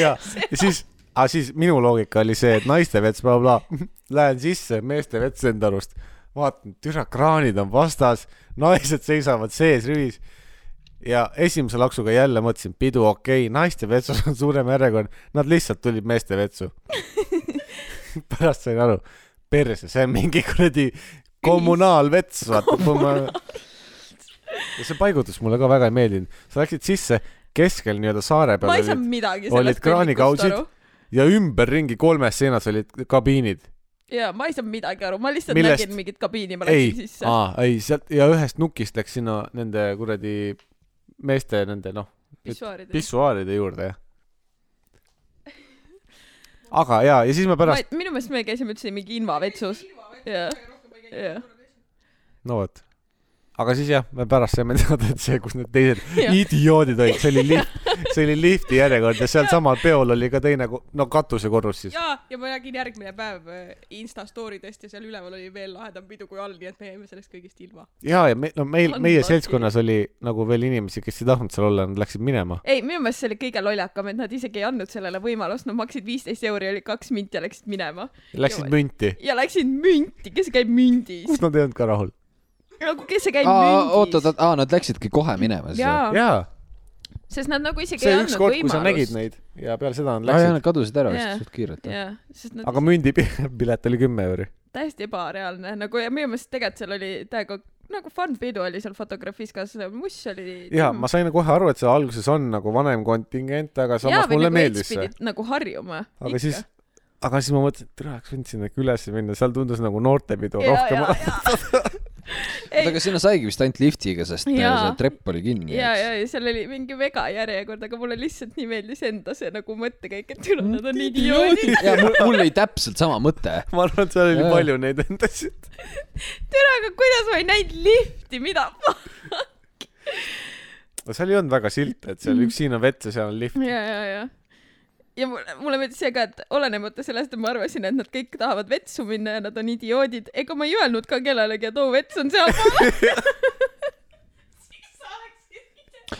ja, ja siis, aga siis minu loogika oli see, et naiste vets bla,, blablabla. Lähen sisse, meeste vets enda arust. vaatan, türa kraanid on vastas, naised seisavad sees rivis. ja esimese laksuga jälle mõtlesin, pidu okei okay,, naiste vetsus on suurem järjekord, nad lihtsalt tulid meeste vetsu. pärast sain aru, perse, see on mingi kuradi kommunaalvets, vaata, kui ma. ja see paigutus mulle ka väga ei meeldinud, sa läksid sisse keskel nii-öelda saare peal ma ei saa olid midagi olid sellest kraanikausid? aru. ja ümberringi kolmes seinas olid kabiinid. ja ma ei saa midagi aru, ma lihtsalt Millest? nägin mingit kabiini, ma ei läksin, sisse. aa, ei sealt ja ühest nukist läks sinna nende kuradi meeste nende noh, pissuaarid. pissuaaride juurde jah. aga jaa, ja siis me pärast, minu meelest me käisime üldse mingi invavetsus. jah, jah. no vot. Aga siis jah, me pärast saime teada, et see, kus need teised Jah. idioodid olid, see oli lift, see oli lifti järjekord ja sealsamal peol oli ka teine, no katusekorrus siis. jaa, ja ma nägin järgmine päev äh, Insta story dest ja seal üleval oli veel lahedam pidu kui all, nii et me jäime sellest kõigest ilma. ja, ja me, no meil, meie seltskonnas oli nagu veel inimesi, kes ei tahtnud seal olla, nad läksid minema. ei, minu meelest see oli kõige lollakam, et nad isegi ei andnud sellele võimalust, nad maksid viisteist euri, oli kaks minti ja läksid minema. Läksid Ja- münti. ja läksid münti, kes käib mündis kus? nad ei olnud ka rahul? Nagu kes see käib oot, oot, mündis? oot, aa, nad läksidki kohe minema siis või? jaa, sest nad nagu isegi see ei andnud ükskord, kui sa nägid võimalust. neid ja peale seda nad läksid. nad kadusid ära vist suht kiirelt. sest nad aga mündipilet oli kümme euri. täiesti ebareaalne nagu ja minu meelest tegelikult seal oli täiega nagu fun pidu oli seal fotografis ka, see muss oli. jaa, ma sain kohe aru, et seal alguses on nagu vanem kontingent, aga samas mulle nagu meeldis see. nagu harjuma. aga siis, aga siis ma mõtlesin, et tere, oleks võinud sinna ikka üles minna, seal tundus nagu noortepidu ja, rohkem ja, ja. oota, aga sinna saigi vist ainult liftiga, sest äh, Jaa. see trepp oli kinni. ja, ja, ja seal oli mingi mega järjekord, aga mulle lihtsalt nii meeldis enda see nagu mõttekäik, et üle nad on idioodid. ja mul, mul oli täpselt sama mõte. ma arvan, et seal oli Jaa. palju neid endasid. tere, aga kuidas ma ei näinud lifti, mida? seal ei olnud väga silte, et seal üks siin on vett ja seal on lift. ja, ja, ja. Ja mulle, mulle meeldis see ka, et olenemata sellest, et ma arvasin, et nad kõik tahavad vetsu minna ja nad on idioodid, ega ma ei öelnud ka kellelegi, et oo, vets on sealpool.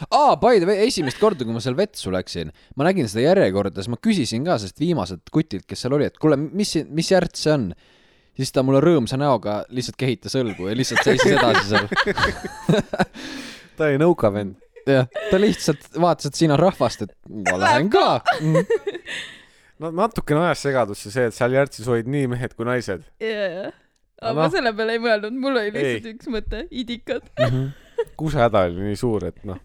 aa, aa, by the way, esimest korda, kui ma seal vetsu läksin, ma nägin seda järjekorda, siis ma küsisin ka sellest viimaselt kutilt, kes seal oli, et kuule, mis, mis järts see on? siis ta mulle rõõmsa näoga lihtsalt kehitas õlgu ja lihtsalt seisis edasi seal. ta oli nõuka vend. jah, ta lihtsalt vaatas, et siin on rahvast, et ma lähen ka. no natukene ajas segadusse see, et seal Järtsis olid nii mehed kui naised. jaa. Aga aga ma selle peale ei mõelnud, mul oli lihtsalt Ei. üks mõte, idikad. kusehäda oli nii suur, et noh.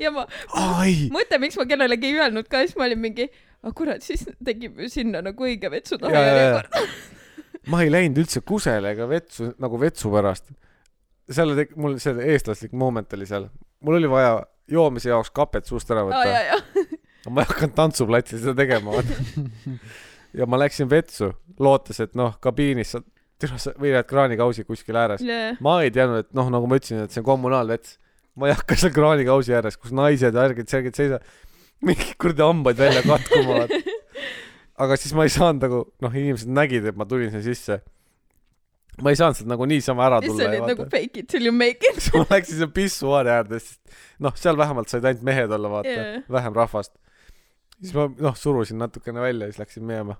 ja ma, ai, mõte, miks ma kellelegi ei öelnud ka, siis ma olin mingi, aga kurat, siis tegime sinna nagu õige vetsu taha Jaa, jaa, jaa. järjekord. ma ei läinud üldse kusele ega vetsu nagu vetsu pärast. Seal oli, mul see eestlaslik moment oli seal, mul oli vaja joomise jaoks kapet suust ära võtta jaa. aga ma ei hakanud tantsuplatsil seda tegema, ja ma läksin vetsu, lootes, et noh, kabiinis sa, sa võidad kraanikausi kuskil ääres. jaa, ma ei teadnud, et noh, nagu ma ütlesin, et see on kommunaalvets. ma ei hakka seal kraanikausi ääres, kus naised ja värgid, särgid seisavad, mingid kuradi hambad välja katkuma. aga siis ma ei saanud nagu, noh, inimesed nägid, et ma tulin sinna sisse. Ma ei saanud sealt nagu niisama ära tulla olid ja nagu fake it till you make it. siis ma läksin sinna pissuaari äärde, sest noh, seal vähemalt said ainult mehed olla, vaata yeah., vähem rahvast. siis ma noh, surusin natukene välja ja siis läksin minema.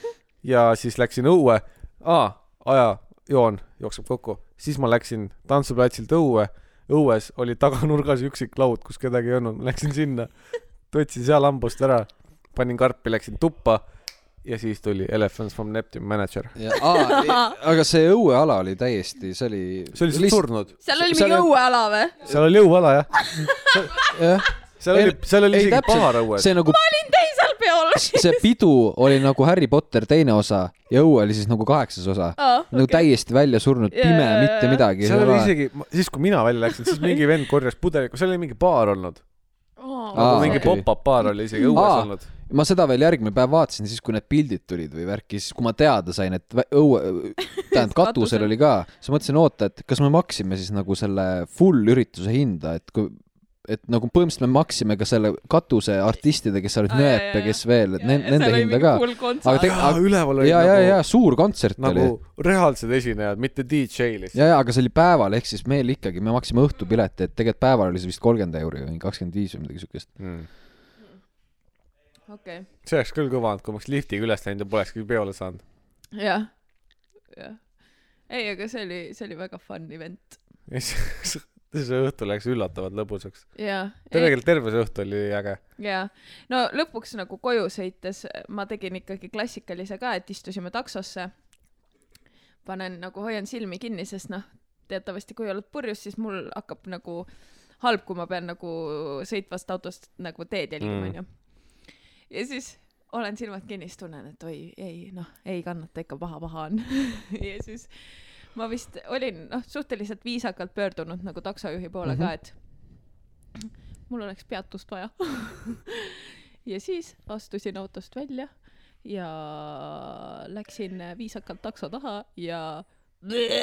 ja siis läksin õue, aa, ajajoon jookseb kokku, siis ma läksin tantsuplatsilt õue, õues oli taganurgas üksik laud, kus kedagi ei olnud, ma läksin sinna, võtsin seal hambust ära, panin karpi, läksin tuppa ja siis tuli Elephants from Neptune manager. aga see õueala oli täiesti, see oli. see oli lihtsalt surnud. seal oli mingi õueala või? seal oli jõuala jah, jah, seal oli, seal oli isegi paar õues. see nagu, olin teisel peol. see pidu oli nagu Harry Potter teine osa ja õue oli siis nagu kaheksas osa. nagu täiesti välja surnud, Jaa, pime jaa,, mitte midagi. seal oli isegi, siis kui mina välja läksin, siis mingi vend korjas pudeliga, seal oli mingi baar olnud. Aa, nagu mingi okei. pop-up baar oli isegi õues Aa. olnud. ma seda veel järgmine päev vaatasin, siis kui need pildid tulid või värki, siis kui ma teada sain, et õue, tähendab katusel Katusel. oli ka, siis mõtlesin, oota, et kas me maksime siis nagu selle full ürituse hinda, et kui et nagu põhimõtteliselt me maksime ka selle katuse artistide, kes olid Nööp ja kes veel, et ne- nende hinda ka. Aga te- jaa, üleval oli ja, ja, ja nagu, suur kontsert nagu oli. reaalsed esinejad, mitte DJ lihtsalt. ja, ja aga see oli päeval, ehk siis meil ikkagi, me maksime õhtupileti, et tegelikult päeval oli see vist kolmkümmend euri või kakskümmend viis või midagi siukest. Mm. okei, see oleks küll kõva olnud, kui ma oleks liftiga üles läinud ja polekski peole saanud. jah, jah. ei, aga see oli, see oli väga fun event. see õhtu läks üllatavalt lõbusaks. tegelikult terve see õhtu oli äge. jaa, no lõpuks nagu koju sõites ma tegin ikkagi klassikalise ka, et istusime taksosse. panen nagu, hoian silmi kinni, sest noh, teatavasti kui oled purjus, siis mul hakkab nagu halb, kui ma pean nagu sõitvast autost nagu teed jälgima, Mm. onju. ja siis olen silmad kinni, siis tunnen, et oi, ei noh, ei kannata ikka paha-paha on. ja siis ma vist olin noh, suhteliselt viisakalt pöördunud nagu taksojuhi poole mm -hmm. ka, et mul oleks peatust vaja. ja siis astusin autost välja ja läksin viisakalt takso taha ja lihtsalt.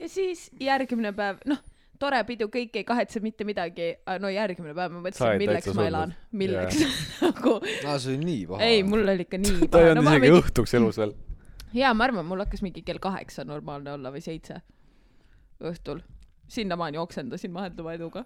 ja siis järgmine päev, noh, tore pidu, kõik ei kahetse mitte midagi, no järgmine päev ma mõtlesin, milleks ma elan, milleks nagu, aa, see oli nii paha. ei, mul oli ikka nii ta ei paha, no olnud ma isegi mingi, õhtuks elus veel. jaa, ma arvan, mul hakkas mingi kell kaheksa normaalne olla või seitse õhtul. sinnamaani oksendasin vahelduva eduga.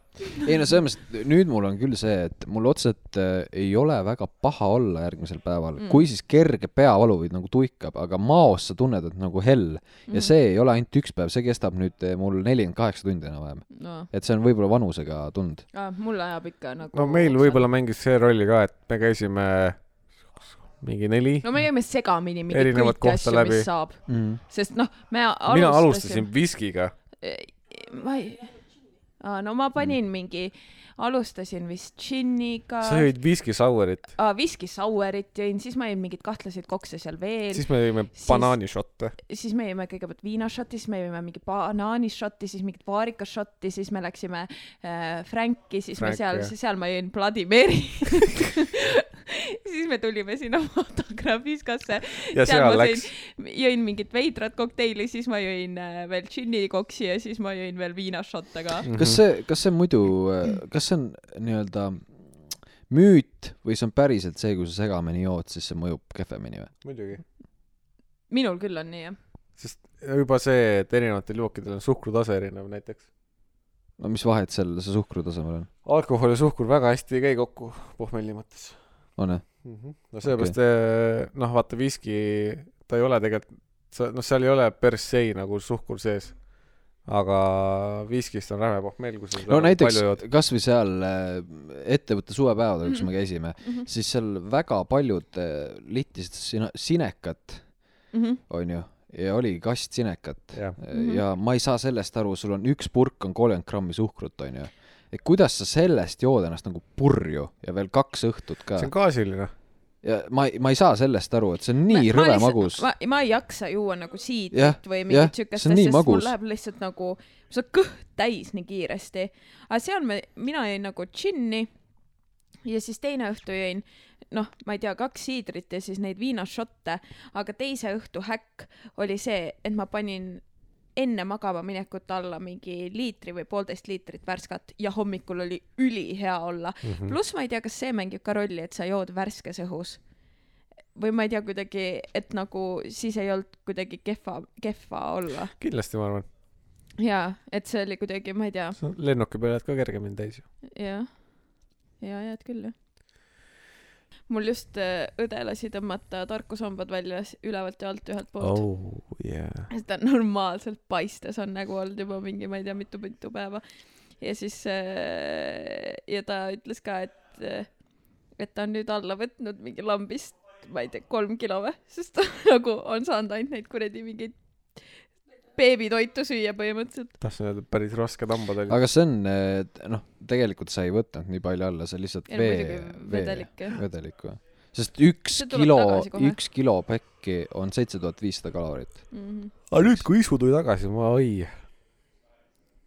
ei no selles mõttes, et nüüd mul on küll see, et mul otseselt äh, ei ole väga paha olla järgmisel päeval Mm. mm., kui siis kerge peavalu või nagu tuikab, aga maos sa tunned, et nagu hell mm. ja see ei ole ainult üks päev, see kestab nüüd äh, mul nelikümmend kaheksa tundi enam-vähem. no et see on võib-olla vanusega tund. ah,, mul ajab ikka nagu no meil võib-olla mängis see rolli ka, et me käisime mingi neli. no me jõime segamini mingeid kõiki asju, mis saab, Mm. sest noh, me alustasime mina alustasin viskiga. ma ei, no ma panin mingi, alustasin vist džinniga, sa jõid viski sauerit, viski sauerit jõin, siis ma jõin mingeid kahtlaseid kokse seal veel, siis me jõime banaanišotte. siis me jõime kõigepealt viinašotti, siis me jõime mingit banaanišotti, siis mingit vaarikašotti, siis me läksime äh, Franki, siis Frank, me seal seal ma jõin Bloody Mary siis me tulime sinna fotografiskasse, ja seal seal läks, jõin mingit veidrat kokteili, siis ma jõin äh, veel džinnikoksi ja siis ma jõin veel viinašotte ka. Mhm. kas see, kas see muidu, kas see on nii-öelda müüt või see on päriselt see, kui sa segamini jood, siis see mõjub kehvemini või? muidugi, minul küll on nii jah. sest juba see, et erinevatel jookidel on suhkrutase erinev näiteks. no mis vahet seal see suhkru tasemel on, alkohol ja suhkur väga hästi ei käi kokku pohmelli mõttes on jah? mm. -hmm. no sellepärast okay. noh, vaata viski, ta ei ole tegelikult, sa noh, seal ei ole per se nagu suhkur sees. aga viskist on räme pohmell, kui sa seda no näiteks palju jood. kasvõi seal äh, ettevõtte suvepäevadel, kus Mhm. me käisime, Mhm. siis seal väga paljud äh, littisid sina- sinekat, Mhm. onju, ja oli kast sinekat jah, Mhm. ja ma ei saa sellest aru, sul on üks purk on kolmkümmend grammi suhkrut, onju. Et kuidas sa sellest jood ennast nagu purju ja veel kaks õhtut ka see on gaasiline. ja ma ei, ma ei saa sellest aru, et see on nii rõve magus. ma, ma ei jaksa juua nagu siidrit või mingit siukest see asja, sest mul magus. läheb lihtsalt nagu, saab kõht täis nii kiiresti. aga seal me, mina jõin nagu džinni ja siis teine õhtu jõin noh, ma ei tea, kaks siidrit ja siis neid viinašotte, aga teise õhtu häkk oli see, et ma panin enne magama minekut alla mingi liitri või poolteist liitrit värskat ja hommikul oli ülihea olla. Mhm. pluss ma ei tea, kas see mängib ka rolli, et sa jood värskes õhus. või ma ei tea kuidagi, et nagu siis ei olnud kuidagi kehva, kehva olla. kindlasti ma arvan, jaa, et see oli kuidagi, ma ei tea, lennuki peal jääd ka kergemini täis ju. jah, ja jääd küll jah. Mul just äh, õde lasi tõmmata tarkushambad välja ülevalt ja alt ühelt poolt oh.. yeah. ta normaalselt paistes on nägu olnud juba mingi, ma ei tea, mitu-mitu päeva. ja siis äh, ja ta ütles ka, et, et ta on nüüd alla võtnud mingi lambist, ma ei tea, kolm kilo või, sest ta nagu on saanud ainult neid kuradi mingeid beebitoitu süüa põhimõtteliselt. tahtsin öelda, et päris rasked hambad olid. aga see on, noh, tegelikult sa ei võtnud nii palju alla, see on lihtsalt Ja vee muidugi, vedelik, jah. vedelik või? sest üks kilo üks kilo päkki on seitse tuhat viissada kalorit. Mm -hmm. aga nüüd, kui isu tuli tagasi, ma oi,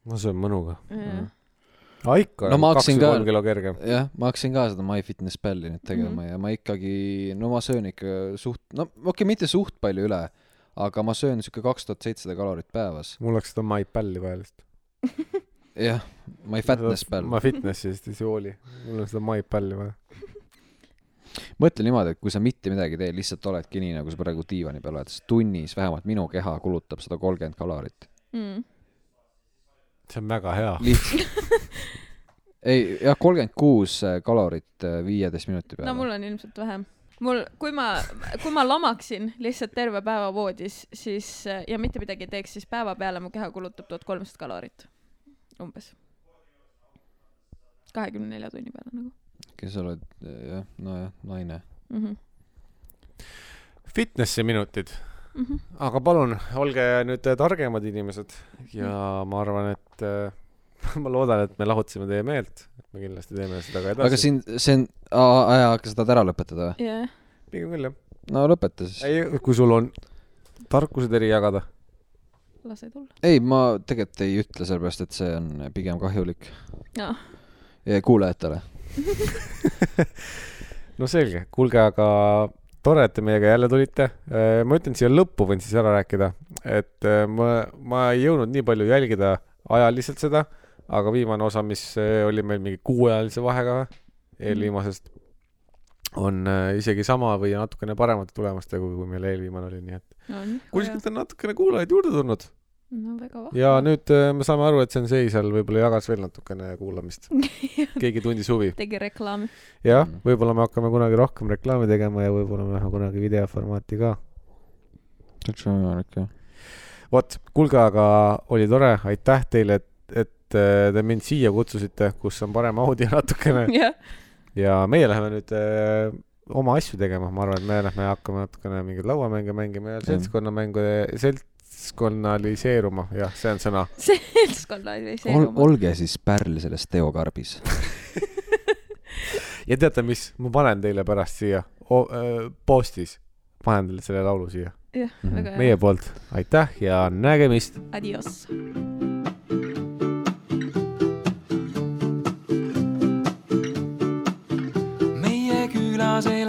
ma söön mõnuga. yeah. aga ikka No kaks või ka- kolm kilo kergem. jah, ma hakkasin ka seda MyFitnessPalli nüüd tegema mm. -hmm. ja ma ikkagi, no ma söön ikka suht, no okei okay,, mitte suht palju üle, aga ma söön siuke kaks tuhat seitsesada kalorit päevas. mul oleks seda MyPalli vaja lihtsalt. jah, MyFitnessPal. ma fitnessi vist ei sooli, mul on seda MyPalli vaja. mõtle niimoodi, et kui sa mitte midagi ei tee, lihtsalt oledki nii, nagu sa praegu diivani peal oled, siis tunnis vähemalt minu keha kulutab sada kolmkümmend kalorit. mm.. see on väga hea. ei, jah, kolmkümmend kuus kalorit viieteist minuti peale no mul on ilmselt vähem. mul, kui ma, kui ma lamaksin lihtsalt terve päeva voodis, siis ja mitte midagi ei teeks, siis päeva peale mu keha kulutab tuhat kolmsada kalorit. umbes. kahekümne nelja tunni peale nagu kes sa oled, jah, nojah, naine. mm. -hmm. Fitnessi minutid, Mm -hmm. aga palun olge nüüd targemad inimesed ja ma arvan, et äh, ma loodan, et me lahutasime teie meelt, et me kindlasti teeme seda ka edasi. aga siin, see on, aa, kas sa tahad ära lõpetada või? jah, pigem küll jah. no lõpeta siis. ei, kui sul on tarkused eri jagada, lase tulla. ei, ma tegelikult ei ütle, sellepärast et see on pigem kahjulik jaa, kuulajatele. no selge, kuulge, aga tore, et te meiega jälle tulite. ma ütlen siia lõppu võin siis ära rääkida, et äh, ma, ma ei jõudnud nii palju jälgida ajaliselt seda, aga viimane osa, mis äh, oli meil mingi kuuajalise vahega eelviimasest, on äh, isegi sama või natukene paremate tulemustega, kui meil eelviimane oli, nii et on. kuskilt on natukene kuulajaid juurde tulnud. no väga vahva. ja nüüd me saame aru, et Sensei seal võib-olla jagas veel natukene kuulamist. keegi tundis huvi. tegi reklaami. jah Mhm., võib-olla me hakkame kunagi rohkem reklaami tegema ja võib-olla me läheme kunagi videoformaati ka. täitsa võimalik jah. vot, kuulge, aga oli tore, aitäh teile, et, et äh, te mind siia kutsusite, kus on parem audio natukene jah, ja meie läheme nüüd äh, oma asju tegema, ma arvan, et me lähme hakkame natukene mingeid lauamänge mängima ja Jah. seltskonnamänge, seltskonnaliseeruma, jah, see on sõna. seltskonna oli see Ol-, olge siis pärl selles teokarbis. ja teate, mis, ma panen teile pärast siia o, äh, postis, panen teile selle laulu siia jah, Mhm. väga hea. meie poolt, aitäh ja nägemist. Adios.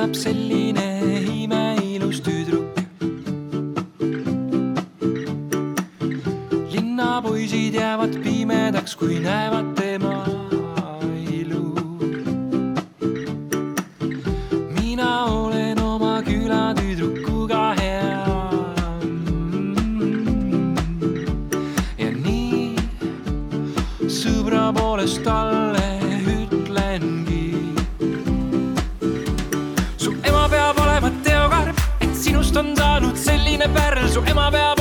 Elab selline imeilus tüdruk. linnapoisid jäävad pimedaks, kui näevad tema selline pärl, su ema